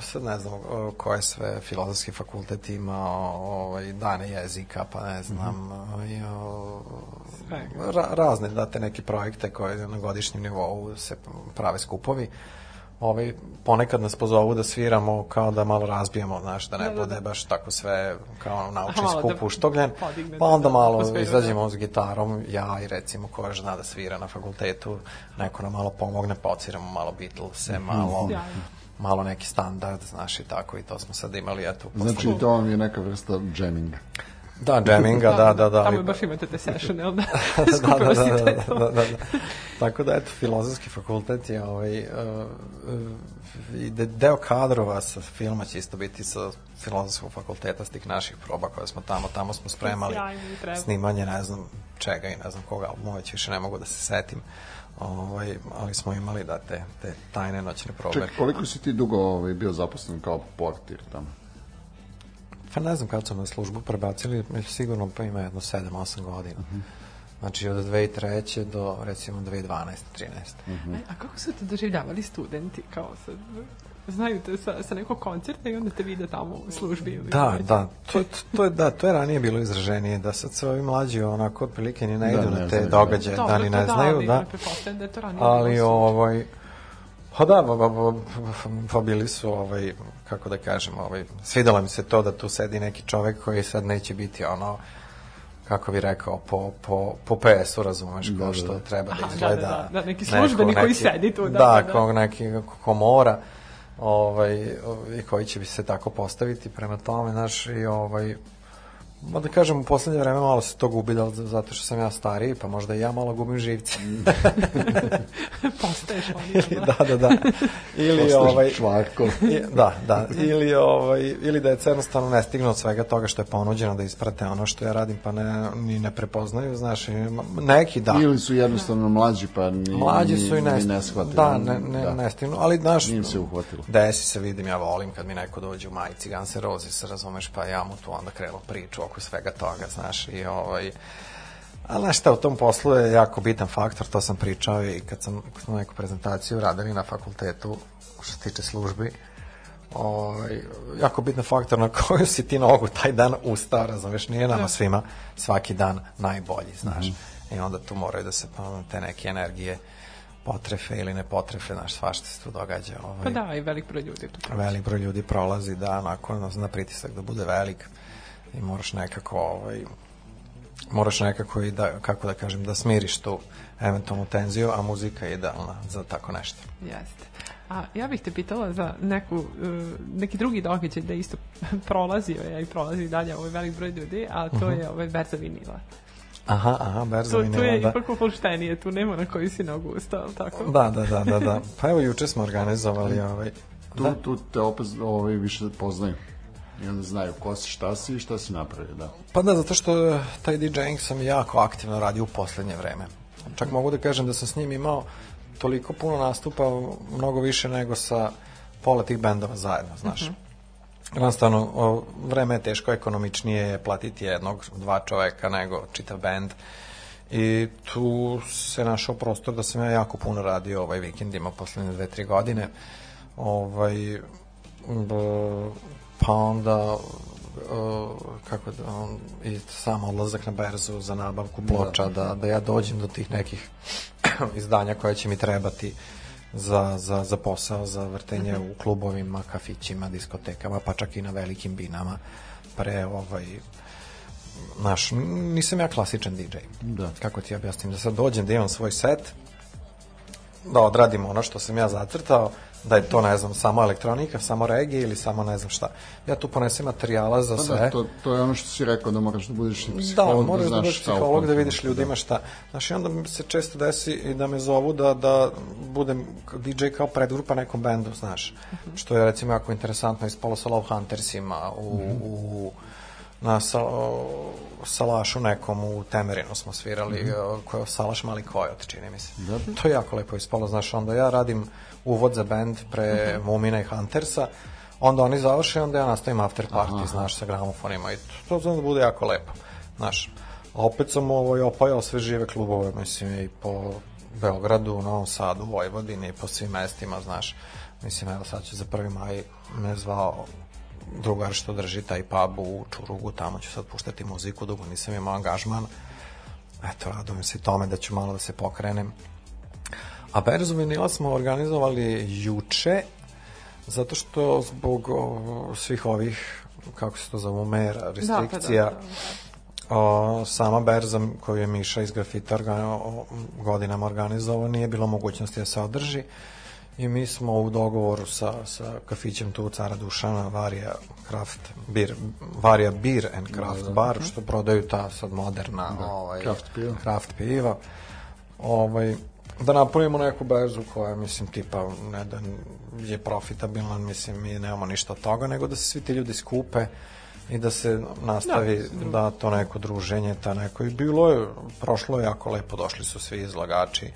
sad ne znam o, koje sve filozofski fakultet ima, o, ovaj, dane jezika, pa ne znam, i, o, Svega. ra, razne, date neke projekte koje na godišnjem nivou se prave skupovi. Ovaj, ponekad nas pozovu da sviramo kao da malo razbijemo, znaš, da ne Da, da, bude da. baš tako sve kao naučni malo skup da uštogljen, pa onda malo atmosferu, izađemo s gitarom, ja i recimo koja zna da svira na fakultetu, neko nam malo pomogne, pociramo malo Beatlese, malo, Sjajno. malo neki standard, znaš, i tako, i to smo sad imali, eto, posle- Znači, to vam je neka vrsta džeminga. Da, jamminga, da, da, da. Tamo ali- baš imate te sessione, jel da? da, da, Skupilo da, si da, da, da, da. Tako da, eto, filozofski fakultet je ovaj, i de, deo kadrova sa filma će isto biti sa filozofskog fakulteta s tih naših proba koje smo tamo, tamo smo spremali snimanje, ne znam čega i ne znam koga albuma, već više ne mogu da se setim. Ovaj, ali smo imali da te, te tajne noćne probe. Čekaj, koliko si ti dugo ovaj, bio zaposlen kao portir tamo? Pa ne znam kad su me službu prebacili, sigurno pa ima jedno 7-8 godina. Znači od 2003. do recimo 2012. 13. Aj, A kako su te doživljavali studenti, kao sad, znaju te sa, sa nekog koncerta i onda te vide tamo u službi ili Da, već? da, to, to, je, da, to je ranije bilo izraženije, da sad se ovi mlađi onako otprilike ni ne Da, idu ne na te znaju, događaje, Dobro, da ni to ne znaju, da. pretpostavljam da je to ranije Ali bilo super. ovaj, Pa da, pa, pa, pa, pa bili su, ovaj, kako da kažem, ovaj, svidalo mi se to da tu sedi neki čovek koji sad neće biti ono, kako bi rekao, po, po, po PS-u, razumeš, kao što treba da Aha, da, izgleda. da, da, neki službenik koji sedi tu, da, Da, da, da. kao neki ko mora, ovaj, i koji će bi se tako postaviti prema tome, znaš, i ovaj, Ma da kažem, u poslednje vreme malo se to gubi, da zato što sam ja stariji, pa možda i ja malo gubim živce. Postaješ ili, da, da, da. Ili, Postaješ ovaj, čvarko. Da, da. Ili, ovaj, ili da je jednostavno ne stignu od svega toga što je ponuđeno da isprate ono što ja radim, pa ne, ni ne prepoznaju, znaš, neki da. Ili su jednostavno mlađi, pa ni, Mlađi su i ne, ne shvatili. Da, ne, ne, ne stignu, ali znaš... Nije im se uhvatilo. Desi se, vidim, ja volim kad mi neko dođe u majici Guns N' Roses, razumeš, pa ja mu tu onda krenu priču oko svega toga, znaš, i ovaj... Ali znaš šta, u tom poslu je jako bitan faktor, to sam pričao i kad sam, kad smo neku prezentaciju radili na fakultetu, što se tiče službi, ovaj, jako bitan faktor na koju si ti nogu taj dan ustao, razumeš, nije nama svima svaki dan najbolji, znaš. I onda tu moraju da se pa, te neke energije potrefe ili ne potrefe, znaš, svašta se tu događa. Ovaj Pa da, i velik broj ljudi tu. velik broj ljudi prolazi da nakon na pritisak da bude velik i moraš nekako ovaj moraš nekako i da kako da kažem da smiriš tu eventualnu tenziju a muzika je idealna za tako nešto Jeste. A ja bih te pitala za neku, uh, neki drugi događaj da isto prolazio je i prolazi dalje ovaj velik broj ljudi, a to je ovaj berza vinila. aha aha berza To, mi to je da. ipak opuštenije, tu nema na koju si nogu ustao, ali tako? da da da da da pa evo juče smo organizovali ovaj Tu, da. tu te opet ovaj, više poznaju. I onda znaju ko si, šta si i šta si napravio, da. Pa da, zato što taj DJing sam jako aktivno radio u poslednje vreme. Čak mogu da kažem da sam s njim imao toliko puno nastupa, mnogo više nego sa pola tih bendova zajedno, znaš. Jednostavno, o, vreme je teško, ekonomičnije je platiti jednog, dva čoveka nego čitav bend. I tu se našao prostor da sam ja jako puno radio ovaj vikendima poslednje dve, tri godine. Ovaj, b, pa onda kako da on, i sam odlazak na berzu za nabavku ploča da, da ja dođem do tih nekih izdanja koja će mi trebati za, za, za posao, za vrtenje u klubovima, kafićima, diskotekama, pa čak i na velikim binama pre ovaj naš, nisam ja klasičan DJ. Da. Kako ti objasnim, da sad dođem da imam svoj set, da odradim ono što sam ja zacrtao, da je to, ne znam, samo elektronika, samo regije ili samo ne znam šta. Ja tu ponesem materijala za Pa sve. da, to, to je ono što si rekao, da moraš da budeš i Da, psiholog, moraš da znaš budeš psiholog da vidiš ljudima šta. Znaš, i onda mi se često desi i da me zovu da, da budem DJ kao predgrupa nekom bendu, znaš. Što je recimo jako interesantno ispalo sa Love Huntersima u, u na sa, o, salašu nekom u Temerinu smo svirali, mm -hmm. koja salaš Mali Kojot, čini mi se. To je jako lepo ispalo, znaš, onda ja radim uvod za bend pre Mumina i Huntersa, onda oni završe, onda ja nastavim after party, znaš, sa gramofonima i to, to znam da bude jako lepo, znaš. A opet sam ovaj, opajao sve žive klubove, mislim, i po Beogradu, Novom Sadu, Vojvodini, po svim mestima, znaš. Mislim, evo sad će za prvi maj me zvao drugar što drži taj pub u Čurugu, tamo ću sad puštati muziku, dugo nisam imao angažman. Eto, radujem se tome da ću malo da se pokrenem. A Berzu vinila smo organizovali juče, zato što zbog o, svih ovih, kako se to zove, mera, restrikcija, Da, pa da, da. o, sama berza koju je Miša iz Grafita organ, o, godinama organizovao nije bilo mogućnosti da se održi i mi smo u dogovoru sa, sa kafićem tu Cara Dušana Varija Craft Beer, Varija Beer and Craft Bar što prodaju ta sad moderna ovaj, craft piva. craft piva ovaj, da napravimo neku berzu koja mislim tipa ne da je profitabilna mislim mi nemamo ništa od toga nego da se svi ti ljudi skupe i da se nastavi da, da to neko druženje ta neko. I bilo je prošlo je jako lepo došli su svi izlagači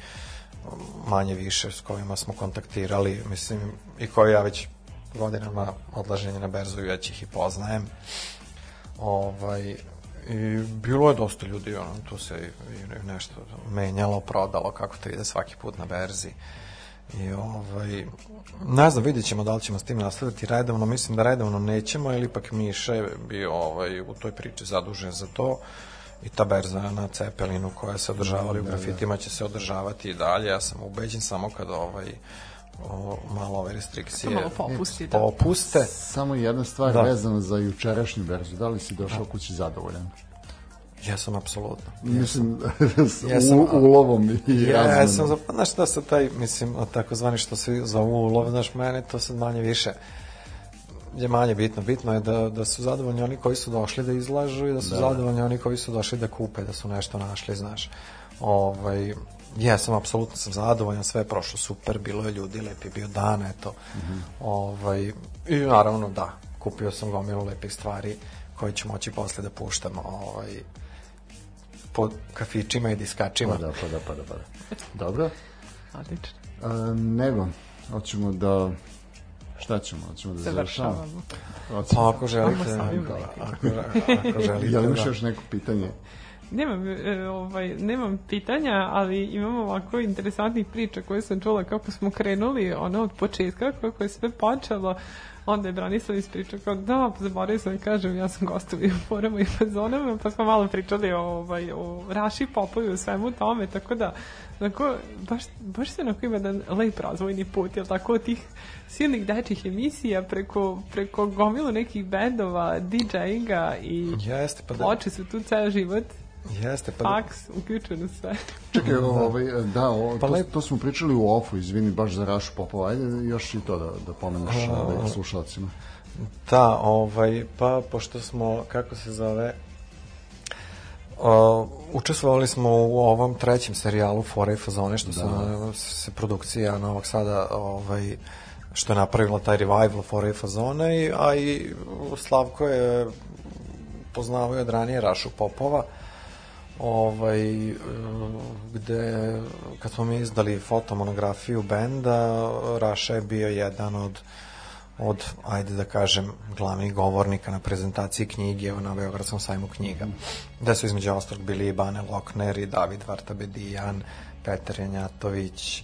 manje više s kojima smo kontaktirali mislim i koji ja već godinama odlaženje na berzu i već ih i poznajem. Ovaj i bilo je dosta ljudi ono, tu se i, nešto menjalo, prodalo kako to ide svaki put na berzi. I ovaj ne znam, vidjet ćemo da li ćemo s tim nastaviti redovno, mislim da redovno nećemo ili ipak Miša je bio ovaj, u toj priči zadužen za to. I ta berza na Cepelinu koja se održavali u grafitima će se održavati i dalje, ja sam ubeđen samo kad ovaj o, malo ove restrikcije Malo popusti, da. popuste. Samo jedna stvar Da. vezana za jučerašnju verziju. Da li si došao kući zadovoljan? Ja sam apsolutno. Mislim, s Jesam, u, ulovom i Ja, ja sam, za, znaš šta se taj, mislim, takozvani što se zovu ulov, znaš, mene to sad manje više je manje bitno. Bitno je da, da su zadovoljni oni koji su došli da izlažu i da su Da. zadovoljni oni koji su došli da kupe, da su nešto našli, znaš. Ovaj, ja sam apsolutno sam zadovoljan, sve je prošlo super, bilo je ljudi, lep je bio dan, eto. ovaj, I naravno, da, kupio sam gomilu lepih stvari koje ću moći posle da puštam ovaj, po kafićima i diskačima. Pa da, pa da, pa da, pa da. Dobro. Odlično. A, nego, hoćemo da... Šta ćemo? Hoćemo da završavamo? Pa ako želite, da, ako, ako želite, Je li imaš da. još neko pitanje? Nemam, e, ovaj, nemam pitanja, ali imam ovako interesantnih priča koje sam čula kako smo krenuli, ono od početka, kako je sve počelo. Onda je Branislav ispričao kao, da, zaboravio sam da kažem, ja sam gostovi u forama i fazonama, pa smo malo pričali o, ovaj, o Raši Popovi, o svemu tome, tako da, onako, baš, baš se onako ima jedan lep razvojni put, jel tako, od tih silnih dečih emisija preko, preko gomilu nekih bendova, DJ-inga i Jeste, pa da. ploče su tu ceo život, Jeste, pa da. faks, uključeno sve. Čekaj, ovaj, da, o, Pa to, lep- to smo pričali u ofu, izvini, baš za Rašu Popova. Ajde još i to da, da pomeneš ovaj, slušalcima. Da, ovaj, pa pošto smo, kako se zove, Uh, učestvovali smo u ovom trećem serijalu Fore i Fazone, što su, se produkcija Novog Sada ovaj, što je napravila taj revival Fore i Fazone, i, a i Slavko je poznavao je od ranije Rašu Popova, ovaj, e, gde kad smo mi izdali fotomonografiju benda, Raša je bio jedan od od, ajde da kažem, glavnih govornika na prezentaciji knjige na Beogradskom sajmu knjiga. Gde su između ostalog bili i Bane Lokner i David Vartabedijan, Petar Janjatović,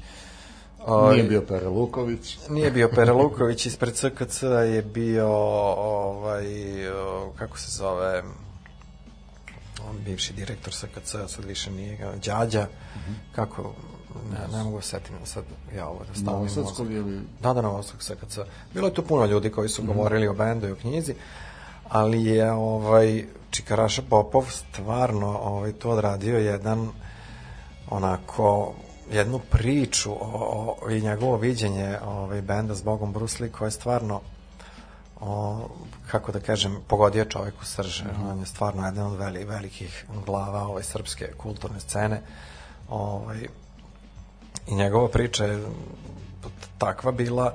o, Nije bio Pere Luković. Nije bio Pere Luković, ispred SKC je bio ovaj, kako se zove on bivši direktor SKC, sad više nije Đađa, kako ne, ne mogu se setim sad ja ovo da stavim Novosadskog ili... Da, da, Novosadskog SKC. Bilo je tu puno ljudi koji su govorili o bendu i o knjizi, ali je ovaj Čikaraša Popov stvarno ovaj, to odradio jedan onako jednu priču o, o, i njegovo viđenje ovaj, benda s Bogom Brusli koje je stvarno o, kako da kažem, pogodio čovek u srž. On je stvarno jedan od veli, velikih glava ove srpske kulturne scene. Ovaj, I njegova priča je takva bila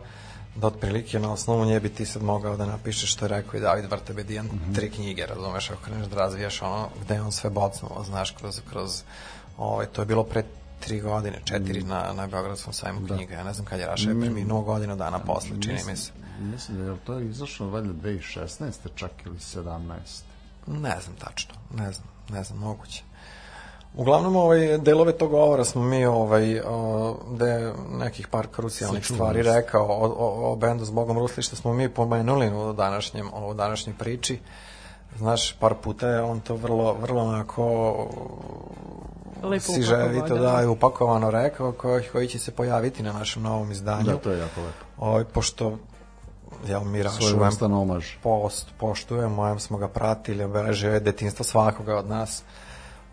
da otprilike na osnovu nje bi ti sad mogao da napišeš što je rekao i David Vartabedijan, tri knjige, razumeš, ako kreneš da razvijaš ono gde je on sve bocnuo, znaš, kroz, kroz ovaj, to je bilo pre tri godine, četiri na, na Beogradskom sajmu knjiga, ja ne znam kad je Raša je preminuo godinu dana posle, čini mi se. Mislim da je to izašlo valjda 2016. čak ili 17. Ne znam tačno, ne znam, ne znam, moguće. Uglavnom, ovaj, delove tog govora smo mi, ovaj, o, da je nekih par krucijalnih stvari rekao o, o, o bendu s Bogom Rusli, što smo mi pomenuli u današnjem, u današnjoj priči. Znaš, par puta je on to vrlo, vrlo onako Lepo siževito da, da. je upakovano rekao koji, koji će se pojaviti na našem novom izdanju. Da, to je jako lepo. Ovaj, pošto jel, mi Rašu Svoj vrstan omaž. post, poštujemo, em smo ga pratili, obeležio je detinstvo svakoga od nas,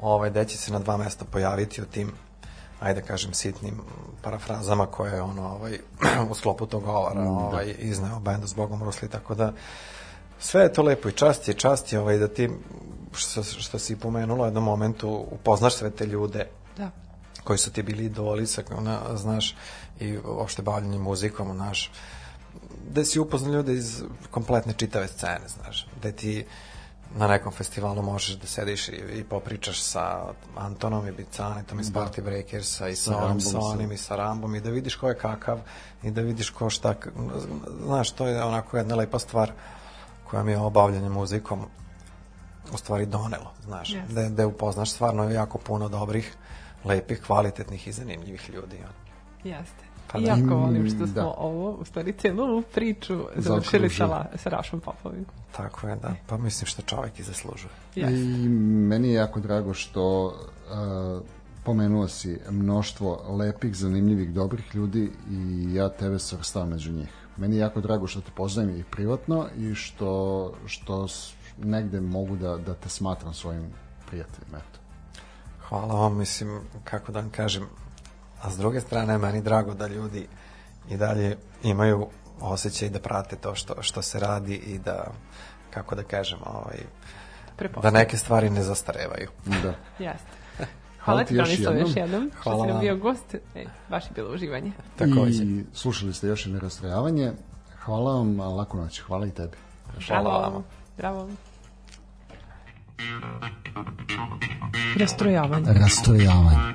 ovaj, gde će se na dva mesta pojaviti u tim, ajde da kažem, sitnim parafrazama koje je ono, ovaj, u sklopu tog govora ovaj, izneo bendu s Bogom Rusli, tako da sve je to lepo i čast je, čast je ovaj, da ti, što, što si pomenula u jednom momentu, upoznaš sve te ljude Da. koji su ti bili idoli, sa, na, znaš, i uopšte bavljanje muzikom, znaš, da si upoznao ljude iz kompletne čitave scene, znaš, da ti na nekom festivalu možeš da sediš i, i popričaš sa Antonom i Bicanetom iz Party Breakersa i sa, Sa onim, Rambom, sa onim i sa Rambom i da vidiš ko je kakav i da vidiš ko šta, znaš, to je onako jedna lepa stvar koja mi je obavljanje muzikom u stvari donelo, znaš, Jeste. da, da upoznaš stvarno jako puno dobrih, lepih, kvalitetnih i zanimljivih ljudi. Jeste. Pa da. jako volim što smo Da. ovo, u stvari, celu ovu priču završili sa, la, sa Rašom Popovim. Tako je, da. Pa mislim što čovjek i zaslužuje. Jeste. I meni je jako drago što uh, pomenuo si mnoštvo lepih, zanimljivih, dobrih ljudi i ja tebe svrstavam među njih. Meni je jako drago što te poznajem i privatno i što, što negde mogu da, da te smatram svojim prijateljem. Eto. Hvala vam, mislim, kako da vam kažem, a s druge strane, meni drago da ljudi i dalje imaju osjećaj da prate to što, što se radi i da, kako da kažem, ovaj, da neke stvari ne zastarevaju. Da. Jeste. Hvala Hvala ti još Branislav, još jednom. jednom. Što Hvala si nam vam. bio gost. E, baš je bilo uživanje. Takođe. I slušali ste još jedno rastrojavanje. Hvala vam, a laku noć. Hvala i tebi. Hvala Bravo. vama. Bravo. Rastrojavanje. Rastrojavanje.